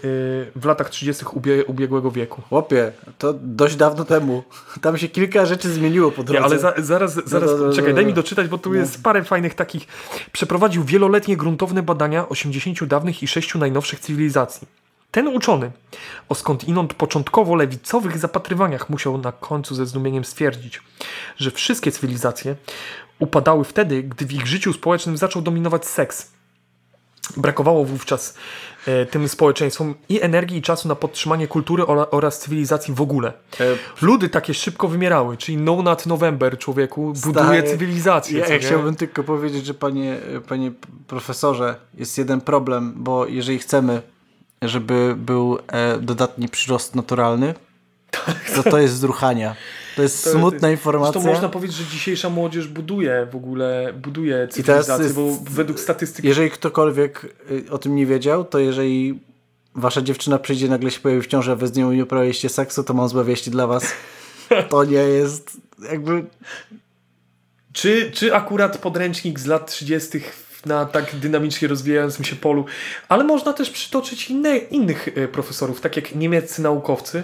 w latach 30. Ubie, ubiegłego wieku. Chłopie, to dość dawno temu. Tam się kilka rzeczy zmieniło po drodze. Nie, ale za, zaraz, zaraz no, no, czekaj, no, daj no. mi doczytać, bo tu jest parę fajnych takich. Przeprowadził wieloletnie gruntowne badania 80 dawnych i 6 najnowszych cywilizacji. Ten uczony o skądinąd początkowo lewicowych zapatrywaniach musiał na końcu ze zdumieniem stwierdzić, że wszystkie cywilizacje upadały wtedy, gdy w ich życiu społecznym zaczął dominować seks. Brakowało wówczas e, tym społeczeństwom i energii i czasu na podtrzymanie kultury ora- oraz cywilizacji w ogóle. E, Ludy takie szybko wymierały, czyli No Nut November człowieku buduje cywilizację. Ja, ja chciałbym tylko powiedzieć, że panie, panie profesorze, jest jeden problem, bo jeżeli chcemy, żeby był e, dodatni przyrost naturalny, to to jest zruchania. To jest To- smutna To informacja. można powiedzieć, że dzisiejsza młodzież buduje w ogóle buduje cywilizację, jest- bo według statystyk Jeżeli ktokolwiek y, o tym nie wiedział, to jeżeli wasza dziewczyna przyjdzie, nagle się pojawi w ciąży, a wy z nią nie uprawialiście seksu, to mam złe wieści dla was. To nie jest jakby... Czy, czy akurat podręcznik z lat 30. na tak dynamicznie rozwijającym się polu, ale można też przytoczyć inne, innych e, profesorów, tak jak niemieccy naukowcy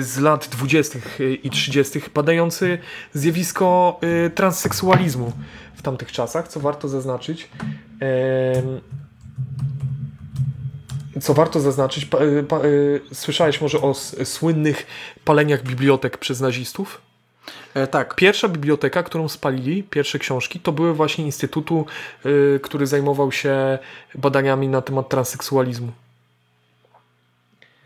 z lat 20. i 30. badający zjawisko e, transseksualizmu w tamtych czasach, co warto zaznaczyć. Co warto zaznaczyć, pa, pa, słyszałeś może o słynnych paleniach bibliotek przez nazistów? E, tak, Pierwsza biblioteka, którą spalili, pierwsze książki, to były właśnie instytutu, y, który zajmował się badaniami na temat transseksualizmu.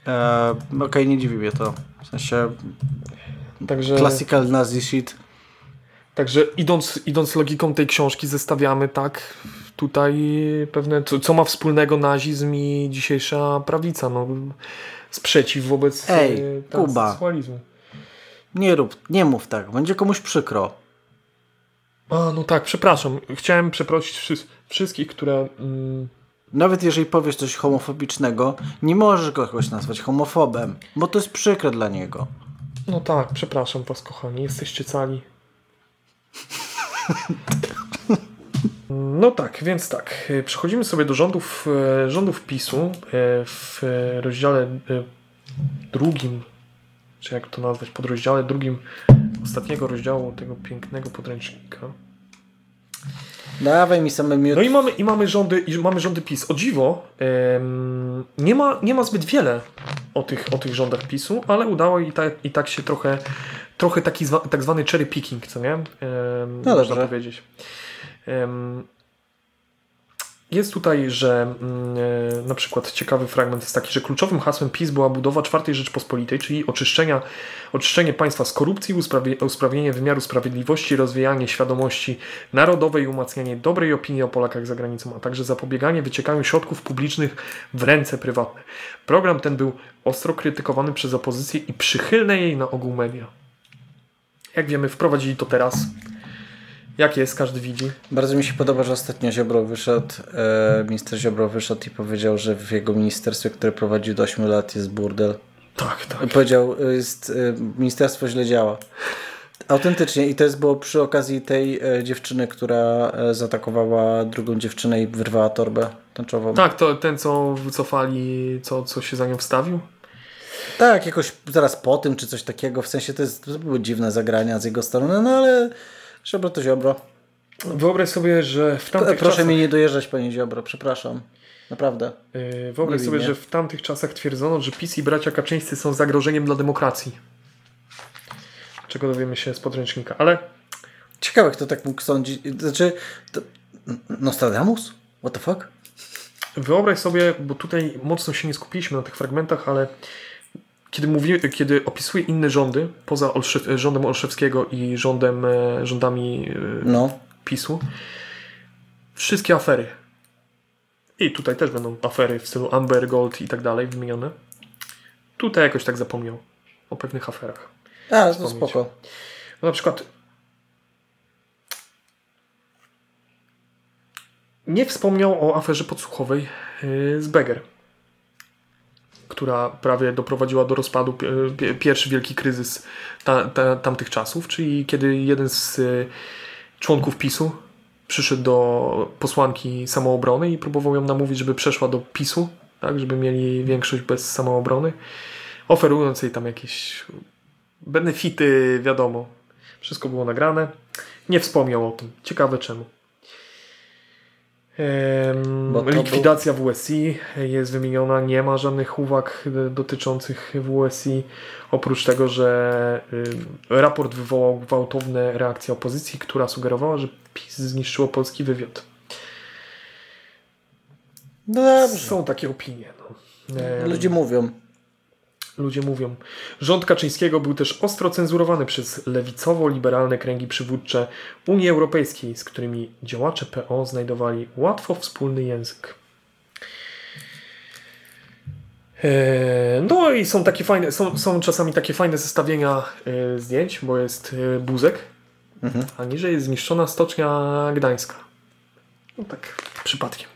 E, okej, nie dziwi mnie to. W sensie Także, classical nazi shit. także idąc, idąc logiką tej książki, zestawiamy tak tutaj pewne, co, co ma wspólnego nazizm i dzisiejsza prawica. No, sprzeciw wobec Ej, y, Kuba. transseksualizmu. Nie rób, nie mów tak, będzie komuś przykro. A, no tak, przepraszam. Chciałem przeprosić wszy- wszystkich, które... Mm, Nawet jeżeli powiesz coś homofobicznego, nie możesz kogoś nazwać homofobem, bo to jest przykre dla niego. No tak, przepraszam was, kochani, jesteście cali. No tak, więc tak. e, Przechodzimy sobie do rządów, e, rządów PiSu e, w rozdziale drugim, czy jak to nazwać, podrozdziale drugim ostatniego rozdziału tego pięknego podręcznika. Dawaj mi same miód. No i mamy, i mamy, rządy, i mamy rządy PiS. O dziwo, em, nie, ma, nie ma zbyt wiele o tych, o tych rządach PiSu, ale udało i tak, i tak się trochę, trochę taki zwa, tak zwany cherry picking, co nie? Em, No można dobrze. powiedzieć. Em, jest tutaj, że mm, e, na przykład ciekawy fragment jest taki, że kluczowym hasłem PiS była budowa czwartej Rzeczpospolitej, czyli oczyszczenia, oczyszczenie państwa z korupcji, usprawnienie wymiaru sprawiedliwości, rozwijanie świadomości narodowej, umacnianie dobrej opinii o Polakach za granicą, a także zapobieganie wyciekaniu środków publicznych w ręce prywatne. Program ten był ostro krytykowany przez opozycję i przychylne jej na ogół media. Jak wiemy, wprowadzili to teraz. Jak jest, każdy widzi. Bardzo mi się podoba, że ostatnio Ziobro wyszedł, e, minister Ziobro wyszedł i powiedział, że w jego ministerstwie, które prowadzi do 8 lat jest burdel. Tak, tak. Powiedział, e, jest, e, ministerstwo źle działa. Autentycznie i to jest było przy okazji tej e, dziewczyny, która e, zaatakowała drugą dziewczynę i wyrwała torbę tęczową. Tak, to ten, co wycofali, co, co się za nią wstawił. Tak, jakoś zaraz po tym, czy coś takiego. W sensie to, jest, to były dziwne zagrania z jego strony, no ale Ziobro to Ziobro. Wyobraź sobie, że w tamtych Proszę czasach... mi nie dojeżdżać, panie Ziobro, przepraszam. Naprawdę. Yy, Wyobraź Nie sobie, winie. że w tamtych czasach twierdzono, że PiS i bracia Kaczyńscy są zagrożeniem dla demokracji. Czego dowiemy się z podręcznika. Ale Ciekawe, kto tak mógł sądzić. Znaczy, to... Nostradamus? What the fuck? wyobraź sobie, bo tutaj mocno się nie skupiliśmy na tych fragmentach, ale kiedy, mówi, kiedy opisuje inne rządy, poza Olszew, rządem Olszewskiego i rządem, e, rządami e, No. PiSu, wszystkie afery. I tutaj też będą afery w stylu Amber Gold i tak dalej wymienione. Tutaj jakoś tak zapomniał o pewnych aferach. A, to Wspomnieć. spoko. No na przykład nie wspomniał o aferze podsłuchowej yy, z Beger, która prawie doprowadziła do rozpadu pi- pi- pierwszy wielki kryzys ta, ta, tamtych czasów, czyli kiedy jeden z y, członków PiSu przyszedł do posłanki samoobrony i próbował ją namówić, żeby przeszła do PiSu, tak, żeby mieli większość bez samoobrony, oferując jej tam jakieś benefity, wiadomo. Wszystko było nagrane. Nie wspomniał o tym. Ciekawe czemu. To likwidacja WSI jest wymieniona. Nie ma żadnych uwag dotyczących WSI. Oprócz tego, że raport wywołał gwałtowne reakcje opozycji, która sugerowała, że PiS zniszczyło polski wywiad. No. Są takie opinie. No. Ludzie mówią. Ludzie mówią. Rząd Kaczyńskiego był też ostro cenzurowany przez lewicowo-liberalne kręgi przywódcze Unii Europejskiej, z którymi działacze PO znajdowali łatwo wspólny język. Eee, No i są takie fajne, są, są czasami takie fajne zestawienia e, zdjęć, bo jest e, Buzek, Mhm. a niżej jest zniszczona stocznia gdańska. No tak przypadkiem.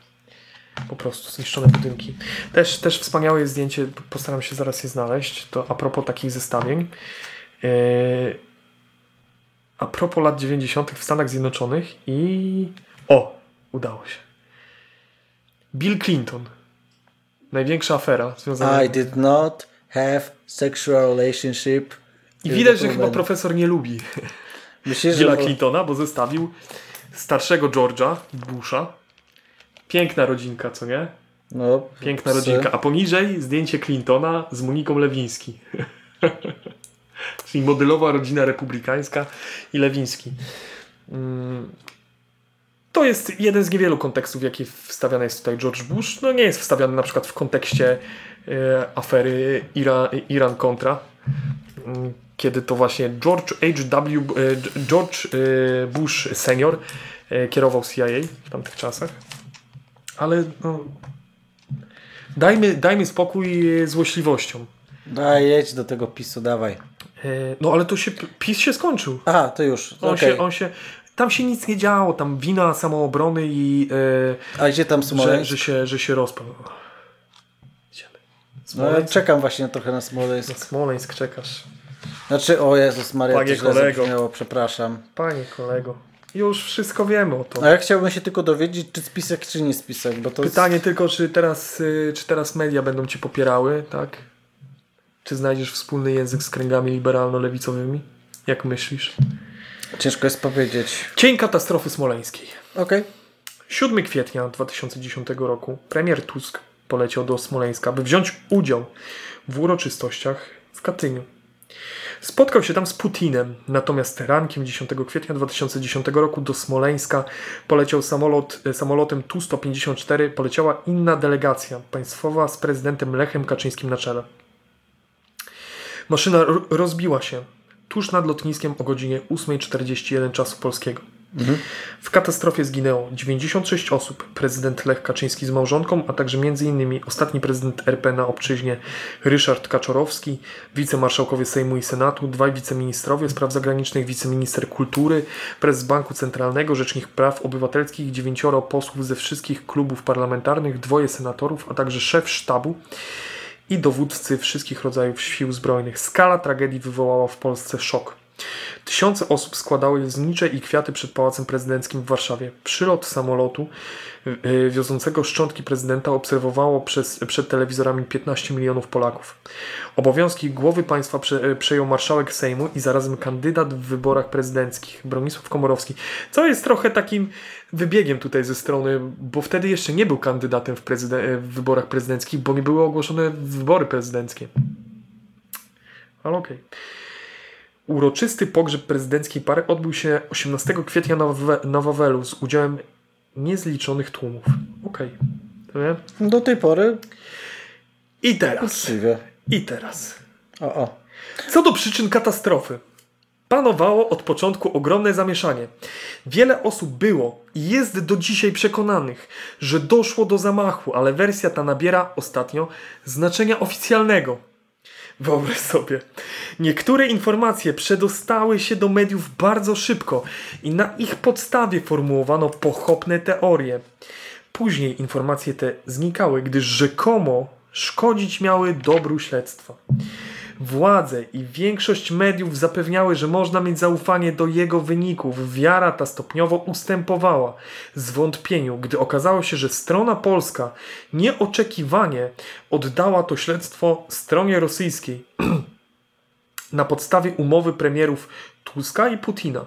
Po prostu zniszczone budynki. Też, też wspaniałe jest zdjęcie, postaram się zaraz je znaleźć. To a propos takich zestawień. Yy, a propos lat 90. w Stanach Zjednoczonych i. O! Udało się. Bill Clinton. Największa afera związana. I did not have sexual relationship. I widać, że chyba profesor nie lubi Myślisz, Billa że... Clintona, bo zestawił starszego George'a Busha. Piękna rodzinka, co nie? No, Piękna psy. rodzinka. A poniżej zdjęcie Clintona z Moniką Lewiński. <laughs> Czyli modelowa rodzina republikańska i Lewiński. Mm. To jest jeden z niewielu kontekstów, w jaki wstawiany jest tutaj George Bush. No nie jest wstawiany na przykład w kontekście e, afery Ira, Iran-Contra, mm, kiedy to właśnie George H.W. e, George e, Bush senior kierował CIA w tamtych czasach. Ale no, dajmy, dajmy spokój e, złośliwościom. Daj, jedź do tego pisu, dawaj. E, No ale to się, PiS się skończył. Aha, to już. On, okej. się, on się, tam się nic nie działo, tam wina samoobrony i e, A gdzie tam że, Smoleńsk? że, się, że się rozpadł. No, ja Smoleńsk, czekam właśnie trochę na na Smoleńsk. Smoleńsk czekasz. Znaczy, o Jezus Maria, Panie kolego. przepraszam. Panie kolego, już wszystko wiemy o to. A ja chciałbym się tylko dowiedzieć, czy spisek, czy nie spisek, bo to Pytanie tylko, czy teraz, y, czy teraz media będą cię popierały, tak? Czy znajdziesz wspólny język z kręgami liberalno-lewicowymi? Jak myślisz? jest... ciężko jest powiedzieć. Cień katastrofy smoleńskiej. Okej. 7 kwietnia 2010 roku premier Tusk poleciał do Smoleńska, by wziąć udział w uroczystościach w Katyniu. Spotkał się tam z Putinem, natomiast rankiem 10 kwietnia 2010 roku do Smoleńska poleciał samolot, e, samolotem Tu-154, poleciała inna delegacja państwowa z prezydentem Lechem Kaczyńskim na czele. Maszyna ro- rozbiła się tuż nad lotniskiem o godzinie 8.41 czasu polskiego. W katastrofie zginęło 96 osób. Prezydent Lech Kaczyński z małżonką, a także m.in. ostatni prezydent RP na obczyźnie Ryszard Kaczorowski, wicemarszałkowie Sejmu i Senatu, dwaj wiceministrowie spraw zagranicznych, wiceminister kultury, prezes Banku Centralnego, rzecznik praw obywatelskich, dziewięcioro posłów ze wszystkich klubów parlamentarnych, dwoje senatorów, a także szef sztabu i dowódcy wszystkich rodzajów sił zbrojnych. Skala tragedii wywołała w Polsce szok. Tysiące osób składały znicze i kwiaty przed Pałacem Prezydenckim w Warszawie. Przylot samolotu yy, wiozącego szczątki prezydenta obserwowało przez, przed telewizorami 15 milionów Polaków. Obowiązki głowy państwa prze, yy, przejął marszałek Sejmu i zarazem kandydat w wyborach prezydenckich, Bronisław Komorowski. Co jest trochę takim wybiegiem tutaj ze strony, bo wtedy jeszcze nie był kandydatem w, w wyborach prezydenckich, bo nie były ogłoszone wybory prezydenckie. Ale okej. Okay. Uroczysty pogrzeb prezydenckiej pary odbył się 18 kwietnia na, We na Wawelu z udziałem niezliczonych tłumów. Okej. Okay. Do tej pory. I teraz. Uczciwie. I teraz. O, o. Co do przyczyn katastrofy. Panowało od początku ogromne zamieszanie. Wiele osób było i jest do dzisiaj przekonanych, że doszło do zamachu, ale wersja ta nabiera ostatnio znaczenia oficjalnego. Wyobraź sobie. Niektóre informacje przedostały się do mediów bardzo szybko i na ich podstawie formułowano pochopne teorie. Później informacje te znikały, gdyż rzekomo szkodzić miały dobru śledztwa. Władze i większość mediów zapewniały, że można mieć zaufanie do jego wyników. Wiara ta stopniowo ustępowała zwątpieniu, gdy okazało się, że strona polska nieoczekiwanie oddała to śledztwo stronie rosyjskiej <clears throat> na podstawie umowy premierów Tuska i Putina.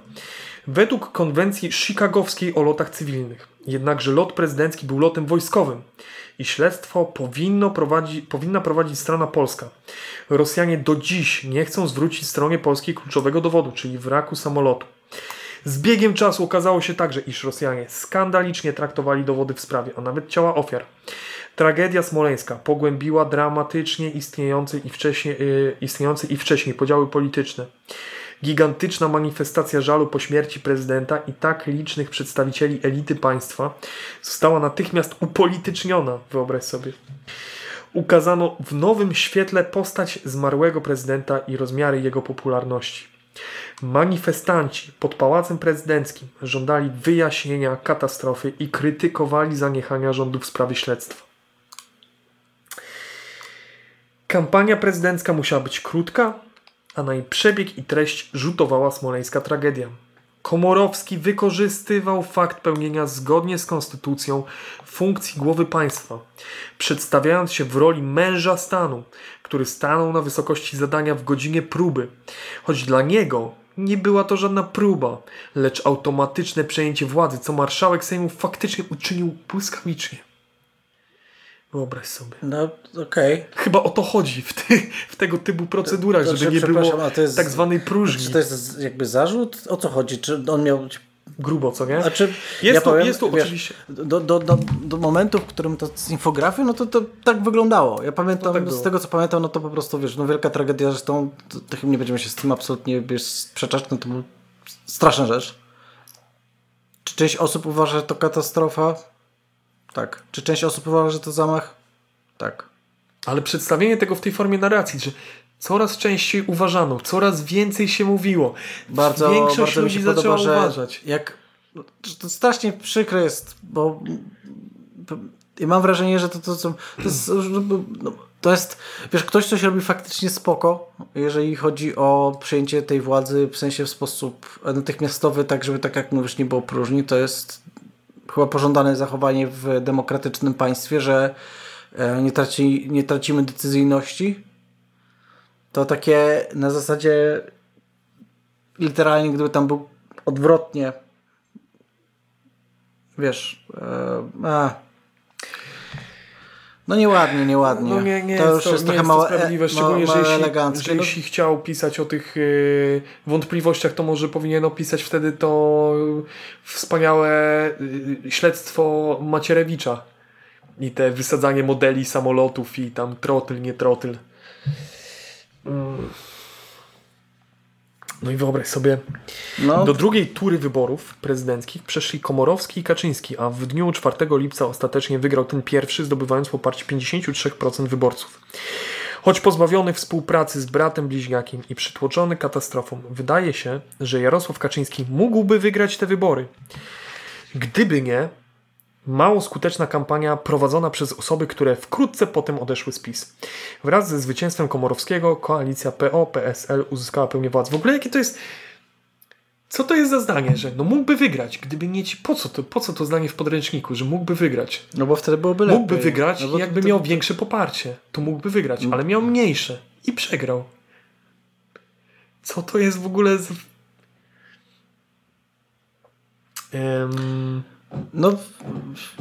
Według konwencji chicagowskiej o lotach cywilnych. Jednakże lot prezydencki był lotem wojskowym i śledztwo powinno prowadzi, powinna prowadzić strona polska. Rosjanie do dziś nie chcą zwrócić stronie polskiej kluczowego dowodu, czyli wraku samolotu. Z biegiem czasu okazało się także, iż Rosjanie skandalicznie traktowali dowody w sprawie, a nawet ciała ofiar. Tragedia smoleńska pogłębiła dramatycznie istniejące i wcześniej, yy, istniejące i wcześniej podziały polityczne. Gigantyczna manifestacja żalu po śmierci prezydenta i tak licznych przedstawicieli elity państwa została natychmiast upolityczniona, wyobraź sobie. Ukazano w nowym świetle postać zmarłego prezydenta i rozmiary jego popularności. Manifestanci pod pałacem prezydenckim żądali wyjaśnienia katastrofy i krytykowali zaniechania rządu w sprawie śledztwa. Kampania prezydencka musiała być krótka, a na jej przebieg i treść rzutowała smoleńska tragedia. Komorowski wykorzystywał fakt pełnienia zgodnie z konstytucją funkcji głowy państwa, przedstawiając się w roli męża stanu, który stanął na wysokości zadania w godzinie próby, choć dla niego nie była to żadna próba, lecz automatyczne przejęcie władzy, co marszałek Sejmu faktycznie uczynił błyskawicznie. Wyobraź sobie. No, okej. Okay. Chyba o to chodzi w, ty, w tego typu procedurach, To- to żeby nie znaczy, było to jest- tak zwanej próżni. Czy to jest jakby zarzut? O co chodzi? Czy on miał. Grubo, co nie? Znaczy, Jest ja tu- powiem, jest tu wiesz, oczywiście- Do, do, do, do momentu, w którym to z infografią, no to, to tak wyglądało. Ja pamiętam, tak z tego co pamiętam, no to po prostu wiesz, no wielka tragedia, zresztą to, to chyba nie będziemy się z tym absolutnie wiesz, sprzeczać, no to była straszna rzecz. Czy część osób uważa, że to katastrofa? Tak. Czy część osób uważa, że to zamach? Tak. Ale przedstawienie tego w tej formie narracji, że coraz częściej uważano, coraz więcej się mówiło. Bardzo, Większość bardzo mi ludzi się zaczęła podoba, że uważać. jak to strasznie przykre jest, bo i mam wrażenie, że to, to, to, to, jest, no, to jest, wiesz, ktoś coś robi faktycznie spoko, jeżeli chodzi o przyjęcie tej władzy w sensie w sposób natychmiastowy, tak żeby tak jak mówisz, nie było próżni, to jest chyba pożądane zachowanie w demokratycznym państwie, że e, nie, traci, nie tracimy decyzyjności. To takie na zasadzie literalnie, gdyby tam był odwrotnie, wiesz, e, a, no nieładnie, nieładnie. No nie, nie to jest już to, jest trochę mało, to sprawiedliwe, e, szczególnie, mało, mało eleganckie. że No, jeśli chciał pisać o tych yy, wątpliwościach, to może powinien opisać wtedy to wspaniałe yy, śledztwo Macierewicza i te wysadzanie modeli samolotów i tam trotyl, nie trotyl. Mm. No i wyobraź sobie, No, do drugiej tury wyborów prezydenckich przeszli Komorowski i Kaczyński, a w dniu 4 lipca ostatecznie wygrał ten pierwszy, zdobywając poparcie 53% wyborców. Choć pozbawiony współpracy z bratem bliźniakiem i przytłoczony katastrofą, wydaje się, że Jarosław Kaczyński mógłby wygrać te wybory. Gdyby nie mało skuteczna kampania prowadzona przez osoby, które wkrótce potem odeszły z PiS. Wraz ze zwycięstwem Komorowskiego koalicja PO-PSL uzyskała pełnię władzy. W ogóle jakie to jest... Co to jest za zdanie, że no mógłby wygrać, gdyby nie ci... Po co to, po co to zdanie w podręczniku, że mógłby wygrać? no bo wtedy byłoby lepiej. Mógłby wygrać, no jakby to- miał większe poparcie. To mógłby wygrać, ale miał mniejsze i przegrał. Co to jest w ogóle z... Em, No,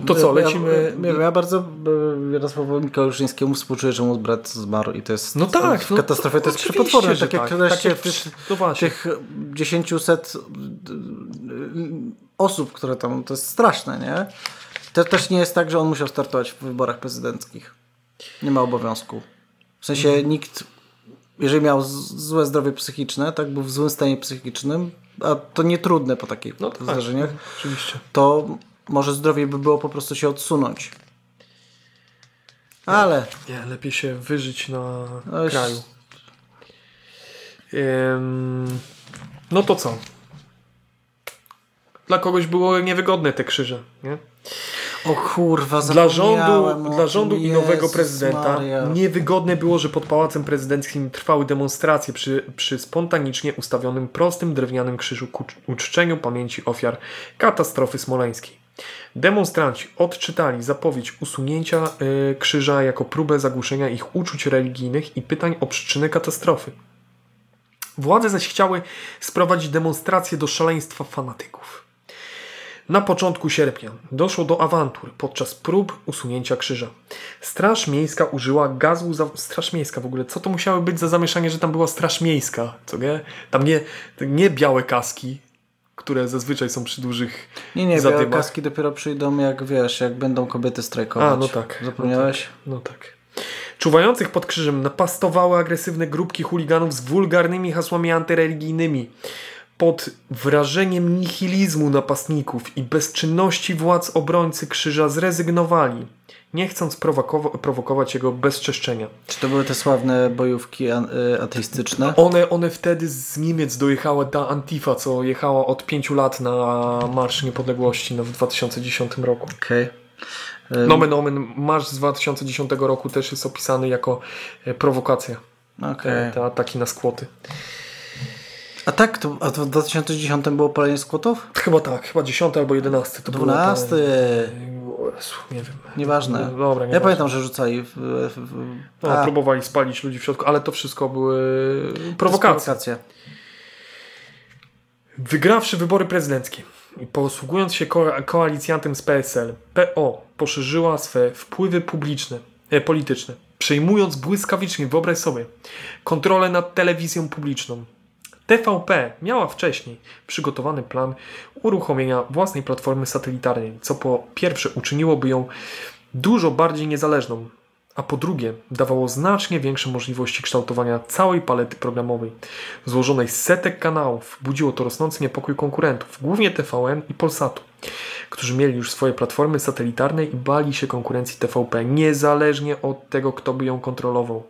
To co, lecimy- Ja, ja, ja bardzo e, Jarosławowi Kałużyńskiemu współczuję, że mu brat zmarł i to jest. No tak, W no katastrofie to jest oczywiście, przepotworne. Tak jak tak. wreszcie Tak jak- no tych dziesięciuset osób, które tam. To jest straszne, nie? To też nie jest tak, że on musiał startować w wyborach prezydenckich. Nie ma obowiązku. W sensie Mhm. nikt, jeżeli miał złe zdrowie psychiczne, tak był w złym stanie psychicznym, a to nie trudne po takich No tak, zdarzeniach, Oczywiście. to może zdrowiej by było po prostu się odsunąć. Ale Nie, lepiej się wyżyć na No już- kraju. Ym, no to co? Dla kogoś było niewygodne te krzyże, nie? O kurwa, Dla rządu, dla rządu i nowego prezydenta Maria. niewygodne było, że pod Pałacem Prezydenckim trwały demonstracje przy, przy spontanicznie ustawionym prostym drewnianym krzyżu ku uczczeniu pamięci ofiar katastrofy smoleńskiej. Demonstranci odczytali zapowiedź usunięcia y, krzyża jako próbę zagłuszenia ich uczuć religijnych i pytań o przyczynę katastrofy. Władze zaś chciały sprowadzić demonstracje do szaleństwa fanatyków. Na początku sierpnia doszło do awantur podczas prób usunięcia krzyża. Straż Miejska użyła gazu. Za... Straż Miejska w ogóle, co to musiało być za zamieszanie, że tam była Straż Miejska? Co nie? Tam nie, nie białe kaski, które zazwyczaj są przy dużych Nie, nie, białe zadymach. kaski dopiero przyjdą jak wiesz, jak będą kobiety strajkować. A, no tak. Zapomniałeś? No tak. Czuwających pod krzyżem napastowały agresywne grupki chuliganów z wulgarnymi hasłami antyreligijnymi. Pod wrażeniem nihilizmu napastników i bezczynności władz obrońcy krzyża zrezygnowali, nie chcąc prowokowa- prowokować jego bezczeszczenia. Czy to były te sławne bojówki an- y, ateistyczne? One, one wtedy z Niemiec dojechała ta Antifa, co jechała od pięciu lat na Marsz Niepodległości no, w 2010 roku. Okej. Y, Nomen omen, marsz z 2010 roku też jest opisany jako e, prowokacja. Okej. Te ataki na skłoty. A tak, to, a to w 2010 było palenie skłotów? Chyba tak, chyba 10 albo 11 to było. 12. te- O Jezu, Nie wiem. Nieważne. Dobra, ja pamiętam, że rzucali w, w, w, No, próbowali spalić ludzi w środku, ale to wszystko były prowokacje. prowokacja. Wygrawszy wybory prezydenckie i posługując się ko koalicjantem z PSL, PO poszerzyła swe wpływy publiczne, e, polityczne, przejmując błyskawicznie, wyobraź sobie, kontrolę nad telewizją publiczną. TVP miała wcześniej przygotowany plan uruchomienia własnej platformy satelitarnej, co po pierwsze uczyniłoby ją dużo bardziej niezależną, a po drugie dawało znacznie większe możliwości kształtowania całej palety programowej. Złożonej z setek kanałów budziło to rosnący niepokój konkurentów, głównie TVN i Polsatu, którzy mieli już swoje platformy satelitarne i bali się konkurencji TVP, niezależnie od tego, kto by ją kontrolował.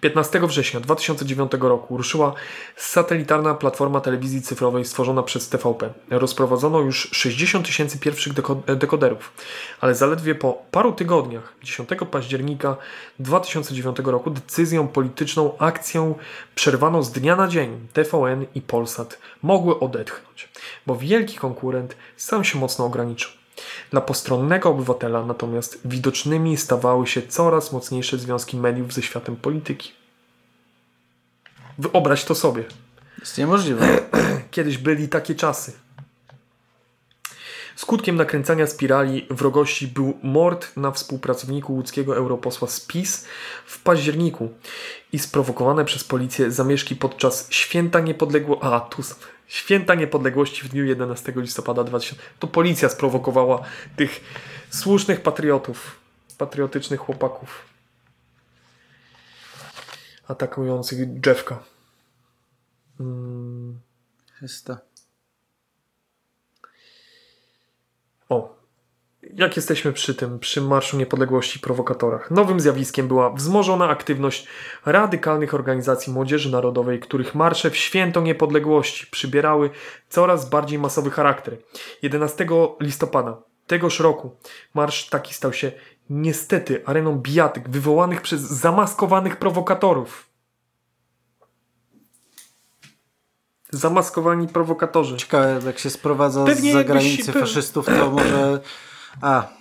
15 września 2009 roku ruszyła satelitarna platforma telewizji cyfrowej stworzona przez TVP. Rozprowadzono już 60 tysięcy pierwszych deko- dekoderów, ale zaledwie po paru tygodniach, 10 października 2009 roku, decyzją polityczną, akcją przerwaną z dnia na dzień TVN i Polsat mogły odetchnąć, bo wielki konkurent sam się mocno ograniczył. Dla postronnego obywatela natomiast widocznymi stawały się coraz mocniejsze związki mediów ze światem polityki. Wyobraź to sobie. Jest niemożliwe. <clears throat> Kiedyś byli takie czasy. Skutkiem nakręcania spirali wrogości był mord na współpracowniku łódzkiego europosła z PiS w październiku i sprowokowane przez policję zamieszki podczas Święta Niepodległości. A, tu. Święta Niepodległości w dniu 11 listopada 2000. To policja sprowokowała tych słusznych patriotów, patriotycznych chłopaków atakujących Jeffka. jest to. O, jak jesteśmy przy tym, przy Marszu Niepodległości i prowokatorach. Nowym zjawiskiem była wzmożona aktywność radykalnych organizacji młodzieży narodowej, których marsze w święto niepodległości przybierały coraz bardziej masowy charakter. 11 listopada tegoż roku marsz taki stał się niestety areną bijatyk wywołanych przez zamaskowanych prowokatorów. Zamaskowani prowokatorzy. Ciekawe, jak się sprowadza Pewnie z zagranicy faszystów, to może... A,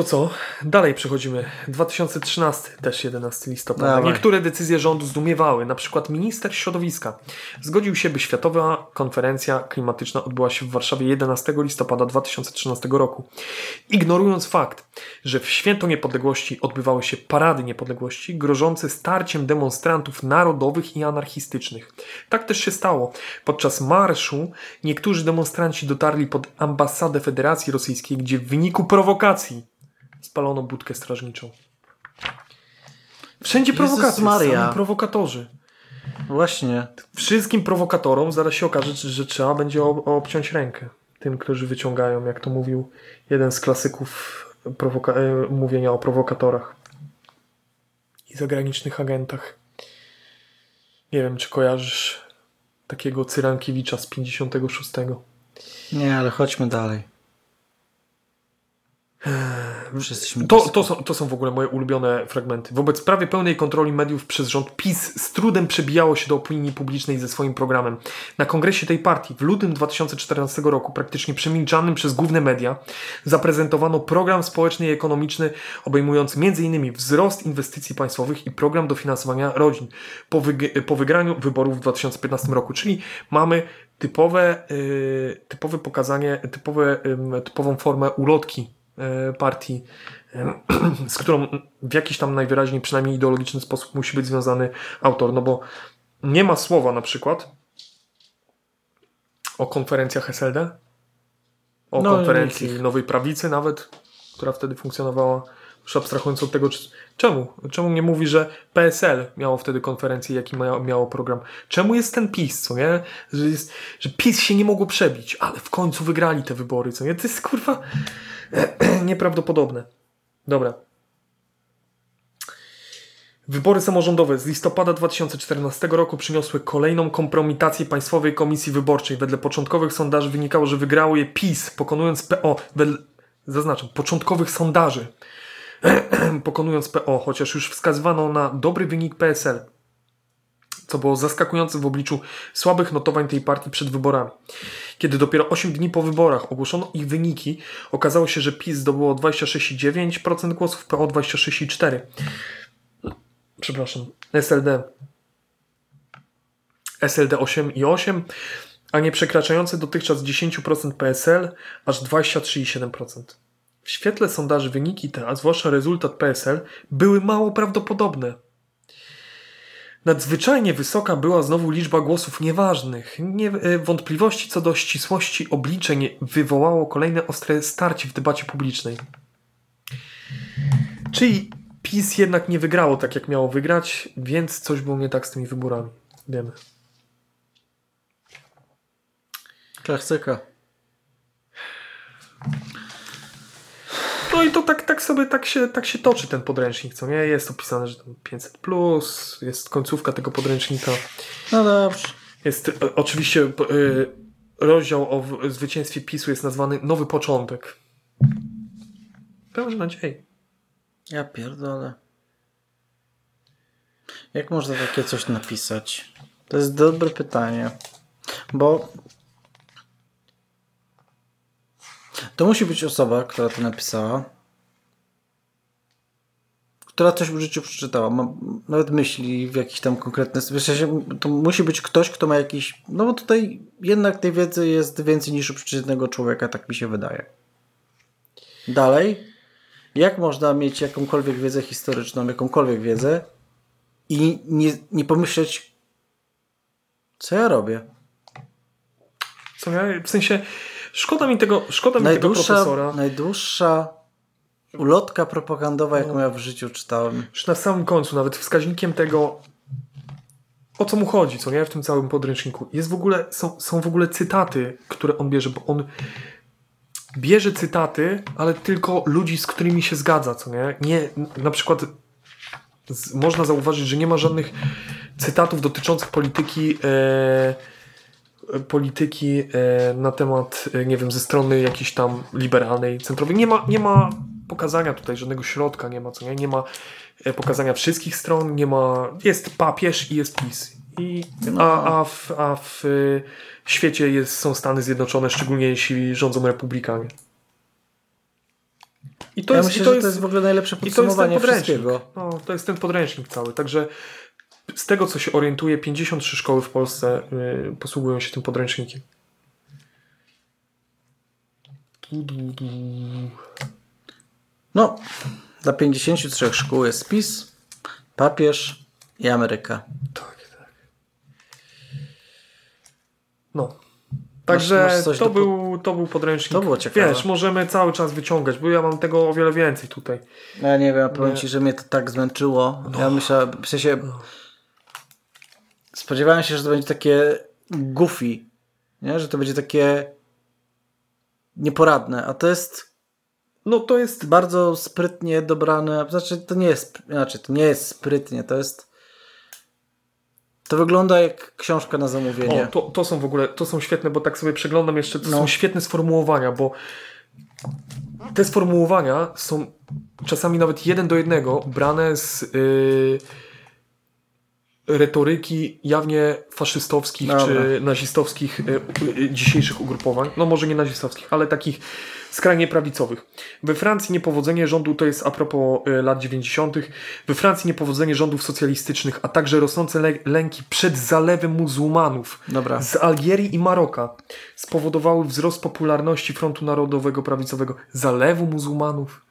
To co? Dalej przechodzimy. 2013, też 11 listopada. Dawaj. Niektóre decyzje rządu zdumiewały. Na przykład minister środowiska zgodził się, by Światowa Konferencja Klimatyczna odbyła się w Warszawie 11 listopada 2013 roku. Ignorując fakt, że w święto niepodległości odbywały się parady niepodległości grożące starciem demonstrantów narodowych i anarchistycznych. Tak też się stało. Podczas marszu niektórzy demonstranci dotarli pod ambasadę Federacji Rosyjskiej, gdzie w wyniku prowokacji spalono budkę strażniczą. Wszędzie prowokacje, sami prowokatorzy. właśnie. Wszystkim prowokatorom zaraz się okaże, że trzeba będzie ob- obciąć rękę. Tym, którzy wyciągają, jak to mówił jeden z klasyków e, mówienia o prowokatorach i zagranicznych agentach. Nie wiem, czy kojarzysz takiego Cyrankiewicza z 56. Nie, ale chodźmy dalej. To, to, są, to są w ogóle moje ulubione fragmenty. Wobec prawie pełnej kontroli mediów przez rząd PiS z trudem przebijało się do opinii publicznej ze swoim programem. Na kongresie tej partii w lutym 2014 roku, praktycznie przemilczanym przez główne media, zaprezentowano program społeczny i ekonomiczny obejmujący m.in. wzrost inwestycji państwowych i program dofinansowania rodzin po, wyg- po wygraniu wyborów w 2015 roku. Czyli mamy typowe, yy, typowe pokazanie, typowe, ym, typową formę ulotki partii, e, <clears throat> z którą w jakiś tam najwyraźniej, przynajmniej ideologiczny sposób musi być związany autor, no bo nie ma słowa na przykład o konferencjach SLD, o No, konferencji. Nowej Prawicy nawet, która wtedy funkcjonowała, już abstrahując od tego, czy, czemu? Czemu nie mówi, że PSL miało wtedy konferencję, jaki miało, miało program? Czemu jest ten PiS, co nie? Że, jest, że PiS się nie mogło przebić, ale w końcu wygrali te wybory, co nie? To jest kurwa <clears throat> nieprawdopodobne. Dobra. Wybory samorządowe z listopada 2014 roku przyniosły kolejną kompromitację Państwowej Komisji Wyborczej. Wedle początkowych sondaży wynikało, że wygrało je PiS, pokonując PO. Wedle, zaznaczam, początkowych sondaży <clears throat> pokonując PO, chociaż już wskazywano na dobry wynik PSL, co było zaskakujące w obliczu słabych notowań tej partii przed wyborami. Kiedy dopiero 8 dni po wyborach ogłoszono ich wyniki, okazało się, że PiS zdobyło 26,9% głosów, PO 26,4%. Przepraszam, SLD. SLD 8,8%, a nie przekraczające dotychczas 10% PSL aż 23,7%. W świetle sondaży wyniki te, a zwłaszcza rezultat PSL, były mało prawdopodobne. Nadzwyczajnie wysoka była znowu liczba głosów nieważnych. Nie, e, wątpliwości co do ścisłości obliczeń wywołało kolejne ostre starcie w debacie publicznej. Czyli PiS jednak nie wygrało tak, jak miało wygrać, więc coś było nie tak z tymi wyborami. Wiemy. Klasyka. No i to tak, tak sobie tak się, tak się toczy ten podręcznik, co nie? Jest opisane, że tam 500, plus, jest końcówka tego podręcznika. No dobrze. Jest e, oczywiście e, rozdział o w- zwycięstwie PiSu jest nazwany Nowy Początek. Pełen nadziei. Ja pierdolę. Jak można takie coś napisać? To jest dobre pytanie. Bo to musi być osoba, która to napisała, która coś w życiu przeczytała, ma nawet myśli w jakiś tam konkretny... Sensie, to musi być ktoś, kto ma jakiś... No bo tutaj jednak tej wiedzy jest więcej niż u przeciętnego człowieka, tak mi się wydaje. Dalej, jak można mieć jakąkolwiek wiedzę historyczną, jakąkolwiek wiedzę i nie, nie pomyśleć, co ja robię? Co ja, w sensie, szkoda mi tego, szkoda mi tego Najdłuższa, profesora. najdłuższa ulotka propagandowa, jaką ja w życiu czytałem. Już na samym końcu, nawet wskaźnikiem tego, o co mu chodzi, co nie, w tym całym podręczniku. Jest w ogóle, są, są w ogóle cytaty, które on bierze, bo on bierze cytaty, ale tylko ludzi, z którymi się zgadza, co nie? Nie, na przykład z, można zauważyć, że nie ma żadnych cytatów dotyczących polityki e, polityki e, na temat, e, nie wiem, ze strony jakiejś tam liberalnej, centrowej. Nie ma, nie ma pokazania tutaj żadnego środka, nie ma co nie, nie ma e, pokazania wszystkich stron, nie ma, jest papież i jest PiS. I, a, a, w, a w świecie jest, są Stany Zjednoczone, szczególnie jeśli rządzą republikanie. I To ja myślę, i to że to jest w ogóle najlepsze i to jest ten podsumowanie podręcznik. wszystkiego. No, to jest ten podręcznik cały. Także z tego, co się orientuję, 53 szkoły w Polsce y, posługują się tym podręcznikiem. No, dla 53 szkół jest PiS, papież i Ameryka. Tak, tak. No. Także to, do był, to był podręcznik. To było ciekawe. Wiesz, możemy cały czas wyciągać, bo ja mam tego o wiele więcej tutaj. Ja nie wiem, powiem Nie. ci, że mnie to tak zmęczyło. No. Ja myślałem, w sensie spodziewałem się, że to będzie takie goofy, nie? że to będzie takie nieporadne, a to jest No to jest bardzo sprytnie dobrane, znaczy to nie jest, znaczy to nie jest sprytnie, to jest to wygląda jak książka na zamówienie. O, to, to są w ogóle, to są świetne, bo tak sobie przeglądam jeszcze, to No. są świetne sformułowania, bo te sformułowania są czasami nawet jeden do jednego brane z y, retoryki jawnie faszystowskich Dobra. czy nazistowskich y, y, dzisiejszych ugrupowań. No może nie nazistowskich, ale takich skrajnie prawicowych. We Francji niepowodzenie rządu, to jest a propos y, lat 90., we Francji niepowodzenie rządów socjalistycznych, a także rosnące lę- lęki przed zalewem muzułmanów Dobra. z Algierii i Maroka spowodowały wzrost popularności Frontu Narodowego Prawicowego. Zalewu muzułmanów.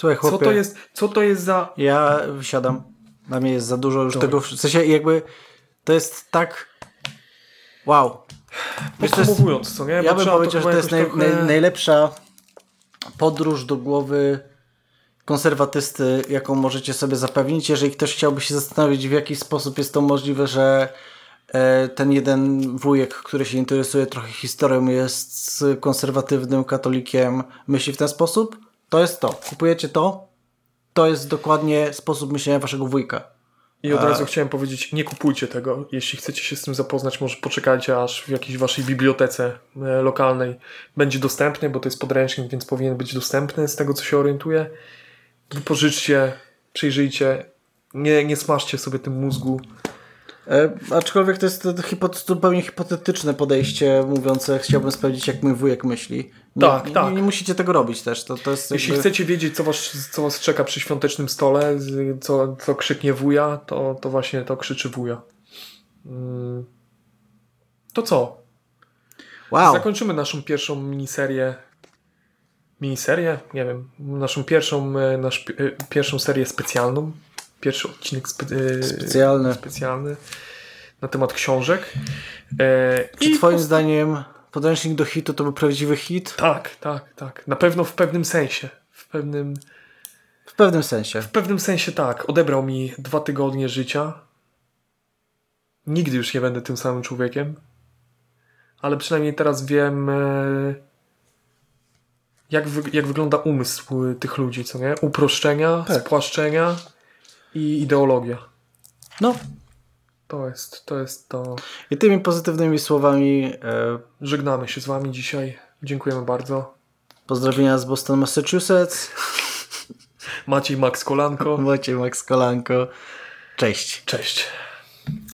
Słuchaj, chłopie, Co to jest, co to jest za... ja wysiadam. Na mnie jest za dużo już Dobra. tego, w sensie jakby to jest tak wow. To Podsumowując, co nie? Ja bym powiedział, że to jest naj, trochę- naj, najlepsza podróż do głowy konserwatysty, jaką możecie sobie zapewnić. Jeżeli ktoś chciałby się zastanowić, w jaki sposób jest to możliwe, że e, ten jeden wujek, który się interesuje trochę historią, jest konserwatywnym katolikiem, myśli w ten sposób, to jest to. Kupujecie to, to jest dokładnie sposób myślenia waszego wujka. I od razu chciałem powiedzieć, nie kupujcie tego. Jeśli chcecie się z tym zapoznać, może poczekajcie, aż w jakiejś waszej bibliotece e, lokalnej będzie dostępny, bo to jest podręcznik, więc powinien być dostępny z tego, co się orientuję. Pożyczcie, przyjrzyjcie, nie, nie smaszcie sobie tym mózgu. E, aczkolwiek to jest to hipo- zupełnie hipotetyczne podejście, mówiące, chciałbym sprawdzić, jak mój wujek myśli. Nie, Tak, nie, tak. Nie, nie musicie tego robić też. To, to jest Jeśli jakby... chcecie wiedzieć, co was, co was czeka przy świątecznym stole, co, co krzyknie wuja, to, to właśnie to krzyczy wuja. Mm. To co? Wow. Zakończymy naszą pierwszą miniserię. Miniserię? Nie wiem. Naszą pierwszą, e, nasz, e, pierwszą serię specjalną. Pierwszy odcinek spe, e, Specjalny. specjalny na temat książek. E, Czy twoim zdaniem podręcznik do hitu to był prawdziwy hit? Tak, tak, tak. Na pewno w pewnym sensie. W pewnym, W pewnym sensie. w pewnym sensie tak. Odebrał mi dwa tygodnie życia. Nigdy już nie będę tym samym człowiekiem. Ale przynajmniej teraz wiem, e, jak, wy, jak wygląda umysł tych ludzi, co nie? Uproszczenia, Tak. spłaszczenia i ideologia. No. To jest, to jest to. I tymi pozytywnymi słowami e, Żegnamy się z wami dzisiaj. Dziękujemy bardzo. pozdrowienia z Boston, Massachusetts. Maciej Max Kolanko. Maciej Max Kolanko. Cześć. Cześć.